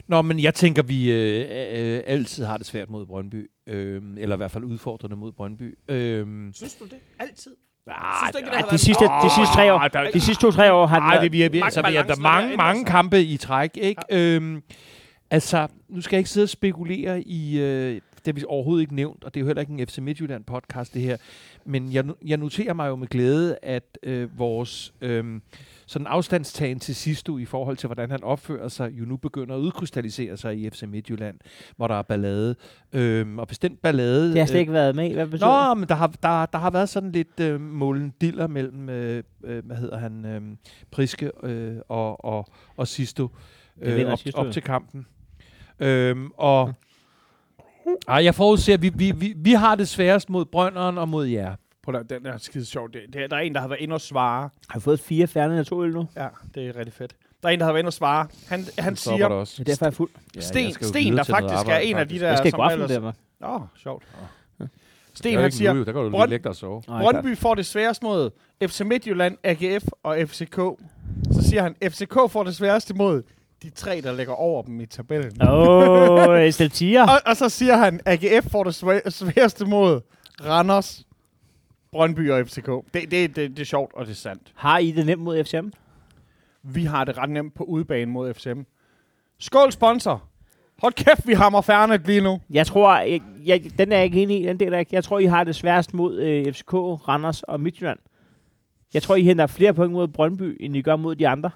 Speaker 4: Nå, men jeg tænker, vi øh, øh, altid har det svært mod Brøndby. Øh, eller i hvert fald udfordrende mod Brøndby. Øh,
Speaker 2: Synes du det? Altid?
Speaker 4: ah,
Speaker 2: Synes det har
Speaker 3: de sidste, de sidste tre år, de sidste to-tre år har været-
Speaker 4: det vi vi,
Speaker 2: Mange
Speaker 4: altså, vi er der mange, mange kampe i træk, ikke? Ja. Øhm, altså, nu skal jeg ikke sidde og spekulere i, øh, det har vi overhovedet ikke nævnt, og det er jo heller ikke en FC Midtjylland podcast, det her. Men jeg, jeg noterer mig jo med glæde, at øh, vores øh, sådan afstandstagen til sidst i forhold til, hvordan han opfører sig, jo nu begynder at udkrystallisere sig i FC Midtjylland, hvor der er ballade. Øhm, og bestemt ballade...
Speaker 3: Det har slet
Speaker 4: øh,
Speaker 3: ikke været med. Hvad betyder?
Speaker 4: Nå, men der har, der, der har været sådan lidt øh, målen diller mellem, øh, øh, hvad hedder han, øh, Priske øh, og, og, og Sisto øh, op,
Speaker 3: Sisto
Speaker 4: op til kampen. Øhm, og ej, jeg forudser, at vi, vi, vi, vi har det sværest mod Brønderen og mod jer.
Speaker 2: Prøv at, den er skide sjov. Det, det, der er en, der har været inde og svare.
Speaker 3: Har vi fået fire færdige og to øl nu?
Speaker 2: Ja, det er rigtig fedt. Der er en, der har været inde og svare. Han, han siger,
Speaker 4: det også.
Speaker 3: Det er derfor, jeg er fuld.
Speaker 4: Ja,
Speaker 2: Sten, der faktisk
Speaker 4: arbejde,
Speaker 2: er en af de der,
Speaker 3: Jeg skal i
Speaker 2: som
Speaker 3: aften
Speaker 2: ellers...
Speaker 3: der, hva'?
Speaker 2: Åh, sjovt.
Speaker 4: Det
Speaker 2: Sten,
Speaker 4: jo
Speaker 2: han
Speaker 4: ikke
Speaker 2: siger,
Speaker 4: jo. der kan du
Speaker 2: Brønd-
Speaker 4: lige lægge dig og sove.
Speaker 3: Nå,
Speaker 2: Brøndby får det sværest mod FC Midtjylland, AGF og FCK. Så siger han, FCK får det sværeste mod de tre, der ligger over dem i tabellen.
Speaker 3: Åh, oh.
Speaker 2: Og, og så siger han, AGF får det svær- sværeste mod Randers, Brøndby og FCK. Det, det, det, det er sjovt, og det er sandt.
Speaker 3: Har I det nemt mod FCM?
Speaker 2: Vi har det ret nemt på udebane mod FCM. Skål, sponsor! Hold kæft, vi hammer færnet lige nu.
Speaker 3: Jeg tror, jeg, jeg, den er jeg ikke enig i. Den del er jeg ikke. Jeg tror, I har det sværest mod øh, FCK, Randers og Midtjylland. Jeg tror, I henter flere point mod Brøndby, end I gør mod de andre.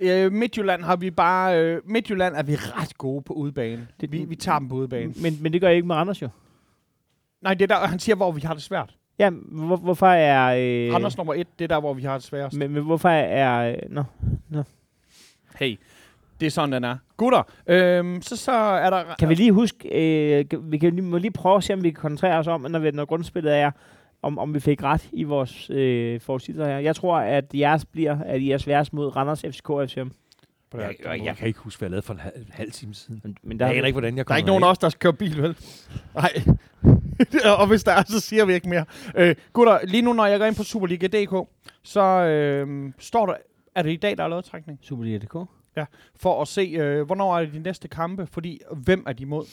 Speaker 2: Øh, Midtjylland har vi bare... Øh, Midtjylland er vi ret gode på udebane.
Speaker 3: Det-
Speaker 2: Vi, vi tager dem på udebane.
Speaker 3: Men, men det gør I ikke med Randers jo.
Speaker 2: Nej, det er der, han siger, hvor vi har det svært.
Speaker 3: Ja, hvor, hvorfor er... Øh,
Speaker 2: Randers nummer et, det er der, hvor vi har det sværest.
Speaker 3: men, men hvorfor er... Øh, nå.
Speaker 2: Hey, det er sådan, den er. Gutter, øhm, så, så er der...
Speaker 3: Kan vi lige huske... Øh, vi kan lige, må lige prøve at se, om vi kan koncentrere os om, når, vi, når grundspillet er, om, om vi fik ret i vores øh, forudsigelser her. Jeg tror, at jeres bliver, at I er sværest mod Randers, FCK FCM.
Speaker 4: Jeg, jeg, jeg kan ikke huske, hvad jeg lavede for en halv, halv time siden.
Speaker 3: Men, men
Speaker 4: Jeg
Speaker 3: der,
Speaker 4: aner ikke, hvordan jeg
Speaker 2: Der er
Speaker 4: kommer
Speaker 2: ikke nogen af os, der skal køre bil, vel? Nej. og hvis der er, så siger vi ikke mere. Øh, gutter, lige nu, når jeg går ind på Superliga.dk, så øh, står der... Er det i dag, der er lavet trækning?
Speaker 3: Superliga.dk.
Speaker 2: For at se, øh, hvornår er det de næste kampe? Fordi, hvem er de mod?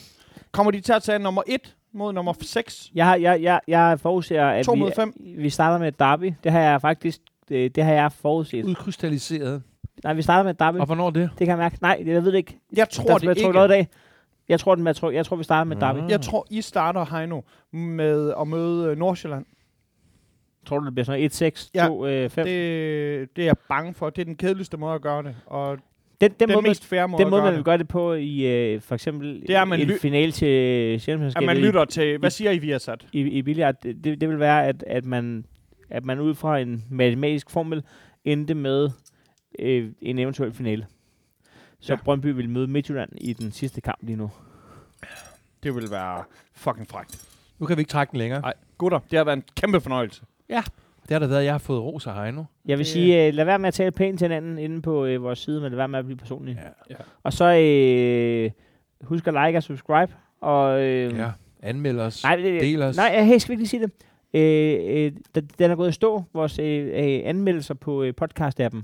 Speaker 2: Kommer de til at tage nummer 1 mod nummer 6?
Speaker 3: Jeg, har- jeg, jeg, jeg forudser, at
Speaker 2: To
Speaker 3: vi,
Speaker 2: mod fem.
Speaker 3: vi starter med et derby. Det har jeg faktisk... Det, det har jeg forudset.
Speaker 4: Udkrystalliseret.
Speaker 3: Nej, vi starter med derby.
Speaker 4: Og hvornår det?
Speaker 3: Det kan jeg mærke. Nej, det, jeg ved det ikke.
Speaker 2: Jeg tror
Speaker 3: der,
Speaker 2: det
Speaker 3: jeg tror,
Speaker 2: ikke.
Speaker 3: noget i dag. Jeg tror, den, jeg, tror, jeg tror, vi starter med derby.
Speaker 4: Mm.
Speaker 2: Jeg tror, I starter, Heino, med at møde øh, Nordsjælland.
Speaker 3: Tror du, det bliver sådan noget 1-6,
Speaker 2: Ja,
Speaker 3: 2, øh, 5?
Speaker 2: Det, det er jeg bange for. Det er den kedeligste måde at gøre det. Og
Speaker 3: Den, den,
Speaker 2: den,
Speaker 3: måde, man,
Speaker 2: mest fair måde
Speaker 3: den måde,
Speaker 2: at
Speaker 3: man vil
Speaker 2: det.
Speaker 3: gøre det på i øh, for eksempel
Speaker 2: Det er, at man
Speaker 3: en
Speaker 2: ly-
Speaker 3: finale til
Speaker 2: At
Speaker 3: Sjællandsmesterskabet
Speaker 2: man
Speaker 3: i-
Speaker 2: lytter til, hvad siger I, vi har sat?
Speaker 3: i, i billiard, det, det, det vil være, at, at, man, at man ud fra en matematisk formel endte med øh, en eventuel finale. Så
Speaker 2: Ja.
Speaker 3: ja. Brøndby vil møde Midtjylland i den sidste kamp lige nu.
Speaker 2: Det vil være fucking frækt.
Speaker 4: Nu kan vi ikke trække den længere.
Speaker 2: Nej, gutter, det har været en kæmpe fornøjelse.
Speaker 4: Det har da været, at jeg har fået ros af Heino.
Speaker 3: Jeg vil
Speaker 2: Det-
Speaker 3: sige, øh, lad være med at tale pænt til hinanden inde på øh, vores side, men lad være med at blive personlig.
Speaker 4: Ja.
Speaker 2: Ja.
Speaker 3: Og så øh, husk at like og subscribe. Og, øh,
Speaker 4: ja. Anmeld os.
Speaker 3: Nej, det,
Speaker 4: Del os.
Speaker 3: nej, jeg hey, skal vi ikke lige sige det? Øh, øh, den- den er gået i stå, vores øh, øh, anmeldelser på øh, podcast-appen.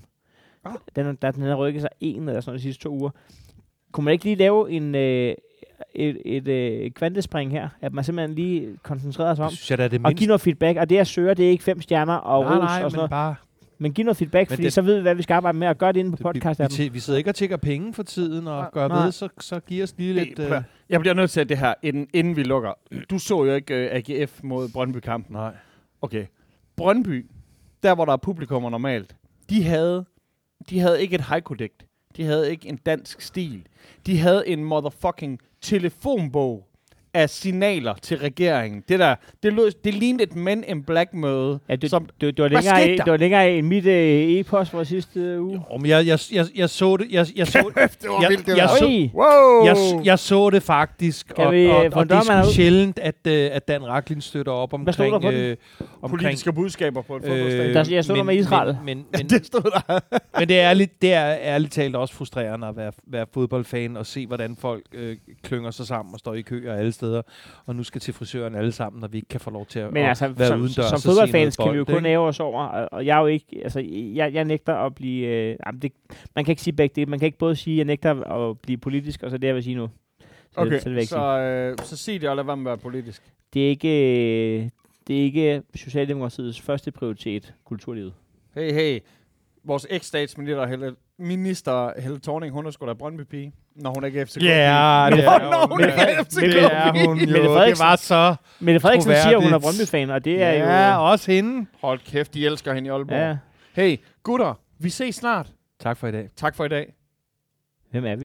Speaker 2: Ah.
Speaker 3: Den, er- der, den har rykket sig en eller sådan de sidste to uger. Kunne man ikke lige lave en, øh, et, et øh, kvantespring her? At man simpelthen lige koncentrerer sig om
Speaker 4: synes jeg er det
Speaker 3: og give noget feedback. Og det, jeg søger, det er ikke fem stjerner og
Speaker 4: nej,
Speaker 3: ros
Speaker 4: nej,
Speaker 3: og sådan
Speaker 4: men
Speaker 3: noget.
Speaker 4: bare...
Speaker 3: Men giv noget feedback,
Speaker 4: Men
Speaker 3: fordi
Speaker 4: det-
Speaker 3: så ved vi, hvad vi skal arbejde med, og gøre det inde på
Speaker 4: vi,
Speaker 3: podcast
Speaker 4: vi, vi sidder ikke og tjekker penge for tiden og
Speaker 2: Nej.
Speaker 4: gør
Speaker 3: Nej.
Speaker 4: ved, så, så giv os lige lidt... Øh,
Speaker 2: Jeg bliver nødt til at det her, inden, inden vi lukker. Du så jo ikke uh, AGF mod Brøndby-kampen.
Speaker 4: nej.
Speaker 2: Okay. Brøndby, der hvor der er publikummer normalt, de havde, de havde ikke et haiku-digt. De havde ikke en dansk stil. De havde en motherfucking telefonbog af signaler til regeringen. Det der, det, lød, det lignede et Men in Black møde.
Speaker 3: Ja, det,
Speaker 2: som,
Speaker 3: det, det, var længere, af- det var længere end mit øh, e-post fra sidste øh, uge.
Speaker 4: Jo, men jeg, jeg, jeg, jeg så det... Jeg, jeg, så,
Speaker 2: det
Speaker 4: jeg, jeg, så,
Speaker 3: Oj!
Speaker 2: Wow!
Speaker 4: jeg, jeg så det faktisk,
Speaker 3: Kan
Speaker 4: og,
Speaker 3: vi, øh,
Speaker 4: og,
Speaker 3: få
Speaker 4: og, og det er
Speaker 3: ud?
Speaker 4: sjældent, at, øh, at Dan Raklin støtter op
Speaker 3: Hvad stod der
Speaker 4: omkring... Øh, omkring
Speaker 2: Politiske budskaber på et fodboldstadion.
Speaker 3: Der- jeg stod der med Israel.
Speaker 4: Men, men, men,
Speaker 2: det stod der.
Speaker 4: men det er ærligt, det er ærligt talt også frustrerende at være, være fodboldfan og se, hvordan folk øh, klynger sig sammen og står i kø og alle steder, og nu skal til frisøren alle sammen, og vi ikke kan få lov til at,
Speaker 3: Men
Speaker 4: at
Speaker 3: altså,
Speaker 4: være
Speaker 3: som,
Speaker 4: udendørs
Speaker 3: som fodboldfans kan vi jo kun ære os over, og, jeg er jo ikke, altså, jeg, jeg nægter at blive, øh, jamen det, man kan ikke sige begge det, man kan ikke både sige, at jeg nægter at blive politisk, og så det, jeg vil sige nu. Så,
Speaker 2: Okay,
Speaker 3: så, det ikke sige.
Speaker 2: så, øh, så sig det og lad være med at være politisk.
Speaker 3: Det er ikke, øh, det er ikke Socialdemokratiets første prioritet, kulturlivet.
Speaker 2: Hey, hey. Vores eks-statsminister minister Helle Thorning, hun er sgu da Brøndby-pige, når hun ikke er FCK.
Speaker 4: Ja, det
Speaker 2: Nå,
Speaker 4: er
Speaker 2: nå,
Speaker 4: hun.
Speaker 2: hun
Speaker 4: Det
Speaker 2: er FCK.
Speaker 4: det er hun
Speaker 3: Mette
Speaker 4: jo. Det
Speaker 3: Frederiksen.
Speaker 4: var så
Speaker 3: Mette Frederiksen siger, at hun er. Brøndby-fan, og det er
Speaker 4: Ja,
Speaker 3: jo...
Speaker 4: også hende.
Speaker 2: Hold kæft, de elsker hende i Aalborg.
Speaker 3: Ja,
Speaker 2: Hey, gutter, vi ses snart.
Speaker 4: Tak for i dag.
Speaker 2: Tak for i dag.
Speaker 3: hvem er vi?